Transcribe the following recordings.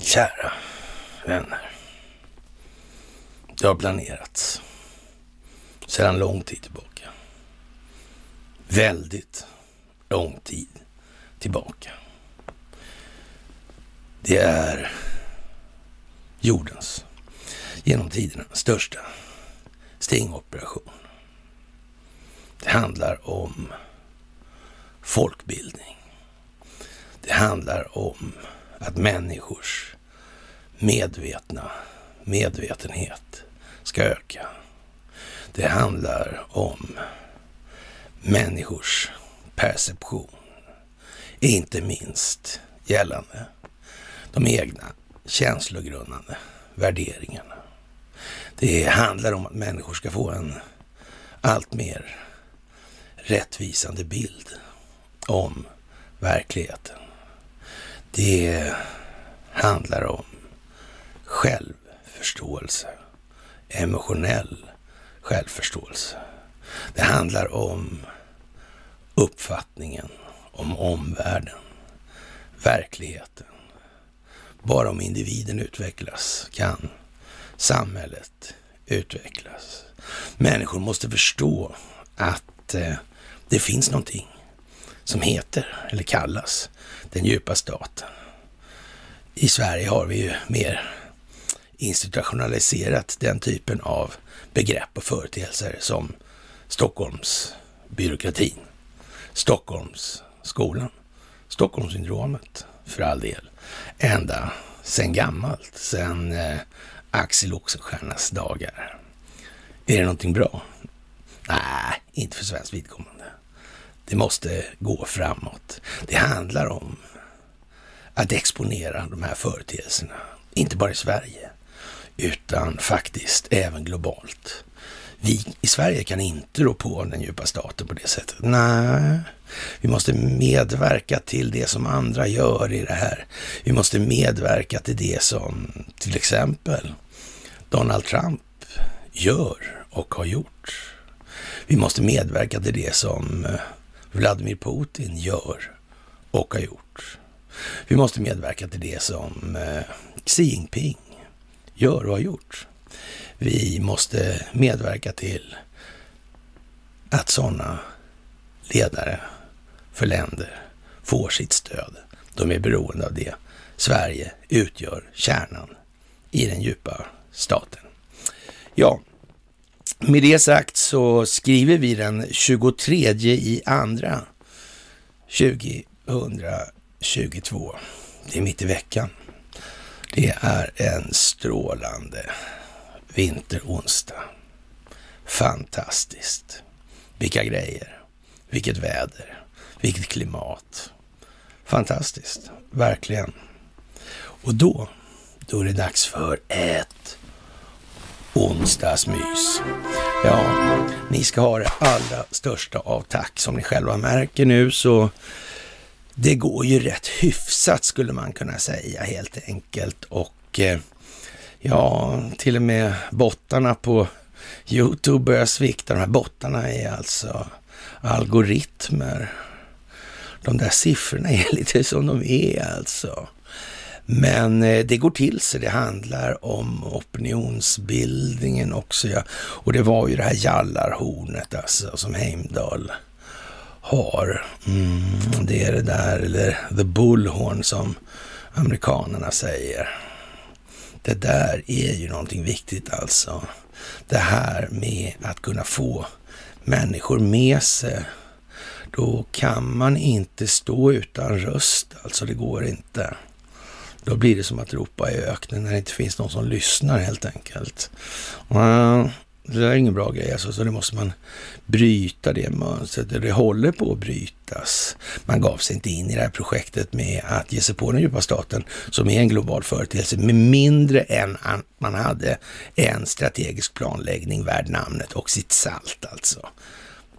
Kära vänner. Det har planerats sedan lång tid tillbaka. Väldigt lång tid tillbaka. Det är jordens genom tiderna största stingoperation. Det handlar om folkbildning. Det handlar om att människors medvetna medvetenhet ska öka. Det handlar om människors perception, inte minst gällande de egna känslogrundande värderingarna. Det handlar om att människor ska få en allt mer rättvisande bild om verkligheten. Det handlar om självförståelse, emotionell självförståelse. Det handlar om uppfattningen om omvärlden, verkligheten. Bara om individen utvecklas kan samhället utvecklas. Människor måste förstå att eh, det finns någonting som heter, eller kallas, den djupa staten. I Sverige har vi ju mer institutionaliserat den typen av begrepp och företeelser som Stockholmsbyråkratin, Stockholmsskolan, Stockholmssyndromet för all del, ända sen gammalt, sen eh, Axel Oxenstiernas dagar. Är det någonting bra? Nej, inte för svenskt vidkommande. Det måste gå framåt. Det handlar om att exponera de här företeelserna, inte bara i Sverige, utan faktiskt även globalt. Vi i Sverige kan inte rå på den djupa staten på det sättet. Nej, vi måste medverka till det som andra gör i det här. Vi måste medverka till det som till exempel Donald Trump gör och har gjort. Vi måste medverka till det som eh, Vladimir Putin gör och har gjort. Vi måste medverka till det som eh, Xi Jinping gör och har gjort. Vi måste medverka till att sådana ledare för länder får sitt stöd. De är beroende av det. Sverige utgör kärnan i den djupa staten. Ja, med det sagt så skriver vi den 23 i andra 2022. Det är mitt i veckan. Det är en strålande vinteronsdag. Fantastiskt. Vilka grejer. Vilket väder. Vilket klimat. Fantastiskt. Verkligen. Och då, då är det dags för ett onsdagsmys. Ja, ni ska ha det allra största av tack. Som ni själva märker nu så det går ju rätt hyfsat skulle man kunna säga helt enkelt. Och eh, ja, till och med bottarna på Youtube börjar svikta. De här bottarna är alltså algoritmer. De där siffrorna är lite som de är alltså. Men eh, det går till sig. Det handlar om opinionsbildningen också. Ja. Och det var ju det här jallarhornet alltså som Heimdall har. Mm, det är det där, eller the bullhorn som amerikanerna säger. Det där är ju någonting viktigt alltså. Det här med att kunna få människor med sig. Då kan man inte stå utan röst, alltså det går inte. Då blir det som att ropa i öknen när det inte finns någon som lyssnar helt enkelt. Eh, det där är ingen bra grej alltså, så det måste man bryta det mönstret. Det håller på att brytas. Man gav sig inte in i det här projektet med att ge sig på den djupa staten som är en global företeelse med mindre än att man hade en strategisk planläggning värd namnet och sitt salt alltså.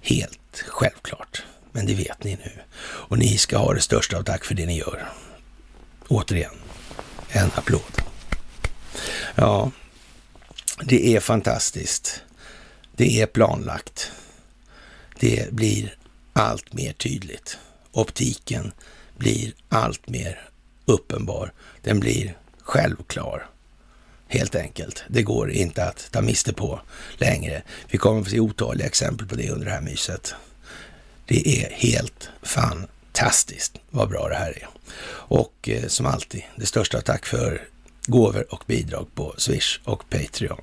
Helt självklart. Men det vet ni nu. Och ni ska ha det största av tack för det ni gör. Återigen, en applåd. Ja, det är fantastiskt. Det är planlagt. Det blir allt mer tydligt. Optiken blir allt mer uppenbar. Den blir självklar. Helt enkelt. Det går inte att ta miste på längre. Vi kommer att få se otaliga exempel på det under det här myset. Det är helt fantastiskt Fantastiskt vad bra det här är. Och eh, som alltid, det största tack för gåvor och bidrag på Swish och Patreon.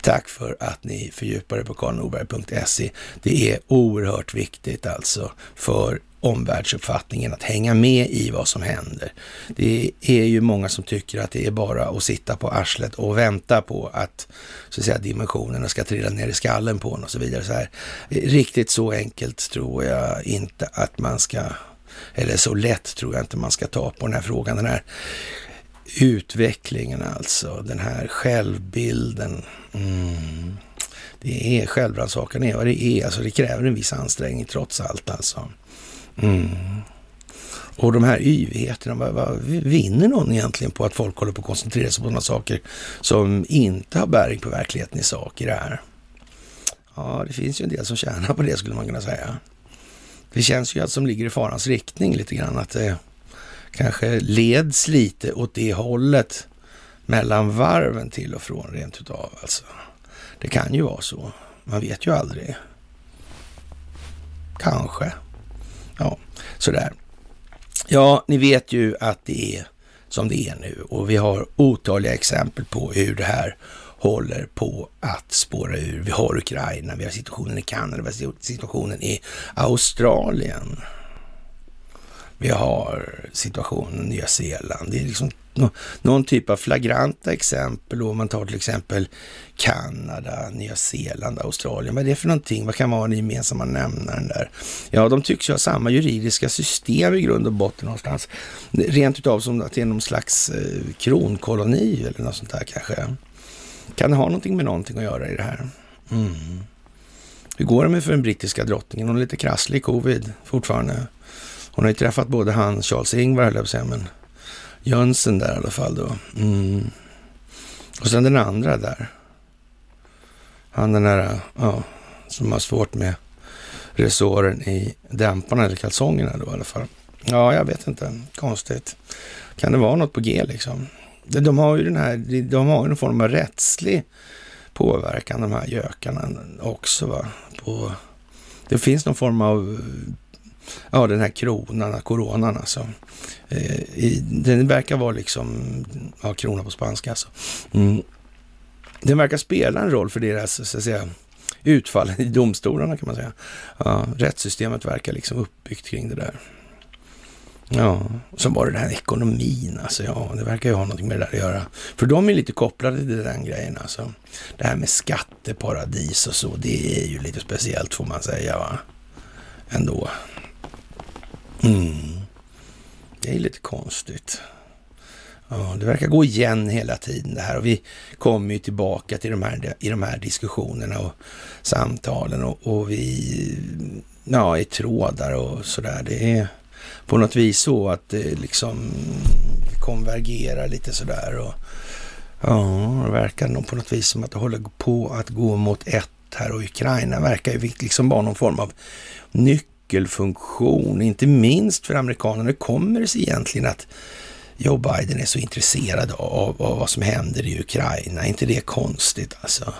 Tack för att ni fördjupar er på karlnorberg.se. Det är oerhört viktigt alltså för omvärldsuppfattningen, att hänga med i vad som händer. Det är ju många som tycker att det är bara att sitta på arslet och vänta på att, så att säga, dimensionerna ska trilla ner i skallen på en och så vidare. Så här. Riktigt så enkelt tror jag inte att man ska, eller så lätt tror jag inte man ska ta på den här frågan. Den här utvecklingen alltså, den här självbilden. Mm. Det är självrannsakan är vad det är. Alltså det kräver en viss ansträngning trots allt alltså. Mm. Och de här yvigheterna, vad, vad, vinner någon egentligen på att folk håller på att koncentrera sig på sådana saker som inte har bäring på verkligheten i sak i det här? Ja, det finns ju en del som tjänar på det skulle man kunna säga. Det känns ju att som ligger i farans riktning lite grann, att det kanske leds lite åt det hållet mellan varven till och från rent utav alltså. Det kan ju vara så. Man vet ju aldrig. Kanske. Ja, sådär. Ja, ni vet ju att det är som det är nu och vi har otaliga exempel på hur det här håller på att spåra ur. Vi har Ukraina, vi har situationen i Kanada, vi har situationen i Australien. Vi har situationen i Nya Zeeland. Det är liksom någon typ av flagranta exempel. Om man tar till exempel Kanada, Nya Zeeland, Australien. Vad är det för någonting? Vad kan vara den gemensamma nämnaren där? Ja, de tycks ju ha samma juridiska system i grund och botten någonstans. Rent utav som att det är någon slags eh, kronkoloni eller något sånt där kanske. Kan det ha någonting med någonting att göra i det här? Mm. Hur går det med för den brittiska drottningen? Hon är lite krasslig i covid fortfarande. Hon har ju träffat både han, Charles Ingvar, höll jag på att säga, men Jönsen där i alla fall då. Mm. Och sen den andra där. Han den där, ja, som har svårt med resåren i dämparna eller kalsongerna då i alla fall. Ja, jag vet inte. Konstigt. Kan det vara något på G liksom? De har ju den här, de har ju någon form av rättslig påverkan, de här gökarna också va. På, det finns någon form av ja, den här kronan, coronan alltså. Eh, i, den verkar vara liksom, ja, krona på spanska alltså. Mm. Den verkar spela en roll för deras, så att säga, utfall i domstolarna kan man säga. Ja, rättssystemet verkar liksom uppbyggt kring det där. Ja, och så var det den här ekonomin alltså. Ja, det verkar ju ha någonting med det där att göra. För de är lite kopplade till den grejen alltså. Det här med skatteparadis och så, det är ju lite speciellt får man säga va. Ändå. Mm. Det är lite konstigt. Ja, det verkar gå igen hela tiden det här och vi kommer ju tillbaka till de här, i de här diskussionerna och samtalen och, och vi, ja, i trådar och sådär. Det är på något vis så att det liksom konvergerar lite sådär och ja, det verkar nog på något vis som att det håller på att gå mot ett här och Ukraina verkar ju liksom vara någon form av nyckel nyckelfunktion, inte minst för amerikanerna. Hur kommer det sig egentligen att Joe Biden är så intresserad av, av vad som händer i Ukraina? Är inte det konstigt alltså?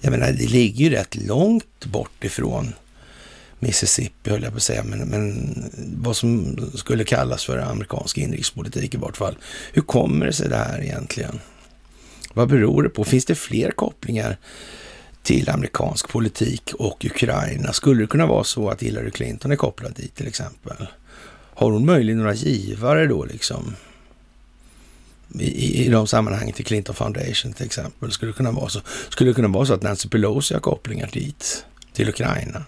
Jag menar, det ligger ju rätt långt bort ifrån Mississippi, höll jag på att säga, men, men vad som skulle kallas för amerikansk inrikespolitik i vart fall. Hur kommer det sig det här egentligen? Vad beror det på? Finns det fler kopplingar till amerikansk politik och Ukraina. Skulle det kunna vara så att Hillary Clinton är kopplad dit till exempel? Har hon möjligen några givare då liksom? I, i de sammanhangen till Clinton Foundation till exempel. Skulle det kunna vara så? Skulle det kunna vara så att Nancy Pelosi har kopplingar dit, till Ukraina?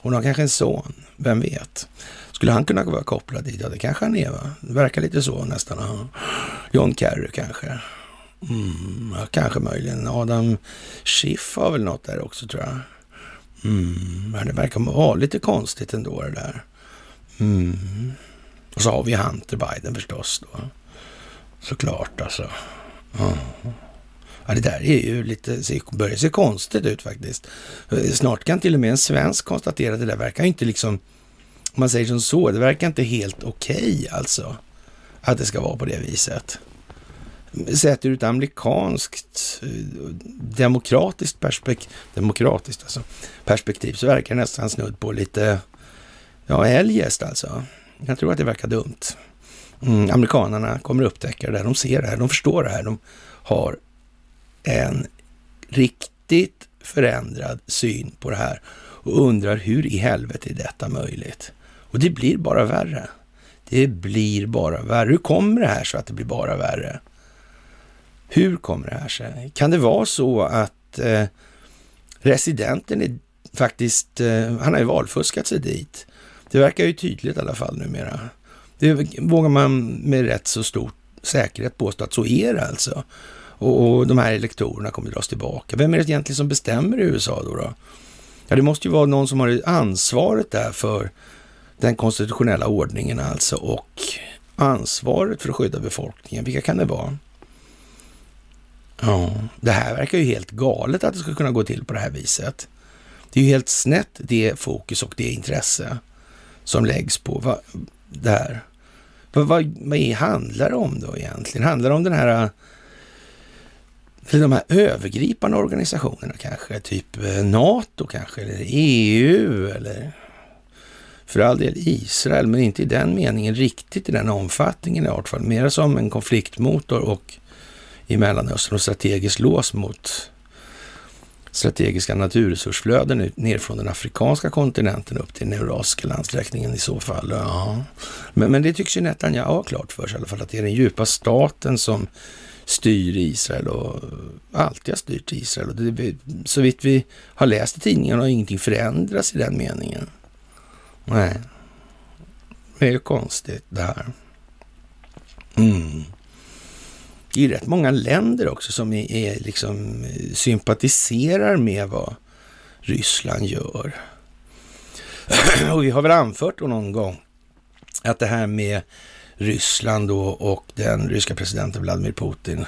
Hon har kanske en son, vem vet? Skulle han kunna vara kopplad dit? Ja, det kanske han är, va? Det verkar lite så nästan. John Kerry kanske. Mm, ja, kanske möjligen. Adam Schiff har väl något där också tror jag. Mm, men det verkar vara lite konstigt ändå det där. Mm. Och så har vi Hunter Biden förstås då. Såklart alltså. Ja. Ja, det där är ju lite, börjar se konstigt ut faktiskt. Snart kan till och med en svensk konstatera att det där verkar inte liksom, om man säger som så, det verkar inte helt okej okay, alltså. Att det ska vara på det viset. Sett ur ett amerikanskt eh, demokratiskt perspektiv, demokratiskt alltså, perspektiv så verkar det nästan snudd på lite, ja, eljest alltså. Jag tror att det verkar dumt. Mm, amerikanerna kommer upptäcka det här, de ser det här, de förstår det här, de har en riktigt förändrad syn på det här och undrar hur i helvete är detta möjligt? Och det blir bara värre. Det blir bara värre. Hur kommer det här så att det blir bara värre? Hur kommer det här sig? Kan det vara så att eh, residenten är faktiskt, eh, han har ju valfuskat sig dit. Det verkar ju tydligt i alla fall numera. Det vågar man med rätt så stor säkerhet påstå att så är det alltså. Och, och de här elektorerna kommer dras tillbaka. Vem är det egentligen som bestämmer i USA då? då? Ja, det måste ju vara någon som har ansvaret där för den konstitutionella ordningen alltså och ansvaret för att skydda befolkningen. Vilka kan det vara? Ja, det här verkar ju helt galet att det ska kunna gå till på det här viset. Det är ju helt snett det fokus och det intresse som läggs på va, det här. Vad, vad, vad handlar det om då egentligen? Handlar det om den här de här övergripande organisationerna kanske, typ eh, NATO kanske, eller EU eller för all del Israel, men inte i den meningen riktigt i den omfattningen i alla fall. Mer som en konfliktmotor och i Mellanöstern och strategiskt lås mot strategiska naturresursflöden ner från den afrikanska kontinenten upp till den eurasiska landsträckningen i så fall. Ja. Men, men det tycks ju Netanyahu ha klart för sig i alla fall, att det är den djupa staten som styr Israel och alltid har styrt Israel. Och det, så vitt vi har läst i tidningarna har ingenting förändrats i den meningen. Nej, det är ju konstigt det här. Mm. Det är rätt många länder också som är, är liksom eh, sympatiserar med vad Ryssland gör. Och vi har väl anfört då någon gång att det här med Ryssland då och den ryska presidenten Vladimir Putin.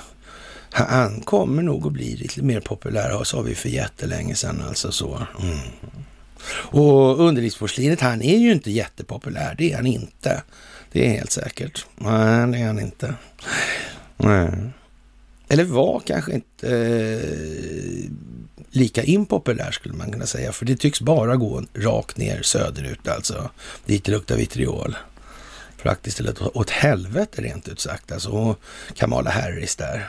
Han kommer nog att bli lite mer populär, sa vi för jättelänge sedan alltså så. Mm. Och underlivsporslinet, han är ju inte jättepopulär, det är han inte. Det är helt säkert. Nej, det är han inte. Nej. Eller var kanske inte eh, lika impopulär skulle man kunna säga, för det tycks bara gå rakt ner söderut alltså, dit det luktar vitriol praktiskt eller åt helvete rent ut sagt. Alltså, och Kamala Harris där.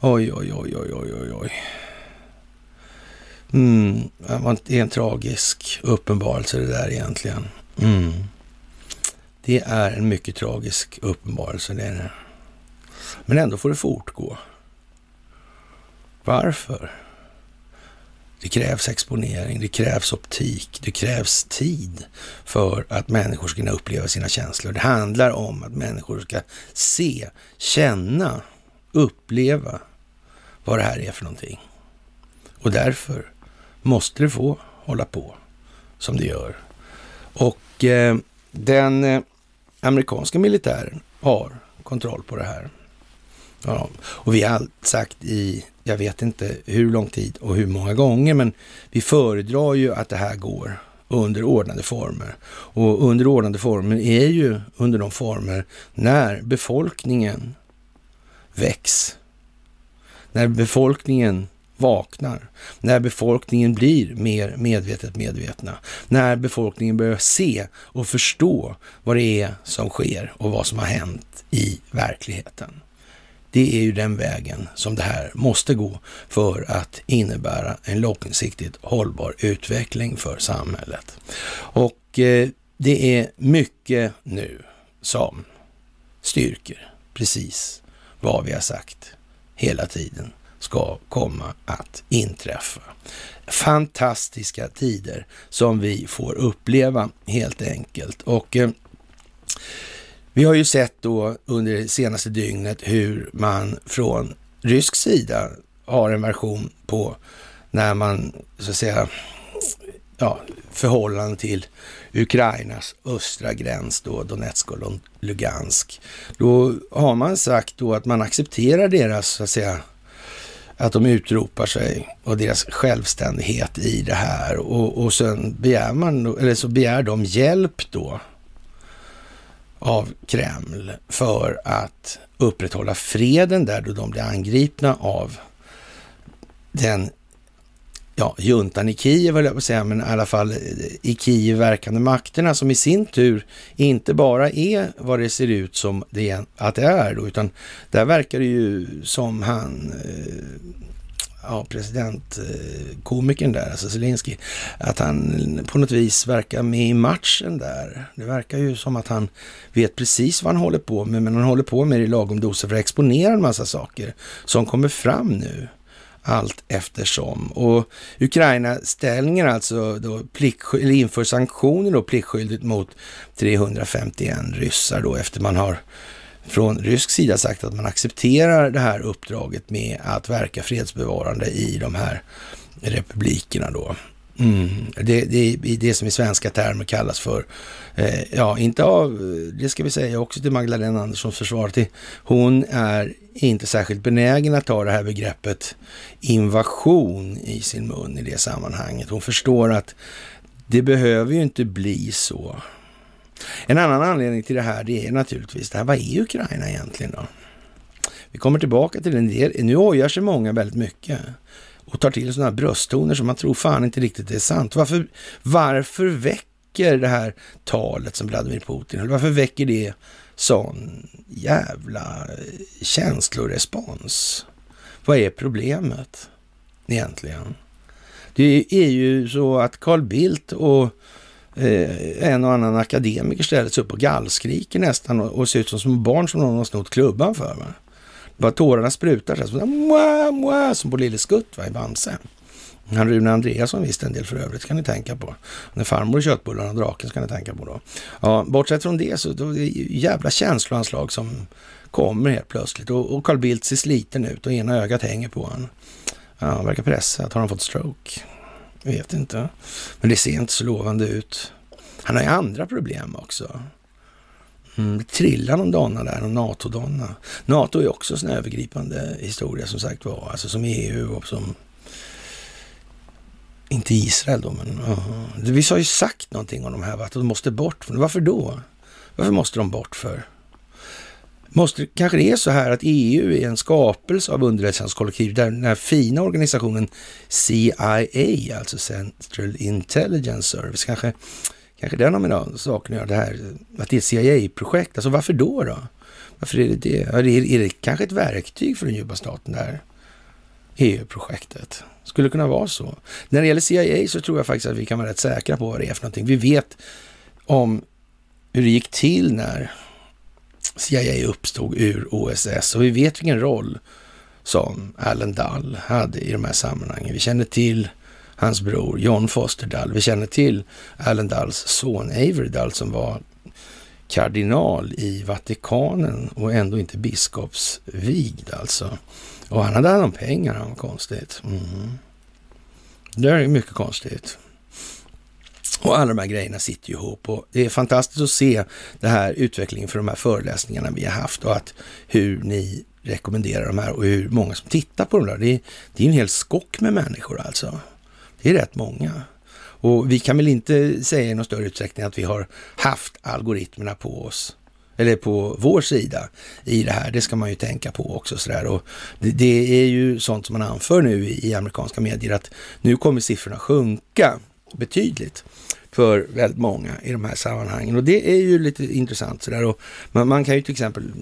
Oj, oj, oj, oj, oj, oj, oj. Mm, det är en tragisk uppenbarelse det där egentligen. Mm. Det är en mycket tragisk uppenbarelse, det är det. Men ändå får det fortgå. Varför? Det krävs exponering, det krävs optik, det krävs tid för att människor ska kunna uppleva sina känslor. Det handlar om att människor ska se, känna, uppleva vad det här är för någonting. Och därför måste det få hålla på som det gör. Och eh, den eh, amerikanska militären har kontroll på det här. Ja, och vi har sagt i, jag vet inte hur lång tid och hur många gånger, men vi föredrar ju att det här går under ordnade former. Och under ordnade former är ju under de former när befolkningen väcks. När befolkningen vaknar, när befolkningen blir mer medvetet medvetna, när befolkningen börjar se och förstå vad det är som sker och vad som har hänt i verkligheten. Det är ju den vägen som det här måste gå för att innebära en långsiktigt hållbar utveckling för samhället. Och eh, det är mycket nu som styrker precis vad vi har sagt hela tiden ska komma att inträffa. Fantastiska tider som vi får uppleva helt enkelt. Och eh, vi har ju sett då under det senaste dygnet hur man från rysk sida har en version på när man så att säga ja, förhållande till Ukrainas östra gräns då, Donetsk och Lugansk. Då har man sagt då att man accepterar deras så att säga att de utropar sig och deras självständighet i det här och, och sen begär man, eller så begär de hjälp då av Kreml för att upprätthålla freden där då de blir angripna av den ja, juntan i Kiev, höll jag på att säga, men i alla fall eh, i Kiev verkande makterna som i sin tur inte bara är vad det ser ut som det, att det är, då, utan där verkar det ju som han, eh, ja, presidentkomikern eh, där, alltså Zelensky, att han på något vis verkar med i matchen där. Det verkar ju som att han vet precis vad han håller på med, men han håller på med det i lagom doser för att exponera en massa saker som kommer fram nu allt eftersom. Och Ukraina-ställningen alltså då eller inför sanktioner då pliktskyldigt mot 351 ryssar då efter man har från rysk sida sagt att man accepterar det här uppdraget med att verka fredsbevarande i de här republikerna då. Mm. Det, det det som i svenska termer kallas för, eh, ja, inte av, det ska vi säga också till Magdalena Anderssons försvar, till, hon är inte särskilt benägen att ta det här begreppet invasion i sin mun i det sammanhanget. Hon förstår att det behöver ju inte bli så. En annan anledning till det här, det är naturligtvis det här, vad är Ukraina egentligen då? Vi kommer tillbaka till en del, nu ojar sig många väldigt mycket och tar till sådana här brösttoner som man tror fan inte riktigt är sant. Varför, varför väcker det här talet som Vladimir Putin, varför väcker det sån jävla eh, känslorespons? Vad är problemet egentligen? Det är ju så att Carl Bildt och eh, en och annan akademiker ställer sig upp och gallskriker nästan och, och ser ut som små barn som någon har snott klubban för. Va? Bara tårarna sprutar så här, mua, mua, som på Lille Skutt va, i Bamse. Han Rune Andreasson visste en del för övrigt, kan ni tänka på. När farmor och köttbullarna och draken ska ni tänka på då. Ja, bortsett från det så då är det jävla känsloanslag som kommer helt plötsligt. Och, och Carl Bildt ser sliten ut och ena ögat hänger på honom. Ja, han verkar pressad. Har han fått stroke? Jag vet inte. Men det ser inte så lovande ut. Han har ju andra problem också. Mm, det trillar någon donna där, någon NATO-donna. NATO är också en övergripande historia som sagt var, alltså som EU och som inte Israel då, men uh, vi har ju sagt någonting om de här, att de måste bort. Varför då? Varför måste de bort för? Måste, kanske det är så här att EU är en skapelse av underrättelsetjänstkollektiv där den här fina organisationen CIA, alltså Central Intelligence Service, kanske Kanske den har med saken att göra, det här att det är ett CIA-projekt. Alltså varför då? då? Varför är det det? Är det, är det kanske ett verktyg för den djupa staten där? EU-projektet. Skulle kunna vara så. När det gäller CIA så tror jag faktiskt att vi kan vara rätt säkra på vad det är för någonting. Vi vet om hur det gick till när CIA uppstod ur OSS och vi vet vilken roll som Allen Dull hade i de här sammanhangen. Vi känner till hans bror John Foster Dull. Vi känner till Allen Dulls son Avery Dull som var kardinal i Vatikanen och ändå inte biskopsvigd alltså. Och han hade hand om pengar, han var konstigt. Mm. Det är mycket konstigt. Och alla de här grejerna sitter ju ihop och det är fantastiskt att se den här utvecklingen för de här föreläsningarna vi har haft och att hur ni rekommenderar de här och hur många som tittar på dem där. Det är, det är en hel skock med människor alltså. Det är rätt många. Och vi kan väl inte säga i någon större utsträckning att vi har haft algoritmerna på oss eller på vår sida i det här. Det ska man ju tänka på också. Sådär. Och det, det är ju sånt som man anför nu i, i amerikanska medier att nu kommer siffrorna sjunka betydligt för väldigt många i de här sammanhangen. Och det är ju lite intressant. Sådär. Och man, man kan ju till exempel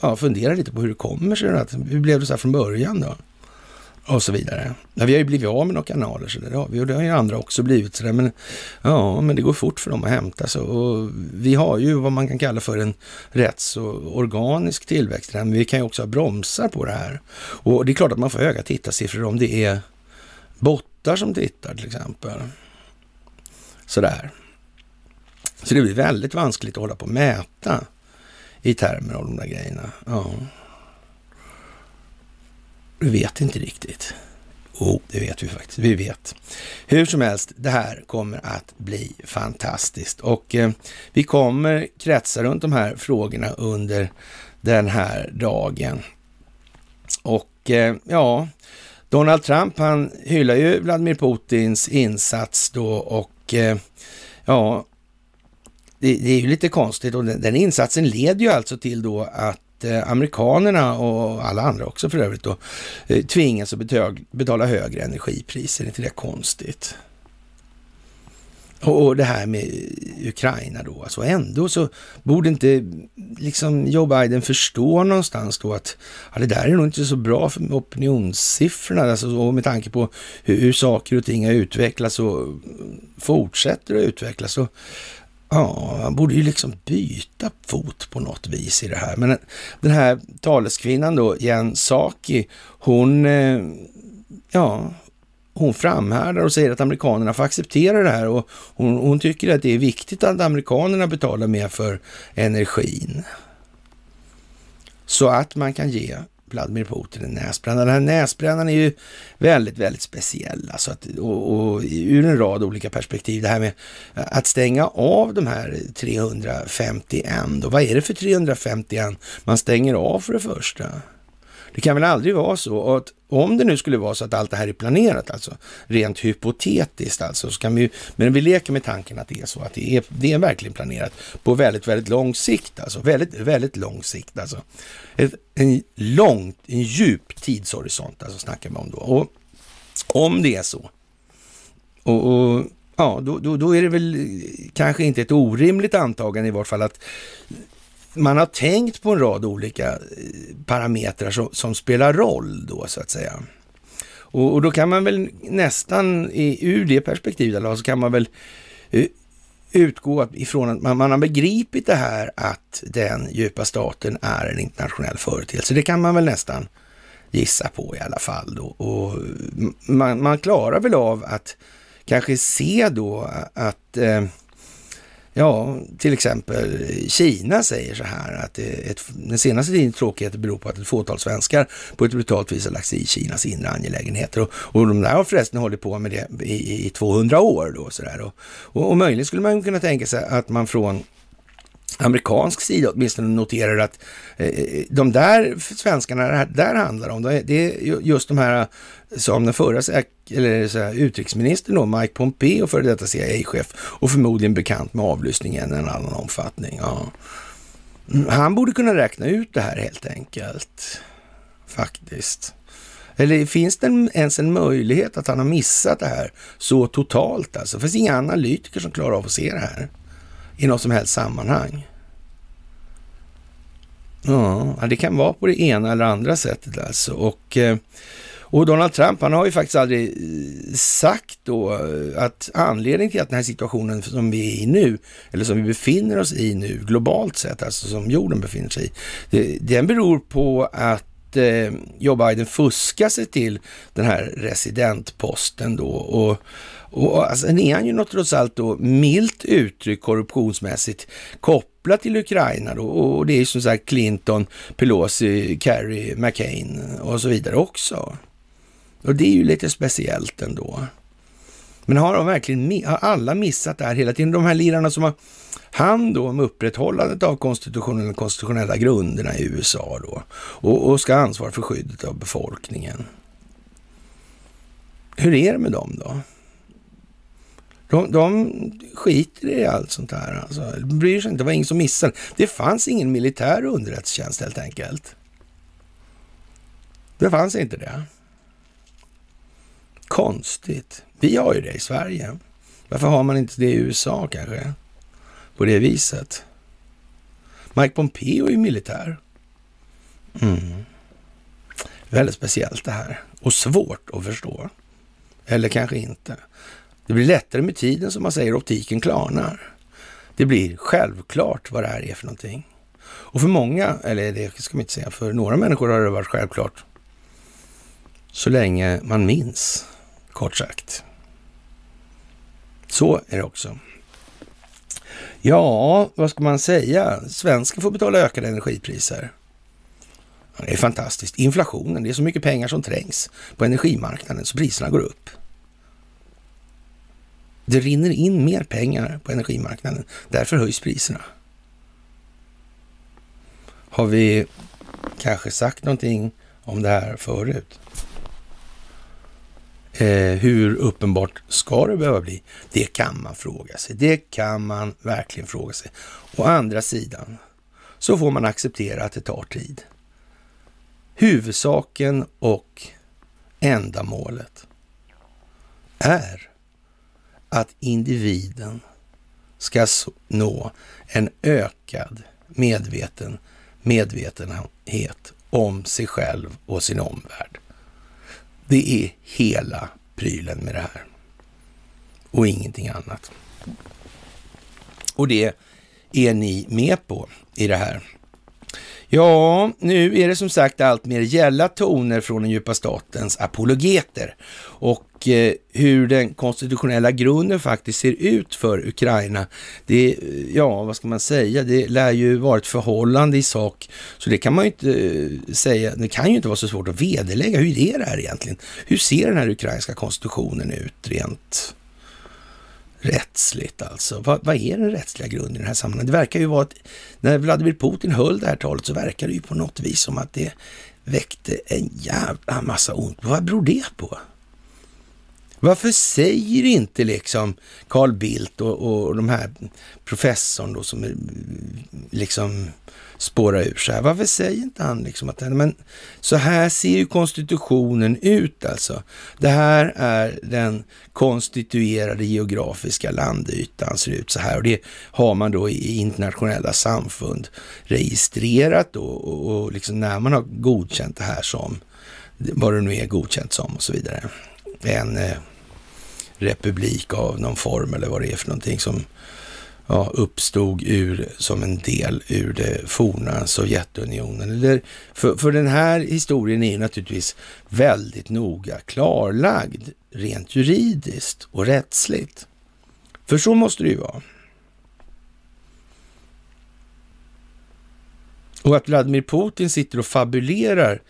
ja, fundera lite på hur det kommer sig. Att, hur blev det så här från början då? och så vidare. Ja, vi har ju blivit av med några kanaler, så där har vi och det har ju andra också blivit. Så där. Men, ja, men det går fort för dem att hämta sig. Och vi har ju vad man kan kalla för en rätt så organisk tillväxt. Men vi kan ju också ha bromsar på det här. Och det är klart att man får höga tittarsiffror om det är bottar som tittar till exempel. Sådär. Så det blir väldigt vanskligt att hålla på och mäta i termer av de där grejerna. Ja. Vi vet inte riktigt. Jo, det vet vi faktiskt. Vi vet. Hur som helst, det här kommer att bli fantastiskt och eh, vi kommer kretsa runt de här frågorna under den här dagen. Och eh, ja, Donald Trump han hyllar ju Vladimir Putins insats då och Eh, ja, det, det, är ju lite konstigt och den, den, insatsen leder ju alltså till då att eh, amerikanerna och alla andra också för övrigt då eh, tvingas att betala högre energipriser. Är inte det konstigt? Och, det här med Ukraina då, alltså ändå så borde inte liksom Joe Biden förstå någonstans då att ja, det där är nog inte så bra för opinionssiffrorna, alltså, och med tanke på hur, hur saker och ting har utvecklats och fortsätter att utvecklas. Så, ja, man borde ju liksom byta fot på något vis i det här. Men den här taleskvinnan då, Jen Saki, hon, eh, ja, hon framhärdar och säger att amerikanerna får acceptera det här och hon, hon, tycker att det är viktigt att amerikanerna betalar mer för energin. Så att man kan ge Vladimir Putin en näsbränna. Den här näsbrännan är ju väldigt, väldigt speciell alltså att, och, och ur en rad olika perspektiv. Det här med att stänga av de här 351, då, vad är det för 351 man stänger av för det första? Det kan väl aldrig vara så att om det nu skulle vara så att allt det här är planerat, alltså rent hypotetiskt alltså, så kan vi men vi leker med tanken att det är så, att det är, det är verkligen planerat på väldigt, väldigt lång sikt, alltså väldigt, väldigt lång sikt, alltså. Ett, en lång, en djup tidshorisont, alltså snackar vi om då. Och om det är så, och, och ja, då, då, då är det väl kanske inte ett orimligt antagande i vart fall att man har tänkt på en rad olika eh, parametrar som, som spelar roll då så att säga. Och, och, då kan man väl nästan i, ur det perspektivet så kan man väl eh, utgå ifrån att man, man, har begripit det här att den djupa staten är en internationell företeelse. Det kan man väl nästan gissa på i alla fall då. Och man, man klarar väl av att kanske se då att eh, Ja, till exempel Kina säger så här att ett, den senaste tidens tråkigheter beror på att ett fåtal svenskar på ett brutalt vis har lagt sig i Kinas inre angelägenheter. Och, och de där har förresten hållit på med det i, i 200 år då sådär. Och, och, och möjligen skulle man kunna tänka sig att man från amerikansk sida åtminstone noterar att eh, de där svenskarna det där handlar om, det är just de här eh, som den förra eller så här, utrikesministern då, Mike Pompeo, före detta CIA-chef och förmodligen bekant med avlyssningen i en annan omfattning. Ja. Mm, han borde kunna räkna ut det här helt enkelt, faktiskt. Eller finns det ens en möjlighet att han har missat det här så totalt alltså? Det finns inga analytiker som klarar av att se det här i något som helst sammanhang. Ja, det kan vara på det ena eller andra sättet alltså. Och, eh, och Donald Trump, han har ju faktiskt aldrig eh, sagt då eh, att anledningen till att den här situationen som vi är i nu, eller som vi befinner oss i nu, globalt sett, alltså som jorden befinner sig i, den beror på att Joe Biden fuskar sig till den här residentposten då och och alltså, är han ju något trots allt då milt uttryck korruptionsmässigt kopplat till Ukraina då. Och det är ju som sagt Clinton, Pelosi, Kerry, McCain och så vidare också. Och det är ju lite speciellt ändå. Men har de verkligen, har alla missat det här hela tiden? De här lirarna som har hand då om upprätthållandet av konstitutionen, konstitutionella grunderna i USA då och, och ska ansvara för skyddet av befolkningen. Hur är det med dem då? De, de skiter i allt sånt här. Alltså. De bryr sig inte, det var ingen som missade. Det fanns ingen militär underrättelsetjänst helt enkelt. Det fanns inte det. Konstigt. Vi har ju det i Sverige. Varför har man inte det i USA kanske? På det viset. Mike Pompeo är ju militär. Mm. Väldigt speciellt det här. Och svårt att förstå. Eller kanske inte. Det blir lättare med tiden som man säger, optiken klarnar. Det blir självklart vad det här är för någonting. Och för många, eller det ska man inte säga, för några människor har det varit självklart. Så länge man minns, kort sagt. Så är det också. Ja, vad ska man säga? Svenskar får betala ökade energipriser. Det är fantastiskt. Inflationen, det är så mycket pengar som trängs på energimarknaden så priserna går upp. Det rinner in mer pengar på energimarknaden. Därför höjs priserna. Har vi kanske sagt någonting om det här förut. Eh, hur uppenbart ska det behöva bli? Det kan man fråga sig. Det kan man verkligen fråga sig. Å andra sidan så får man acceptera att det tar tid. Huvudsaken och ändamålet är att individen ska nå en ökad medveten medvetenhet om sig själv och sin omvärld. Det är hela prylen med det här och ingenting annat. Och det är ni med på i det här. Ja, nu är det som sagt allt mer gälla toner från den djupa statens apologeter och Eh, hur den konstitutionella grunden faktiskt ser ut för Ukraina. Det, eh, ja, vad ska man säga, det lär ju vara ett förhållande i sak, så det kan man ju inte eh, säga, det kan ju inte vara så svårt att vederlägga. Hur är det här egentligen? Hur ser den här ukrainska konstitutionen ut rent rättsligt alltså. Vad, vad, är den rättsliga grunden i det här sammanhanget? Det verkar ju vara att när Vladimir Putin höll det här talet så verkar det ju på något vis som att det väckte en jävla massa ont. Vad beror det på? Varför säger inte liksom Carl Bildt och, och de här professorn då som liksom spårar ur så här. Varför säger inte han liksom att men så här ser ju konstitutionen ut alltså. Det här är den konstituerade geografiska landytan ser ut så här och det har man då i internationella samfund registrerat då och, och liksom när man har godkänt det här som vad det nu är godkänt som och så vidare. En eh, republik av någon form eller vad det är för någonting som ja, uppstod ur, som en del ur det forna Sovjetunionen. Eller, för, för den här historien är naturligtvis väldigt noga klarlagd rent juridiskt och rättsligt. För så måste det ju vara. Och att Vladimir Putin sitter och fabulerar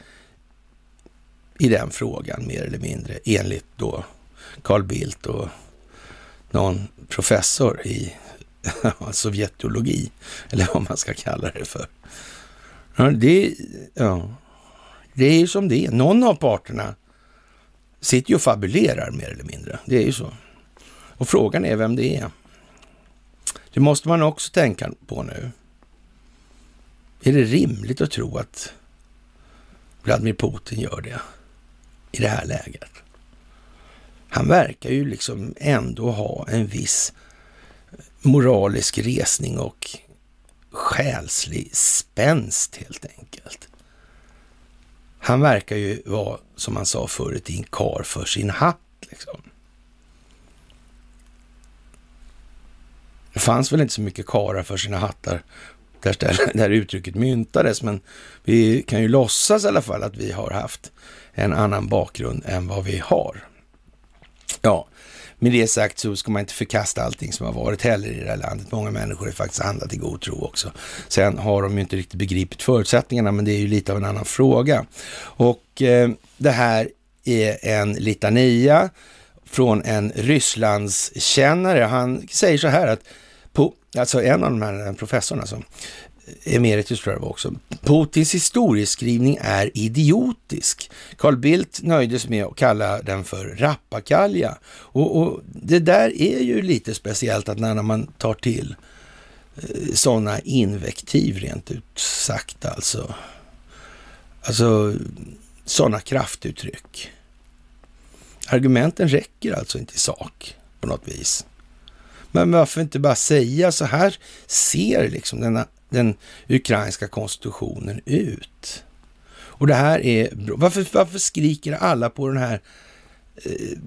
i den frågan mer eller mindre enligt då Carl Bildt och någon professor i sovjetologi, eller vad man ska kalla det för. Ja, det, ja, det är ju som det är. Någon av parterna sitter ju och fabulerar mer eller mindre. Det är ju så. Och frågan är vem det är. Det måste man också tänka på nu. Är det rimligt att tro att Vladimir Putin gör det i det här läget? Han verkar ju liksom ändå ha en viss moralisk resning och själslig spänst helt enkelt. Han verkar ju vara, som man sa förut, en kar för sin hatt. Liksom. Det fanns väl inte så mycket karar för sina hattar där, där uttrycket myntades, men vi kan ju låtsas i alla fall att vi har haft en annan bakgrund än vad vi har. Ja, med det sagt så ska man inte förkasta allting som har varit heller i det här landet. Många människor har faktiskt handlat i god tro också. Sen har de ju inte riktigt begripit förutsättningarna, men det är ju lite av en annan fråga. Och eh, det här är en litania från en Rysslandskännare. Han säger så här att, på, alltså en av de här professorerna, alltså, emeritus tror jag det var också. Putins historieskrivning är idiotisk. Carl Bildt nöjdes med att kalla den för rappakalja. Och, och det där är ju lite speciellt att när man tar till eh, sådana invektiv rent ut sagt alltså. Alltså sådana kraftuttryck. Argumenten räcker alltså inte i sak på något vis. Men varför inte bara säga så här ser liksom denna den ukrainska konstitutionen ut. Och det här är... Varför, varför skriker alla på den här eh,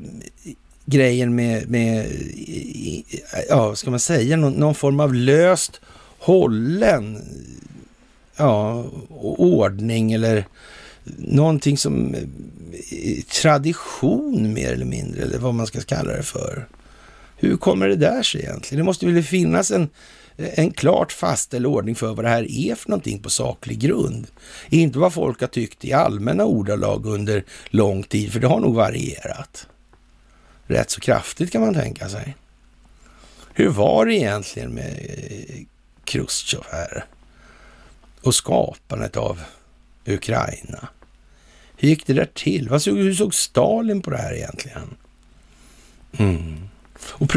grejen med, med, ja, ska man säga, någon, någon form av löst hållen ja, ordning eller någonting som eh, tradition mer eller mindre, eller vad man ska kalla det för. Hur kommer det där sig egentligen? Det måste väl finnas en en klart fastställd ordning för vad det här är för någonting på saklig grund. Inte vad folk har tyckt i allmänna ordalag under lång tid, för det har nog varierat. Rätt så kraftigt kan man tänka sig. Hur var det egentligen med eh, Chrusjtjov här? Och skapandet av Ukraina. Hur gick det där till? Hur såg Stalin på det här egentligen? Mm. Och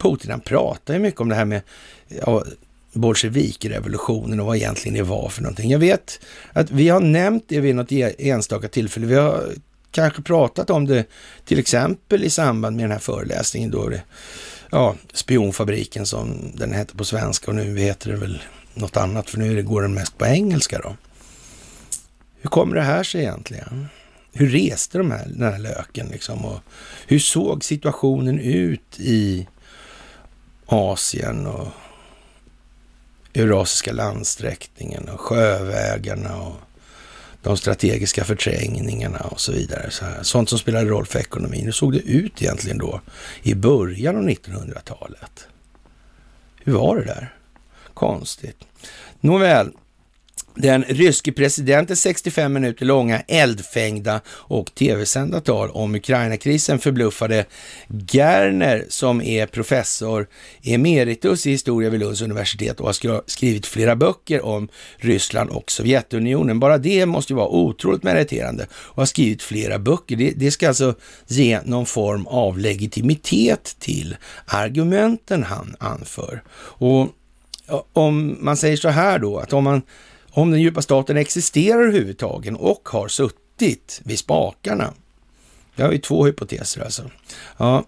Putin han pratar ju mycket om det här med ja, bolsjevikrevolutionen och vad egentligen det var för någonting. Jag vet att vi har nämnt det vid något e- enstaka tillfälle. Vi har kanske pratat om det till exempel i samband med den här föreläsningen då det, ja, spionfabriken som den heter på svenska och nu heter det väl något annat för nu går den mest på engelska då. Hur kommer det här sig egentligen? Hur reste de här, den här löken liksom? Och hur såg situationen ut i Asien och Eurasiska landsträckningen och sjövägarna och de strategiska förträngningarna och så vidare. Så här. Sånt som spelade roll för ekonomin. Hur såg det ut egentligen då i början av 1900-talet? Hur var det där? Konstigt. Nåväl, den ryske presidentens 65 minuter långa eldfängda och tv-sända tal om Ukraina-krisen förbluffade Gerner som är professor emeritus i historia vid Lunds universitet och har skrivit flera böcker om Ryssland och Sovjetunionen. Bara det måste ju vara otroligt meriterande och har skrivit flera böcker. Det, det ska alltså ge någon form av legitimitet till argumenten han anför. Och om man säger så här då, att om man om den djupa staten existerar överhuvudtaget och har suttit vid spakarna. Det har ju två hypoteser alltså. Ja,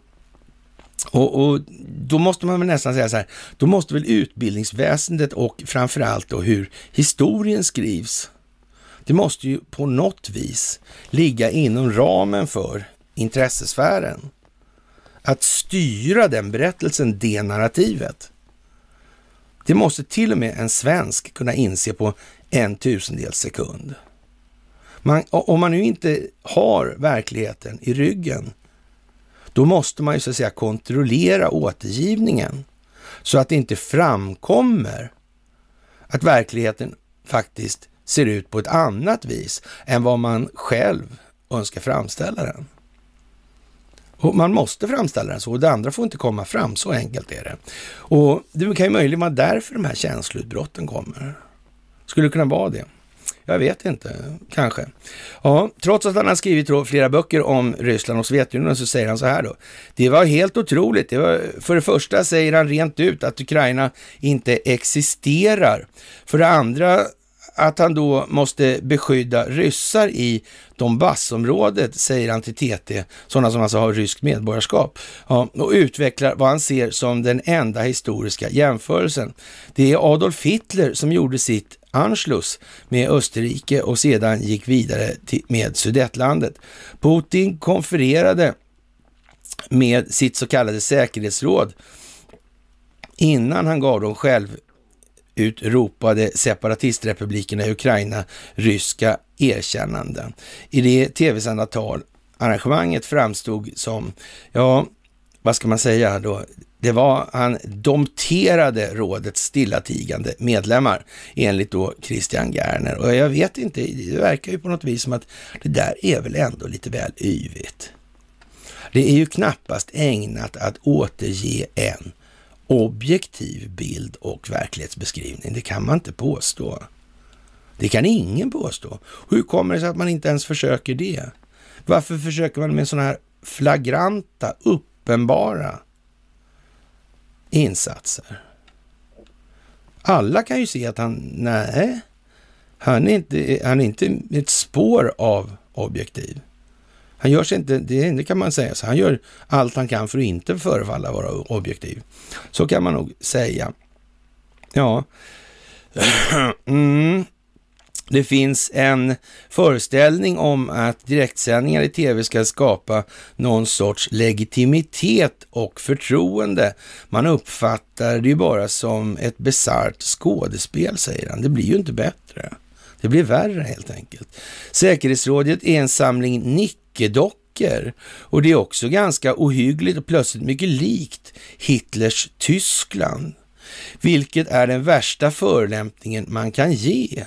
och, och, då måste man väl nästan säga så här, då måste väl utbildningsväsendet och framförallt då hur historien skrivs, det måste ju på något vis ligga inom ramen för intressesfären. Att styra den berättelsen, det narrativet. Det måste till och med en svensk kunna inse på en tusendels sekund. Man, om man nu inte har verkligheten i ryggen, då måste man ju så att säga kontrollera återgivningen så att det inte framkommer att verkligheten faktiskt ser ut på ett annat vis än vad man själv önskar framställa den. Och man måste framställa den så och det andra får inte komma fram, så enkelt är det. Och det kan ju möjligen vara därför de här känsloutbrotten kommer. Skulle det kunna vara det? Jag vet inte, kanske. Ja, trots att han har skrivit flera böcker om Ryssland och Sovjetunionen så säger han så här då. Det var helt otroligt. Det var, för det första säger han rent ut att Ukraina inte existerar. För det andra att han då måste beskydda ryssar i Donbassområdet, säger han till TT, sådana som alltså har ryskt medborgarskap, ja, och utvecklar vad han ser som den enda historiska jämförelsen. Det är Adolf Hitler som gjorde sitt Anschluss med Österrike och sedan gick vidare till, med Sudetlandet. Putin konfererade med sitt så kallade säkerhetsråd innan han gav dem själv utropade separatistrepublikerna i Ukraina ryska erkännanden. I det tv-sända tal arrangemanget framstod som, ja, vad ska man säga då? Det var, han domterade rådets stillatigande medlemmar enligt då Christian Gerner. Och jag vet inte, det verkar ju på något vis som att det där är väl ändå lite väl yvigt. Det är ju knappast ägnat att återge en objektiv bild och verklighetsbeskrivning. Det kan man inte påstå. Det kan ingen påstå. Hur kommer det sig att man inte ens försöker det? Varför försöker man med sådana här flagranta, uppenbara insatser? Alla kan ju se att han, nej, han är inte, han är inte ett spår av objektiv. Han gör sig inte, det kan man säga, så han gör allt han kan för att inte förefalla vara objektiv. Så kan man nog säga. Ja. Mm. Det finns en föreställning om att direktsändningar i tv ska skapa någon sorts legitimitet och förtroende. Man uppfattar det ju bara som ett bisarrt skådespel, säger han. Det blir ju inte bättre. Det blir värre helt enkelt. Säkerhetsrådet är en samling nickedockor och det är också ganska ohyggligt och plötsligt mycket likt Hitlers Tyskland, vilket är den värsta förolämpningen man kan ge.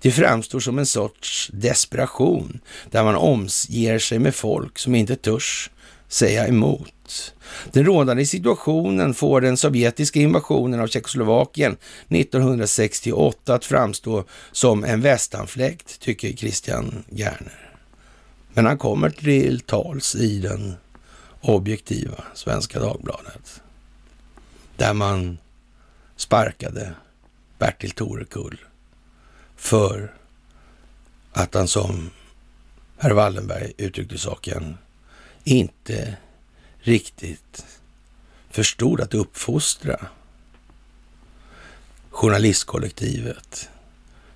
Det framstår som en sorts desperation där man omger sig med folk som inte törs säga emot. Den rådande situationen får den sovjetiska invasionen av Tjeckoslovakien 1968 att framstå som en västanfläkt, tycker Christian Gerner. Men han kommer till tals i den objektiva Svenska Dagbladet. Där man sparkade Bertil Torekull för att han som herr Wallenberg uttryckte saken inte riktigt förstod att uppfostra journalistkollektivet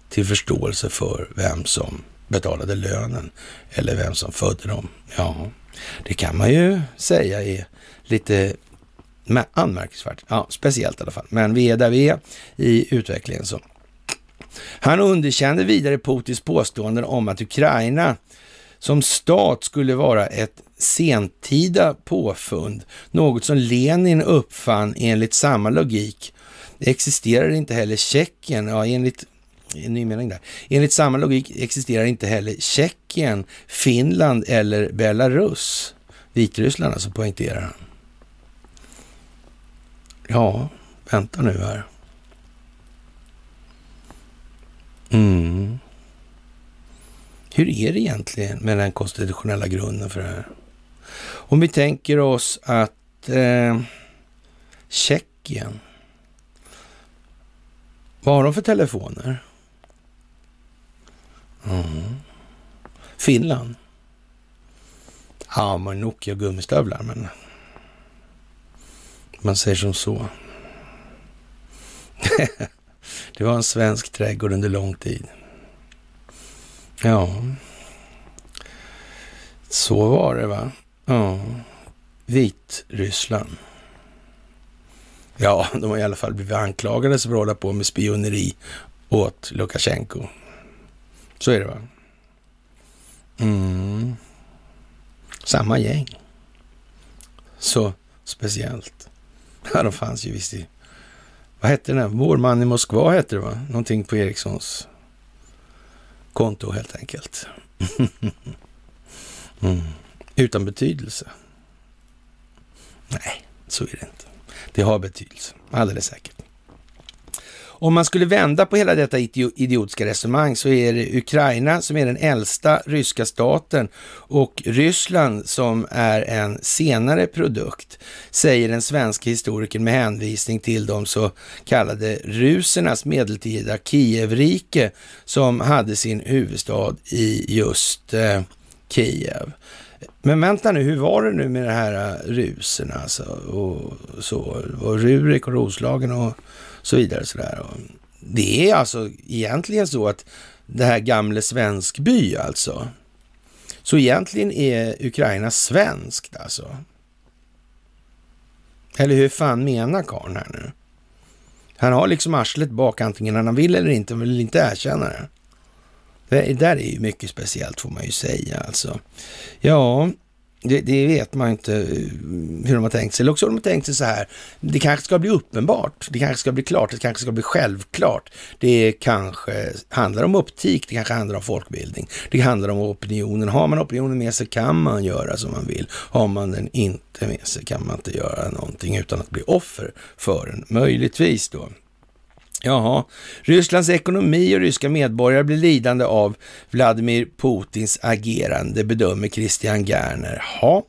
till förståelse för vem som betalade lönen eller vem som födde dem. Ja, det kan man ju säga är lite anmärkningsvärt. Ja, speciellt i alla fall. Men vi är där vi är i utvecklingen. Så. Han underkände vidare Putins påståenden om att Ukraina som stat skulle vara ett sentida påfund, något som Lenin uppfann enligt samma logik. Det existerar inte heller Tjeckien, ja enligt en ny mening där. Enligt samma logik existerar inte heller Tjeckien, Finland eller Belarus. Vitryssland alltså, poängterar han. Ja, vänta nu här. Mm. Hur är det egentligen med den konstitutionella grunden för det här? Om vi tänker oss att eh, Tjeckien, vad har de för telefoner? Mm. Finland? Ja, man Nokia gummistövlar, men man säger som så. det var en svensk trädgård under lång tid. Ja, så var det va? Ja, Vitryssland. Ja, de har i alla fall blivit anklagade för att hålla på med spioneri åt Lukasjenko. Så är det va? Mm. Samma gäng. Så speciellt. Ja, de fanns ju visst i... Vad hette den? Vår man i Moskva hette det va? Någonting på Ericssons konto helt enkelt. mm. Utan betydelse. Nej, så är det inte. Det har betydelse, alldeles säkert. Om man skulle vända på hela detta idiotiska resonemang så är det Ukraina som är den äldsta ryska staten och Ryssland som är en senare produkt, säger den svenska historikern med hänvisning till de så kallade rusernas medeltida Kievrike som hade sin huvudstad i just eh, Kiev. Men vänta nu, hur var det nu med de här eh, ruserna alltså, och så, och Rurik och Roslagen och så vidare. Så där. det är alltså egentligen så att det här gamle svenskby alltså. Så egentligen är Ukraina svenskt alltså. Eller hur fan menar karln här nu? Han har liksom arslet bak antingen han vill eller inte, han vill inte erkänna det. Det där är ju mycket speciellt får man ju säga alltså. Ja, det, det, vet man inte eh, hur de har tänkt sig. Eller också har de tänkt sig så här, det kanske ska bli uppenbart, det kanske ska bli klart, det kanske ska bli självklart. Det kanske handlar om optik, det kanske handlar om folkbildning, det handlar om opinionen. Har man opinionen med sig kan man göra som man vill. Har man den inte med sig kan man inte göra någonting utan att bli offer för den, möjligtvis då. Jaha, Rysslands ekonomi och ryska medborgare blir lidande av Vladimir Putins agerande, bedömer Christian Gerner. Ja,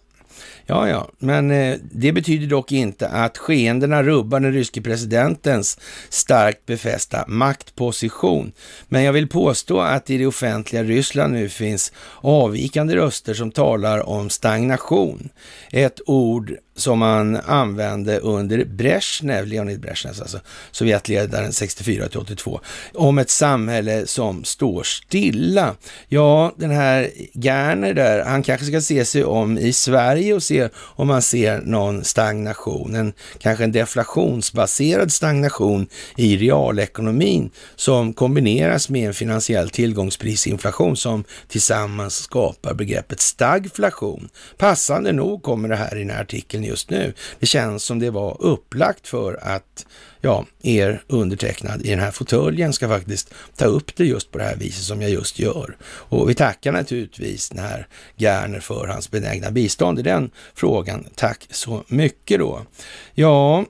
Ja, ja, men eh, det betyder dock inte att skeendena rubbar den ryske presidentens starkt befästa maktposition. Men jag vill påstå att i det offentliga Ryssland nu finns avvikande röster som talar om stagnation. Ett ord som man använde under Brezhnev, Leonid Brezhnev, alltså Sovjetledaren 64 till 82, om ett samhälle som står stilla. Ja, den här Gerner där, han kanske ska se sig om i Sverige och se om man ser någon stagnation, en, kanske en deflationsbaserad stagnation i realekonomin som kombineras med en finansiell tillgångsprisinflation som tillsammans skapar begreppet stagflation. Passande nog kommer det här i den här artikeln just nu. Det känns som det var upplagt för att ja, er undertecknad i den här fåtöljen ska faktiskt ta upp det just på det här viset som jag just gör. Och vi tackar naturligtvis den här Gerner för hans benägna bistånd i den frågan. Tack så mycket då. Ja,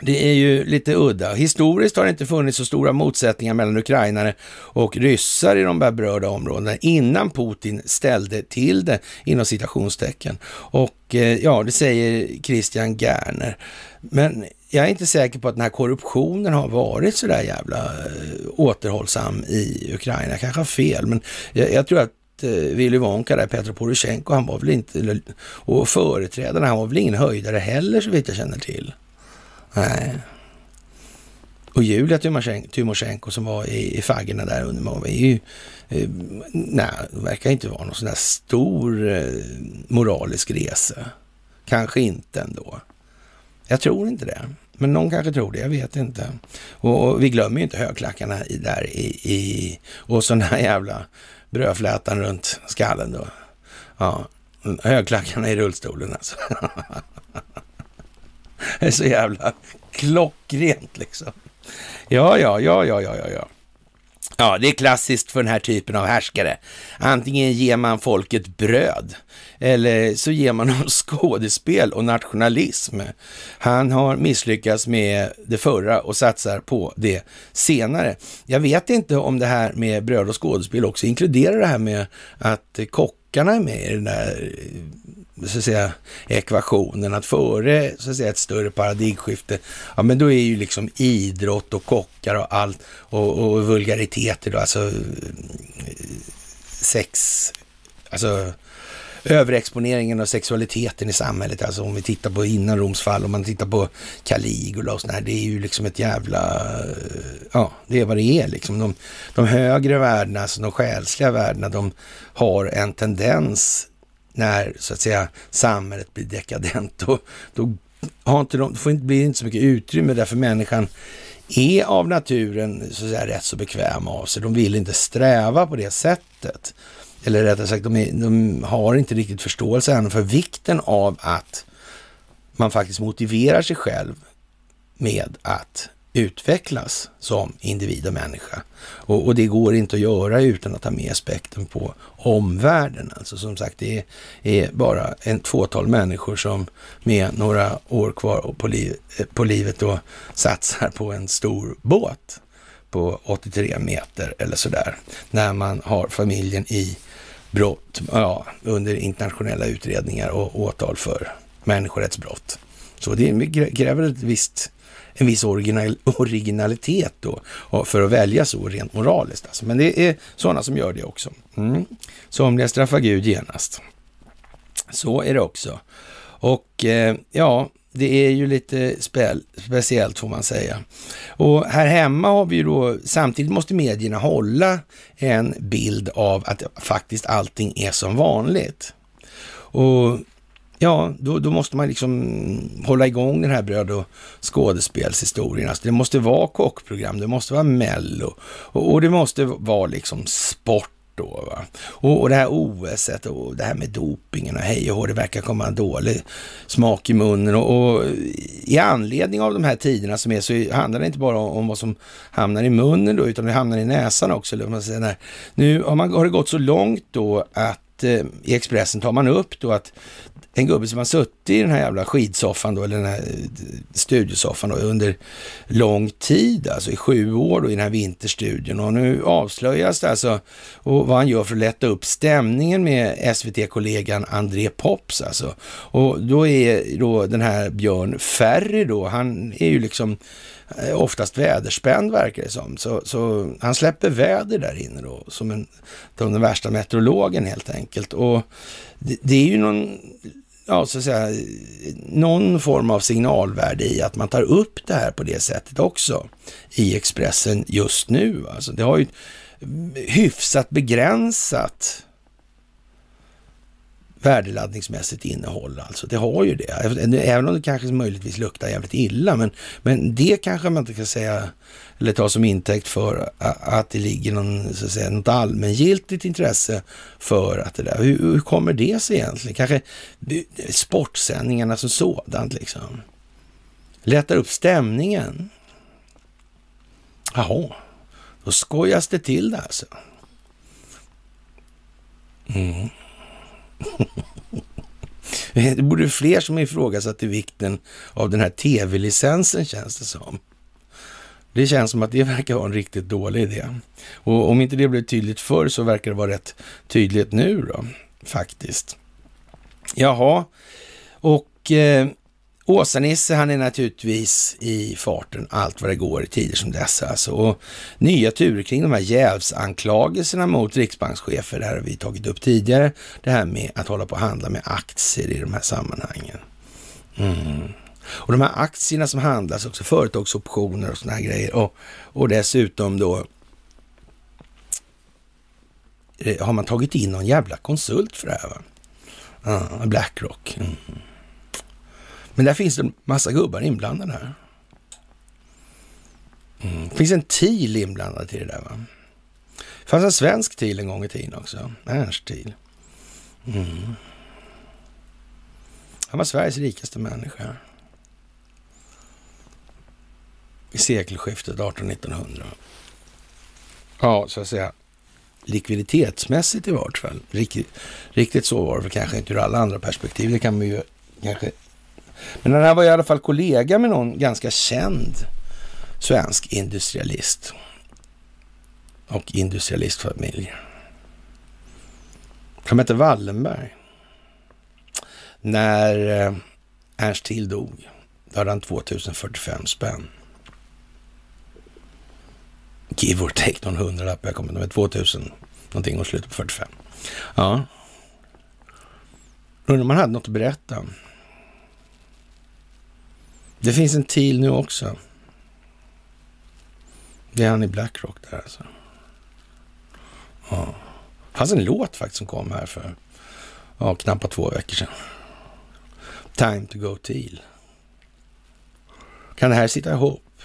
det är ju lite udda. Historiskt har det inte funnits så stora motsättningar mellan ukrainare och ryssar i de här berörda områdena innan Putin ställde till det inom citationstecken. Och eh, ja, det säger Christian Gerner. Men jag är inte säker på att den här korruptionen har varit så där jävla eh, återhållsam i Ukraina. Jag kanske har fel, men jag, jag tror att eh, Willy Wonka där, Petro Poroshenko, han var väl inte, och företrädarna, han var väl ingen höjdare heller så vitt jag känner till. Nej. Och Julia Tymosjenko som var i, i faggorna där under var ju, eh, nej, verkar inte vara någon sån där stor eh, moralisk resa. Kanske inte ändå. Jag tror inte det. Men någon kanske tror det, jag vet inte. Och, och vi glömmer ju inte högklackarna i, där i, i och sån här jävla brödflätan runt skallen då. Ja, högklackarna i rullstolen alltså. Det är så jävla klockrent liksom. Ja, ja, ja, ja, ja, ja. Ja, det är klassiskt för den här typen av härskare. Antingen ger man folket bröd eller så ger man dem skådespel och nationalism. Han har misslyckats med det förra och satsar på det senare. Jag vet inte om det här med bröd och skådespel också inkluderar det här med att kockarna är med i den där eh, så att säga, ekvationen. Att före så att säga, ett större paradigmskifte, ja men då är ju liksom idrott och kockar och allt och, och vulgariteter då, alltså sex, alltså överexponeringen av sexualiteten i samhället. Alltså om vi tittar på innan Roms fall, om man tittar på Caligula och sådär. Det är ju liksom ett jävla, ja, det är vad det är liksom. De, de högre värdena, alltså de själsliga värdena, de har en tendens när så att säga samhället blir dekadent. Då, då har inte de, får inte, blir inte så mycket utrymme därför människan är av naturen så att säga, rätt så bekväm av sig. De vill inte sträva på det sättet. Eller rättare sagt, de, är, de har inte riktigt förståelse än för vikten av att man faktiskt motiverar sig själv med att utvecklas som individ och människa. Och, och, det går inte att göra utan att ha med aspekten på omvärlden. Alltså som sagt, det är, är bara en fåtal människor som med några år kvar på, liv, på livet då satsar på en stor båt på 83 meter eller sådär. När man har familjen i brott, ja, under internationella utredningar och åtal för människorättsbrott. Så det kräver ett visst en viss original, originalitet då för att välja så rent moraliskt. Alltså. Men det är sådana som gör det också. Mm. Somliga straffar Gud genast. Så är det också. Och eh, ja, det är ju lite spe speciellt får man säga. Och här hemma har vi ju då, samtidigt måste medierna hålla en bild av att faktiskt allting är som vanligt. Och ja, då, då, måste man liksom hålla igång den här bröd och skådespelshistorien. Alltså det måste vara kockprogram, det måste vara mello och, och det måste vara liksom sport då. Va? Och, och det här OS och det här med dopingen och hej och hå, det verkar komma en dålig smak i munnen. Och, och, i anledning av de här tiderna som är så handlar det inte bara om, om vad som hamnar i munnen då, utan det hamnar i näsan också. Eller man säger, nu har, man, har det gått så långt då att eh, i Expressen tar man upp då att en gubbe som har suttit i den här jävla skidsoffan då, eller den här eh, studiosoffan då, under lång tid, alltså i sju år då i den här vinterstudion. Och nu avslöjas det alltså och vad han gör för att lätta upp stämningen med SVT-kollegan André Pops alltså. Och då är då den här Björn Ferry då, han är ju liksom eh, oftast väderspänd verkar det som. Så, så han släpper väder där inne då, som, en, den värsta meteorologen helt enkelt. Och det, det är ju någon ja, så att säga, någon form av signalvärde i att man tar upp det här på det sättet också i Expressen just nu. Alltså, det har ju hyfsat begränsat värdeladdningsmässigt innehåll. Alltså det har ju det. Även om det kanske möjligtvis luktar jävligt illa. Men, men det kanske man inte kan säga eller ta som intäkt för att det ligger någon, så att säga, något allmängiltigt intresse för att det där. Hur, hur kommer det sig egentligen? Kanske sportsändningarna som sådant liksom. Lättar upp stämningen. Jaha, då skojas det till det alltså. Mm. Det borde fler som ifrågasatte vikten av den här tv-licensen känns det som. Det känns som att det verkar vara en riktigt dålig idé. Och om inte det blev tydligt förr så verkar det vara rätt tydligt nu då, faktiskt. Jaha, och eh, Åsa-Nisse han är naturligtvis i farten allt vad det går i tider som dessa. Alltså. Och nya turer kring de här jävsanklagelserna mot riksbankschefer, det här har vi tagit upp tidigare. Det här med att hålla på och handla med aktier i de här sammanhangen. Mm. Och de här aktierna som handlas, också företagsoptioner och sådana här grejer. Och, och dessutom då eh, har man tagit in någon jävla konsult för det här va? Ja, Blackrock. Mm. Men där finns det en massa gubbar inblandade här. Mm. Det finns en TIL inblandad i det där va? Det fanns en svensk TIL en gång i tiden också. Ernst TIL. Mm. Han var Sveriges rikaste människa. I sekelskiftet 1800-1900. Ja, så att säga likviditetsmässigt i vart fall. Riktigt, riktigt så var det kanske inte ur alla andra perspektiv. Det kan man ju kanske men den här var i alla fall kollega med någon ganska känd svensk industrialist och industrialistfamilj. Som hette Wallenberg. När eh, Ernst Till dog, då hade han 2045 spänn. Give or take någon hundralapp, jag kommer inte ihåg, 2000 någonting och slutet på 45. Ja. Undrar om han hade något att berätta. Det finns en till nu också. Det är han i Blackrock där alltså. Ja. Det fanns en låt faktiskt som kom här för ja, knappt två veckor sedan. Time to go till. Kan det här sitta ihop?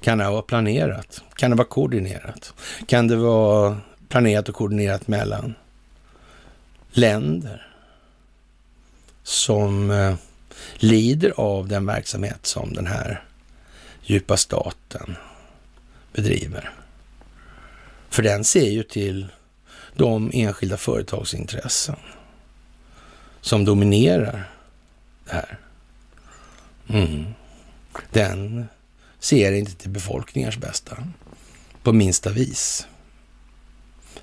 Kan det här vara planerat? Kan det vara koordinerat? Kan det vara planerat och koordinerat mellan länder som eh, lider av den verksamhet som den här djupa staten bedriver. För den ser ju till de enskilda företagsintressen som dominerar det här. Mm. Den ser inte till befolkningars bästa på minsta vis.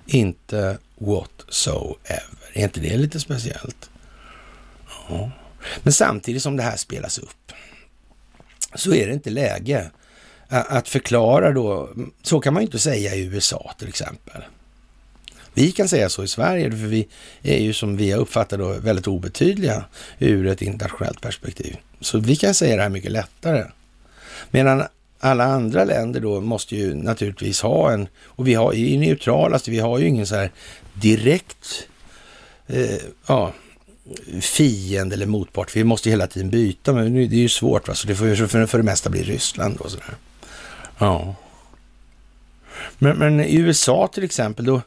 Inte whatsoever. Är inte det lite speciellt? Ja. Men samtidigt som det här spelas upp så är det inte läge att förklara då, så kan man ju inte säga i USA till exempel. Vi kan säga så i Sverige, för vi är ju som vi har uppfattat då väldigt obetydliga ur ett internationellt perspektiv. Så vi kan säga det här mycket lättare. Medan alla andra länder då måste ju naturligtvis ha en, och vi har ju neutrala, vi har ju ingen så här direkt, eh, ja, fiende eller motpart. Vi måste hela tiden byta, men det är ju svårt. Va? Så det får ju för, för det mesta bli Ryssland och sådär. Ja. Men, men, i USA till exempel, då,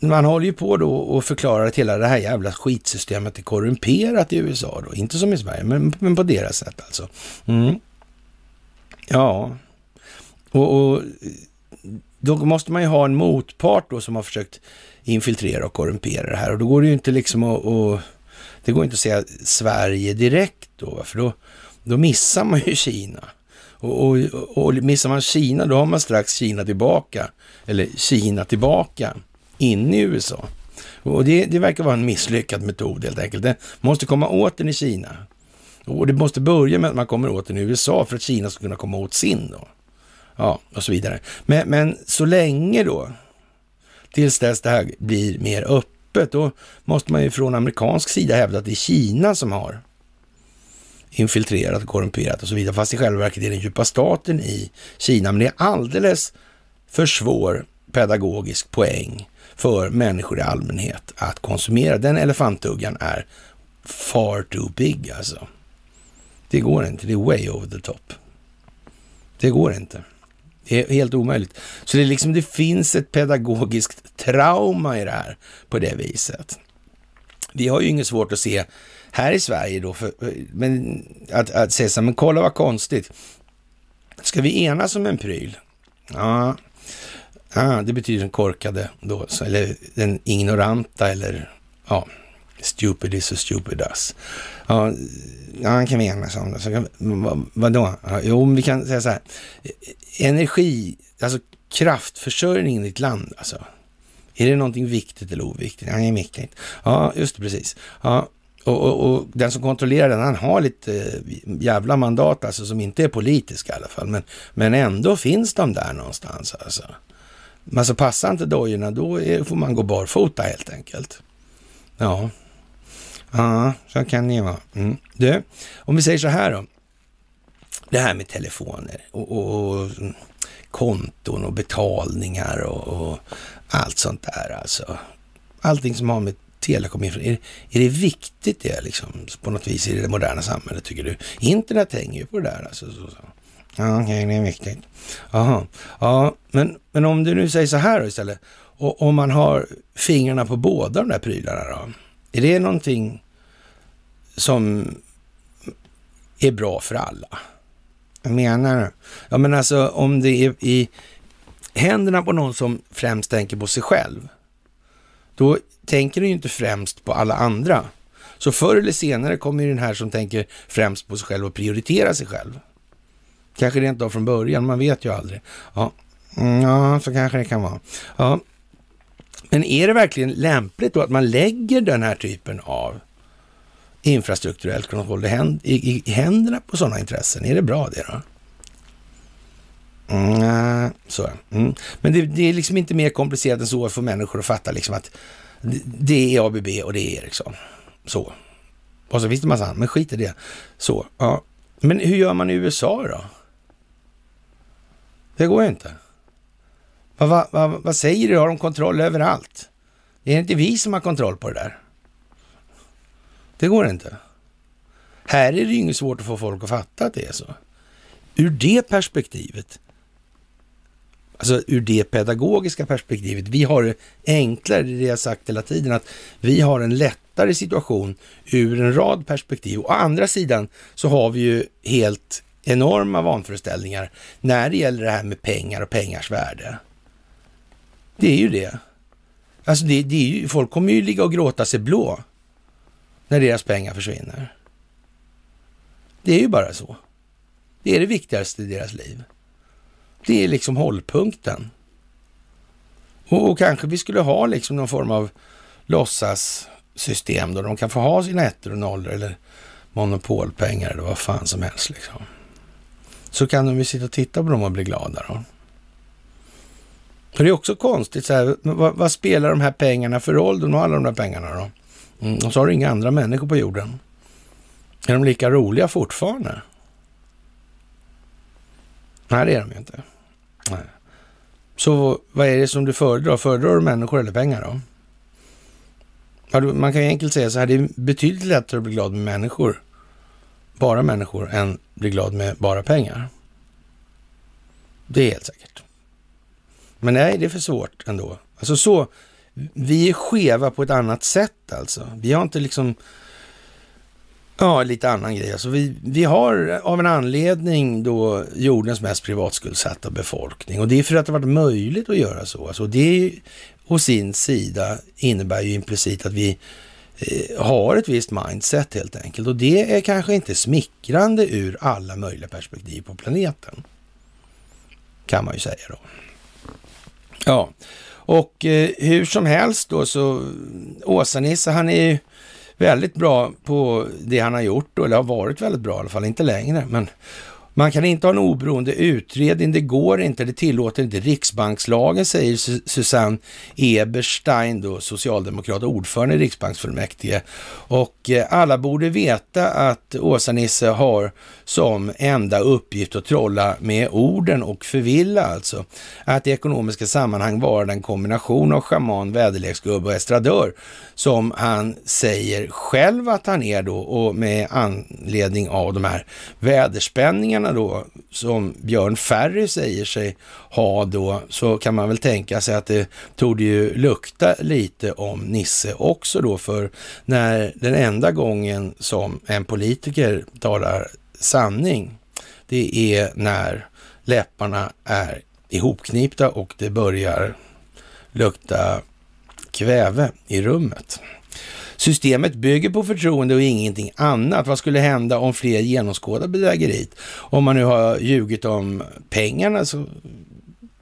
man håller ju på då och förklarar att hela det här jävla skitsystemet är korrumperat i USA då. Inte som i Sverige, men, men på deras sätt alltså. Mm. Ja, och, och då måste man ju ha en motpart då som har försökt infiltrera och korrumpera det här. Och då går det ju inte liksom att, och, det går inte att säga Sverige direkt då, för då, då missar man ju Kina. Och, och, och missar man Kina, då har man strax Kina tillbaka, eller Kina tillbaka, in i USA. Och det, det verkar vara en misslyckad metod helt enkelt. Det måste komma åt den i Kina. Och det måste börja med att man kommer åt den i USA för att Kina ska kunna komma åt sin då. Ja, och så vidare. Men, men så länge då tills dess det här blir mer öppet. Då måste man ju från amerikansk sida hävda att det är Kina som har infiltrerat och korrumperat och så vidare. Fast i själva verket är den djupa staten i Kina. Men det är alldeles för svår pedagogisk poäng för människor i allmänhet att konsumera. Den elefantuggan är far too big alltså. Det går inte, det är way over the top. Det går inte. Är helt omöjligt. Så det, är liksom, det finns ett pedagogiskt trauma i det här på det viset. Vi har ju inget svårt att se här i Sverige då, för, men att, att säga så här, men kolla vad konstigt. Ska vi enas om en pryl? Ja, ja det betyder den korkade då, eller den ignoranta eller ja, Stupid is so stupid us. Ja, ja kan vi enas om. Så kan, vad, vadå? Ja, jo, men vi kan säga så här. Energi, alltså kraftförsörjningen i ett land, alltså. Är det någonting viktigt eller oviktigt? Ja, det är viktigt. Ja, just det, precis. Ja, och, och, och, den som kontrollerar den, han har lite eh, jävla mandat alltså som inte är politiska i alla fall. Men, men ändå finns de där någonstans alltså. Men alltså passar inte dojorna, då är, får man gå barfota helt enkelt. Ja, ja så kan det ju vara. Mm. Du, om vi säger så här då. Det här med telefoner och, och, och konton och betalningar och, och, allt sånt där alltså. Allting som har med telekom är, är det viktigt det liksom på något vis i det moderna samhället tycker du? Internet hänger ju på det där alltså. Så, så. Ja, okej, det är viktigt. Jaha, ja, men, men om du nu säger så här då istället. Och om man har fingrarna på båda de där prylarna då? Är det någonting som är bra för alla? Jag menar Ja, men alltså om det är i händerna på någon som främst tänker på sig själv, då tänker du ju inte främst på alla andra. Så förr eller senare kommer ju den här som tänker främst på sig själv och prioritera sig själv. Kanske rent av från början, man vet ju aldrig. Ja, mm, ja så kanske det kan vara. Ja. Men är det verkligen lämpligt då att man lägger den här typen av infrastrukturellt kontroll i, händerna på sådana intressen? Är det bra det då? Mm, så. Mm. Men det, det, är liksom inte mer komplicerat än så för människor att fatta liksom att det är ABB och det är Ericsson. Så. Och så finns det massa annat, men skit i det. Så, ja. Men hur gör man i USA då? Det går ju inte. Vad, vad, vad, vad säger du? Har de kontroll överallt? Det är inte vi som har kontroll på det där. Det går inte. Här är det ju inget svårt att få folk att fatta att det är så. Ur det perspektivet alltså ur det pedagogiska perspektivet. Vi har det enklare, det är det jag sagt hela tiden, att vi har en lättare situation ur en rad perspektiv. Å andra sidan så har vi ju helt enorma vanföreställningar när det gäller det här med pengar och pengars värde. Det är ju det. Alltså det, det är ju, folk kommer ju ligga och gråta sig blå när deras pengar försvinner. Det är ju bara så. Det är det viktigaste i deras liv. Det är liksom hållpunkten. Och, och kanske vi skulle ha liksom någon form av låtsassystem då de kan få ha sina ettor och nollor eller monopolpengar eller vad fan som helst. Liksom. Så kan de ju sitta och titta på dem och bli glada då. Och det är också konstigt, så här, vad, vad, spelar de här pengarna för roll? De har alla de där pengarna då. Mm, och så har du inga andra människor på jorden. Är de lika roliga fortfarande? Nej, det är de ju inte. Nej. Så vad är det som du föredrar? Föredrar du människor eller pengar då? Man kan ju enkelt säga så här, det är betydligt lättare att bli glad med människor, bara människor, än bli glad med bara pengar. Det är helt säkert. Men nej, det är för svårt ändå. Alltså så, vi är skeva på ett annat sätt alltså. Vi har inte liksom Ja, lite annan grej. Alltså vi, vi har av en anledning då jordens mest privatskuldsatta befolkning och det är för att det varit möjligt att göra så. Alltså det å sin sida innebär ju implicit att vi eh, har ett visst mindset helt enkelt och det är kanske inte smickrande ur alla möjliga perspektiv på planeten. Kan man ju säga då. Ja, och eh, hur som helst då så Åsa-Nisse han är ju väldigt bra på det han har gjort, eller har varit väldigt bra i alla fall, inte längre. Men man kan inte ha en oberoende utredning, det går inte, det tillåter inte riksbankslagen, säger Susanne Eberstein, då, socialdemokrat och ordförande i riksbanksfullmäktige. Och eh, alla borde veta att Åsa-Nisse har som enda uppgift att trolla med orden och förvilla alltså. Att i ekonomiska sammanhang vara den kombination av schaman, väderleksgubbe och estradör som han säger själv att han är då och med anledning av de här väderspänningarna då som Björn Ferry säger sig ha då så kan man väl tänka sig att det tog ju lukta lite om Nisse också då för när den enda gången som en politiker talar sanning, det är när läpparna är ihopknipta och det börjar lukta kväve i rummet. Systemet bygger på förtroende och ingenting annat. Vad skulle hända om fler genomskådar bedrägeriet? Om man nu har ljugit om pengarna så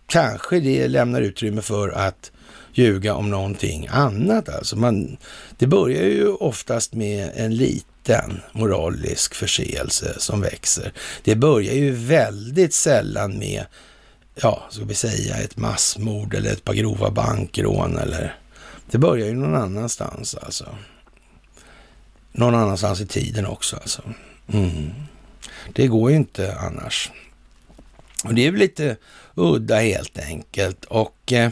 kanske det lämnar utrymme för att ljuga om någonting annat. Alltså man, det börjar ju oftast med en liten moralisk förseelse som växer. Det börjar ju väldigt sällan med, ja, ska vi säga ett massmord eller ett par grova bankrån eller det börjar ju någon annanstans alltså. Någon annanstans i tiden också alltså. Mm. Det går ju inte annars. Och det är väl lite udda helt enkelt. Och eh,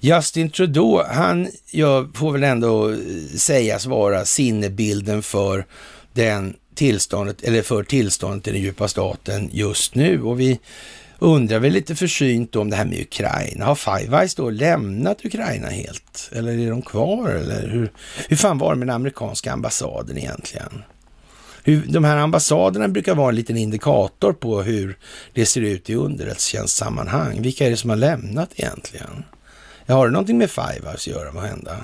Justin Trudeau, han jag får väl ändå eh, sägas vara sinnebilden för den tillståndet, eller för tillståndet i den djupa staten just nu. Och vi undrar väl lite försynt om det här med Ukraina. Har Five Eyes då lämnat Ukraina helt? Eller är de kvar? Eller hur, hur fan var det med den amerikanska ambassaden egentligen? Hur, de här ambassaderna brukar vara en liten indikator på hur det ser ut i underrättelsetjänstsammanhang. Vilka är det som har lämnat egentligen? Ja, har det någonting med Five Eyes att göra, vad hände?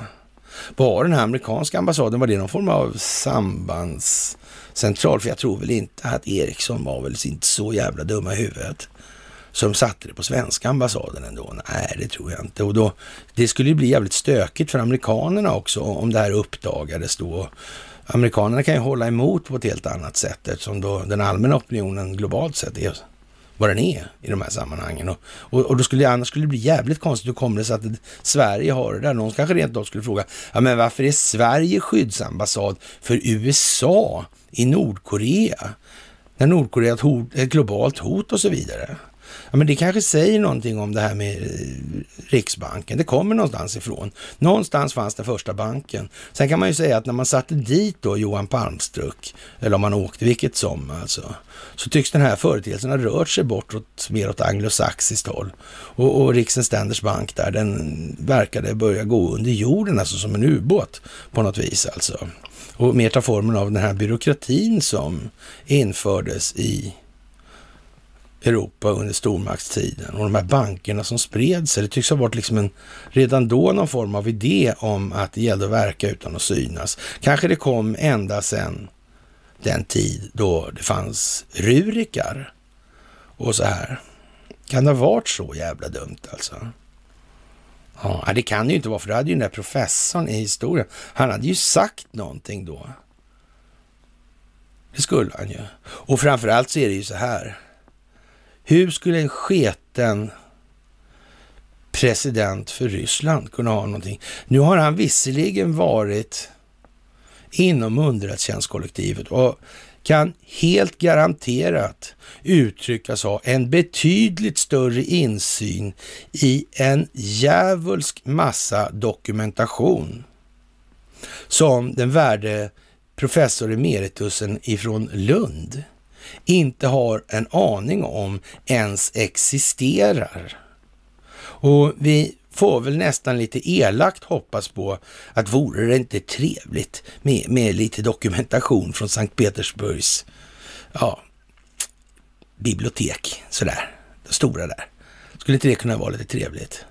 Var den här amerikanska ambassaden, var det någon form av sambandscentral? För jag tror väl inte att Ericsson var väl inte så jävla dumma i huvudet som satte det på svenska ambassaden ändå. Nej, det tror jag inte. Och då, det skulle ju bli jävligt stökigt för amerikanerna också om det här uppdagades då. Amerikanerna kan ju hålla emot på ett helt annat sätt eftersom då den allmänna opinionen globalt sett är vad den är i de här sammanhangen. Och, och, och då skulle, annars skulle det bli jävligt konstigt. Hur kommer det sig att Sverige har det där? Någon kanske rent av skulle fråga, ja men varför är Sverige skyddsambassad för USA i Nordkorea? När Nordkorea är ett, hot, ett globalt hot och så vidare. Ja, men det kanske säger någonting om det här med eh, Riksbanken. Det kommer någonstans ifrån. Någonstans fanns den första banken. Sen kan man ju säga att när man satte dit då Johan Palmstruck, eller om man åkte, vilket som alltså, så tycks den här företeelsen ha rört sig bortåt mer åt anglosaxiskt håll. Och, och Riksens Bank där, den verkade börja gå under jorden, alltså som en ubåt på något vis alltså. Och mer ta formen av den här byråkratin som infördes i Europa under stormaktstiden och de här bankerna som spred sig. Det tycks ha varit liksom en, redan då någon form av idé om att det gällde att verka utan att synas. Kanske det kom ända sedan den tid då det fanns rurikar och så här. Kan det ha varit så jävla dumt alltså? Ja, det kan det ju inte vara, för det hade ju den där professorn i historia, han hade ju sagt någonting då. Det skulle han ju. Och framförallt så är det ju så här. Hur skulle en sketen president för Ryssland kunna ha någonting? Nu har han visserligen varit inom underrättelsetjänstkollektivet och kan helt garanterat uttryckas ha en betydligt större insyn i en djävulsk massa dokumentation som den värde professor emeritusen ifrån Lund inte har en aning om ens existerar. Och vi får väl nästan lite elakt hoppas på att vore det inte trevligt med, med lite dokumentation från Sankt Petersburgs ja, bibliotek, sådär, det stora där. Skulle inte det kunna vara lite trevligt?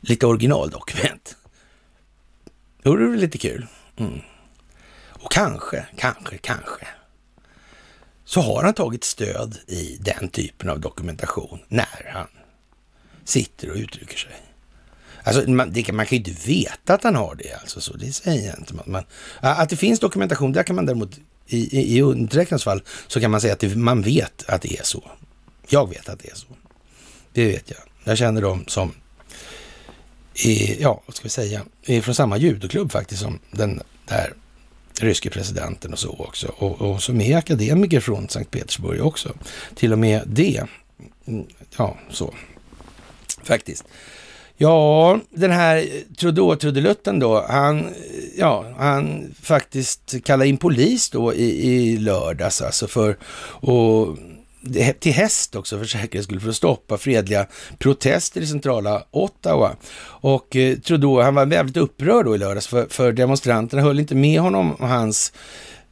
Lite originaldokument. Det vore väl lite kul. Mm. Och kanske, kanske, kanske så har han tagit stöd i den typen av dokumentation när han sitter och uttrycker sig. Alltså, man, det, man kan ju inte veta att han har det, alltså, så det säger jag inte. Man, man, att det finns dokumentation, där kan man däremot, i, i, i undertecknans fall, så kan man säga att det, man vet att det är så. Jag vet att det är så. Det vet jag. Jag känner dem som, är, ja, vad ska vi säga, är från samma judoklubb faktiskt som den där ryske presidenten och så också. Och, och som är akademiker från Sankt Petersburg också. Till och med det. Mm, ja, så. Faktiskt. Ja, den här Trudeau-trudelutten då, han, ja, han faktiskt kallade in polis då i, i lördags alltså för att till häst också för säkerhets skull för att stoppa fredliga protester i centrala Ottawa. Och eh, Trudeau, han var väldigt upprörd då i lördags för, för demonstranterna höll inte med honom om hans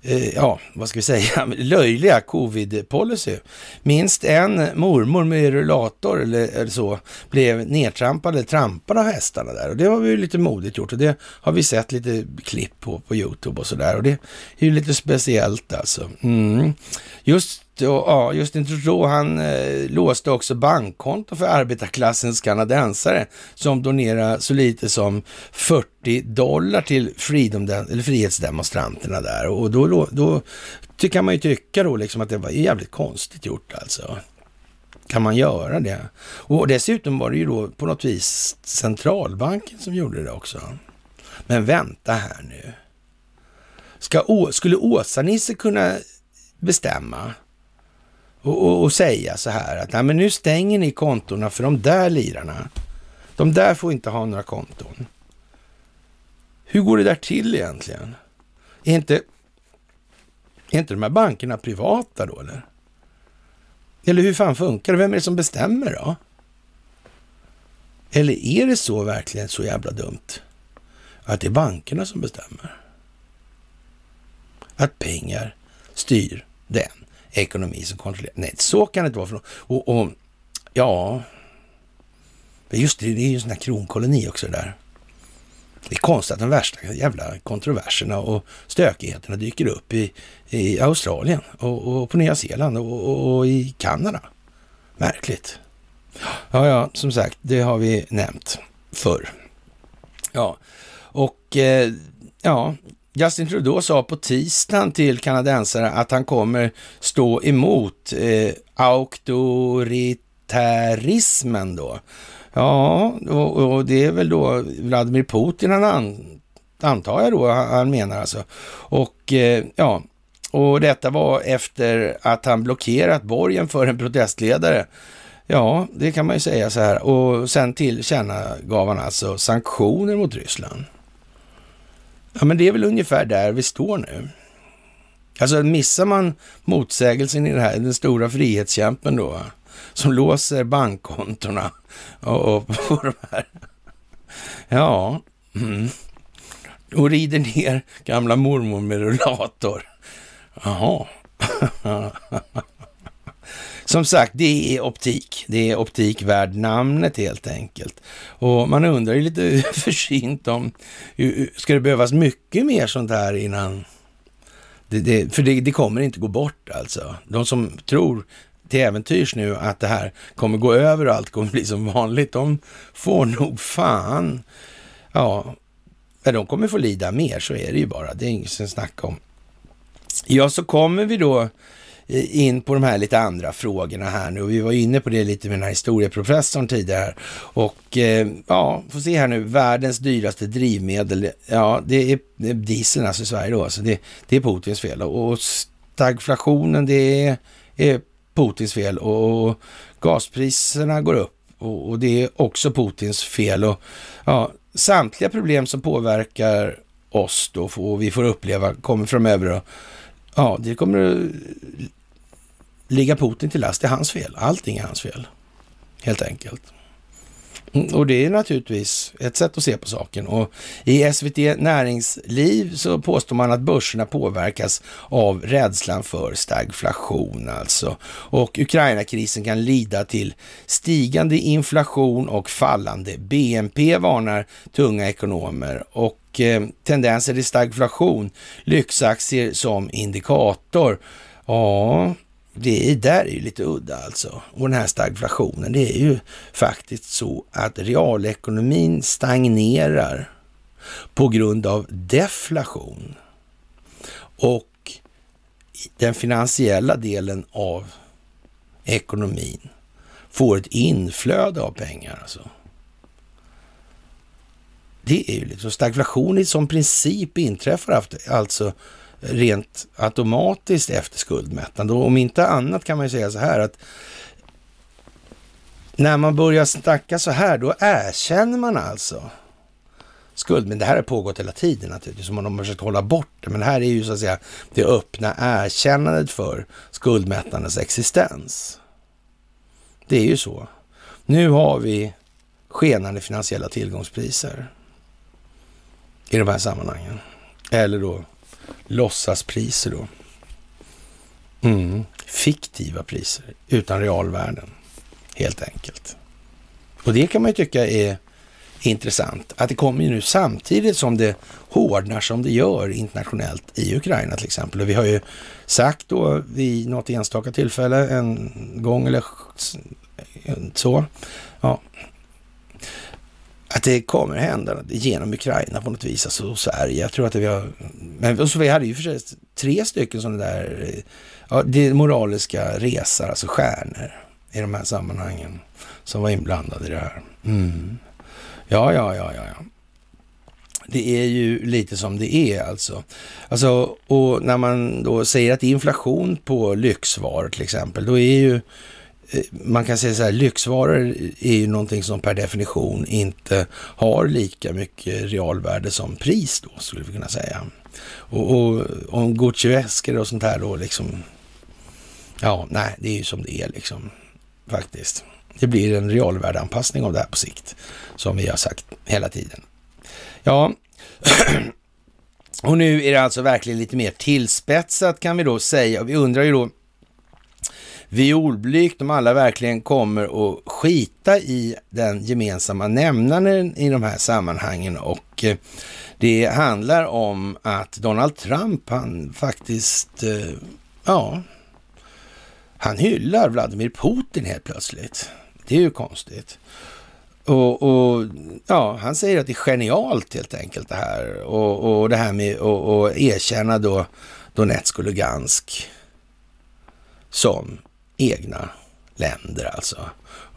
eh, ja, vad ska vi säga, löjliga covid-policy. Minst en mormor med rullator eller, eller så blev nedtrampad eller trampad av hästarna där. Och det var ju lite modigt gjort och det har vi sett lite klipp på på YouTube och sådär. Och det är ju lite speciellt alltså. Mm. Just och, ja, Justin Trudeau han eh, låste också bankkonto för arbetarklassens kanadensare som donerar så lite som 40 dollar till freedom, eller frihetsdemonstranterna där. Och då, då, då kan man ju tycka då liksom att det var jävligt konstigt gjort alltså. Kan man göra det? Och dessutom var det ju då på något vis centralbanken som gjorde det också. Men vänta här nu. Ska, skulle Åsa-Nisse kunna bestämma och, och, och, säga så här att Nej, men nu stänger ni kontona för de där lirarna. De där får inte ha några konton. Hur går det där till egentligen? Är inte, är inte de här bankerna privata då eller? Eller hur fan funkar det? Vem är det som bestämmer då? Eller är det så verkligen så jävla dumt att det är bankerna som bestämmer? Att pengar styr den ekonomi som kontrollerar. Nej, så kan det inte vara. För och, och ja, just det, det är ju en sån här kronkoloni också det där. Det är konstigt att de värsta jävla kontroverserna och stökigheterna dyker upp i, i Australien och, och på Nya Zeeland och, och, och, i Kanada. Märkligt. Ja, ja, som sagt, det har vi nämnt förr. Ja, och eh, ja, Justin Trudeau sa på tisdagen till kanadensare att han kommer stå emot eh, auktoritarismen då. Ja, och, och, det är väl då Vladimir Putin han an, antar jag då han menar alltså. Och eh, ja, och detta var efter att han blockerat borgen för en protestledare. Ja, det kan man ju säga så här. Och sen tillkännagav han alltså sanktioner mot Ryssland. Ja, men det är väl ungefär där vi står nu. Alltså missar man motsägelsen i det här, den stora frihetskämpen då, som låser bankkontona och, och på de här. Ja, mm. och rider ner gamla mormor med rullator. Jaha. Som sagt, det är optik. Det är optik värd namnet helt enkelt. Och man undrar ju lite försynt om, ska det behövas mycket mer sånt här innan det, det, för det, det, kommer inte gå bort alltså. De som tror till äventyrs nu att det här kommer gå över och allt kommer bli som vanligt, de får nog fan, ja, de kommer få lida mer, så är det ju bara. Det är inget att snacka om. Ja, så kommer vi då in på de här lite andra frågorna här nu. Vi var inne på det lite med den här historieprofessorn tidigare. Och eh, ja, får se här nu, världens dyraste drivmedel. Ja, det är, dieseln alltså i Sverige då. Alltså det, det är Putins fel. Och stagflationen, det är, är Putins fel. Och gaspriserna går upp och, och det är också Putins fel. Och ja, samtliga problem som påverkar oss då, och vi får uppleva, kommer framöver då, Ja, det kommer att ligga Putin till last. Det är hans fel. Allting är hans fel, helt enkelt. Mm, och det är naturligtvis ett sätt att se på saken. Och I SVT Näringsliv så påstår man att börserna påverkas av rädslan för stagflation alltså. Och Ukraina-krisen kan lida till stigande inflation och fallande BNP varnar tunga ekonomer. Och och eh, tendenser till stagflation, lyxaktier som indikator. Ja, det där är ju lite udda alltså. Och den här stagflationen, det är ju faktiskt så att realekonomin stagnerar på grund av deflation. Och den finansiella delen av ekonomin får ett inflöde av pengar alltså. Det är ju liksom stagflation som princip inträffar alltså rent automatiskt efter skuldmättnad. Och om inte annat kan man ju säga så här att när man börjar snacka så här, då erkänner man alltså skuld. Men det här har pågått hela tiden naturligtvis, som man har försökt hålla bort det. Men det här är ju så att säga det öppna erkännandet för skuldmättandets existens. Det är ju så. Nu har vi skenande finansiella tillgångspriser i de här sammanhangen. Eller då låtsaspriser då. Mm. Fiktiva priser utan realvärden, helt enkelt. Och det kan man ju tycka är intressant. Att det kommer ju nu samtidigt som det hårdnar som det gör internationellt i Ukraina till exempel. Och vi har ju sagt då vid något enstaka tillfälle, en gång eller så, att det kommer hända genom Ukraina på något vis, alltså Sverige. Jag tror att vi har, men så vi hade ju för sig tre stycken sådana där, ja, det moraliska resor, alltså stjärnor i de här sammanhangen som var inblandade i det här. Mm. Ja, ja, ja, ja, ja. Det är ju lite som det är alltså. Alltså, och när man då säger att det är inflation på lyxvaror till exempel, då är ju man kan säga så här, lyxvaror är ju någonting som per definition inte har lika mycket realvärde som pris då, skulle vi kunna säga. Och, och om Gucci-väskor och sånt här då liksom, ja, nej, det är ju som det är liksom, faktiskt. Det blir en realvärdeanpassning av det här på sikt, som vi har sagt hela tiden. Ja, och nu är det alltså verkligen lite mer tillspetsat kan vi då säga. Vi undrar ju då violblygt om alla verkligen kommer att skita i den gemensamma nämnaren i de här sammanhangen och eh, det handlar om att Donald Trump, han faktiskt, eh, ja, han hyllar Vladimir Putin helt plötsligt. Det är ju konstigt. Och, och, ja, han säger att det är genialt helt enkelt det här. Och, och det här med att erkänna då Donetsk och Lugansk som egna länder alltså.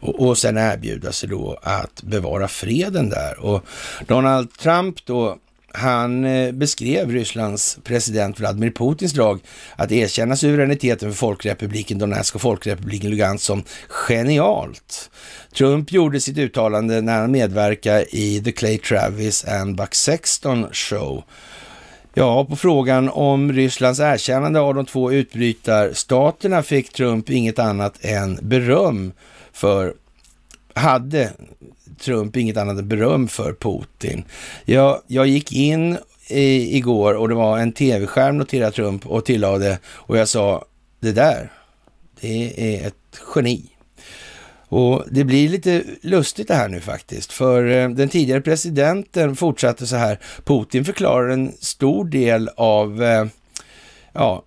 Och, och sen erbjuda sig då att bevara freden där. Och Donald Trump då han eh, beskrev Rysslands president Vladimir Putins drag att erkänna suveräniteten för Folkrepubliken Donetsk och Folkrepubliken Lugansk som genialt. Trump gjorde sitt uttalande när han medverkade i The Clay Travis and Buck Sexton Show. Ja, på frågan om Rysslands erkännande av de två utbrytarstaterna fick Trump inget annat än beröm för hade Trump inget annat än beröm för Putin. Jag, jag gick in i, igår och det var en tv-skärm noterade Trump och tillade och jag sa det där, det är ett geni. Och det blir lite lustigt det här nu faktiskt, för eh, den tidigare presidenten fortsatte så här. Putin förklarar en stor del av eh, ja,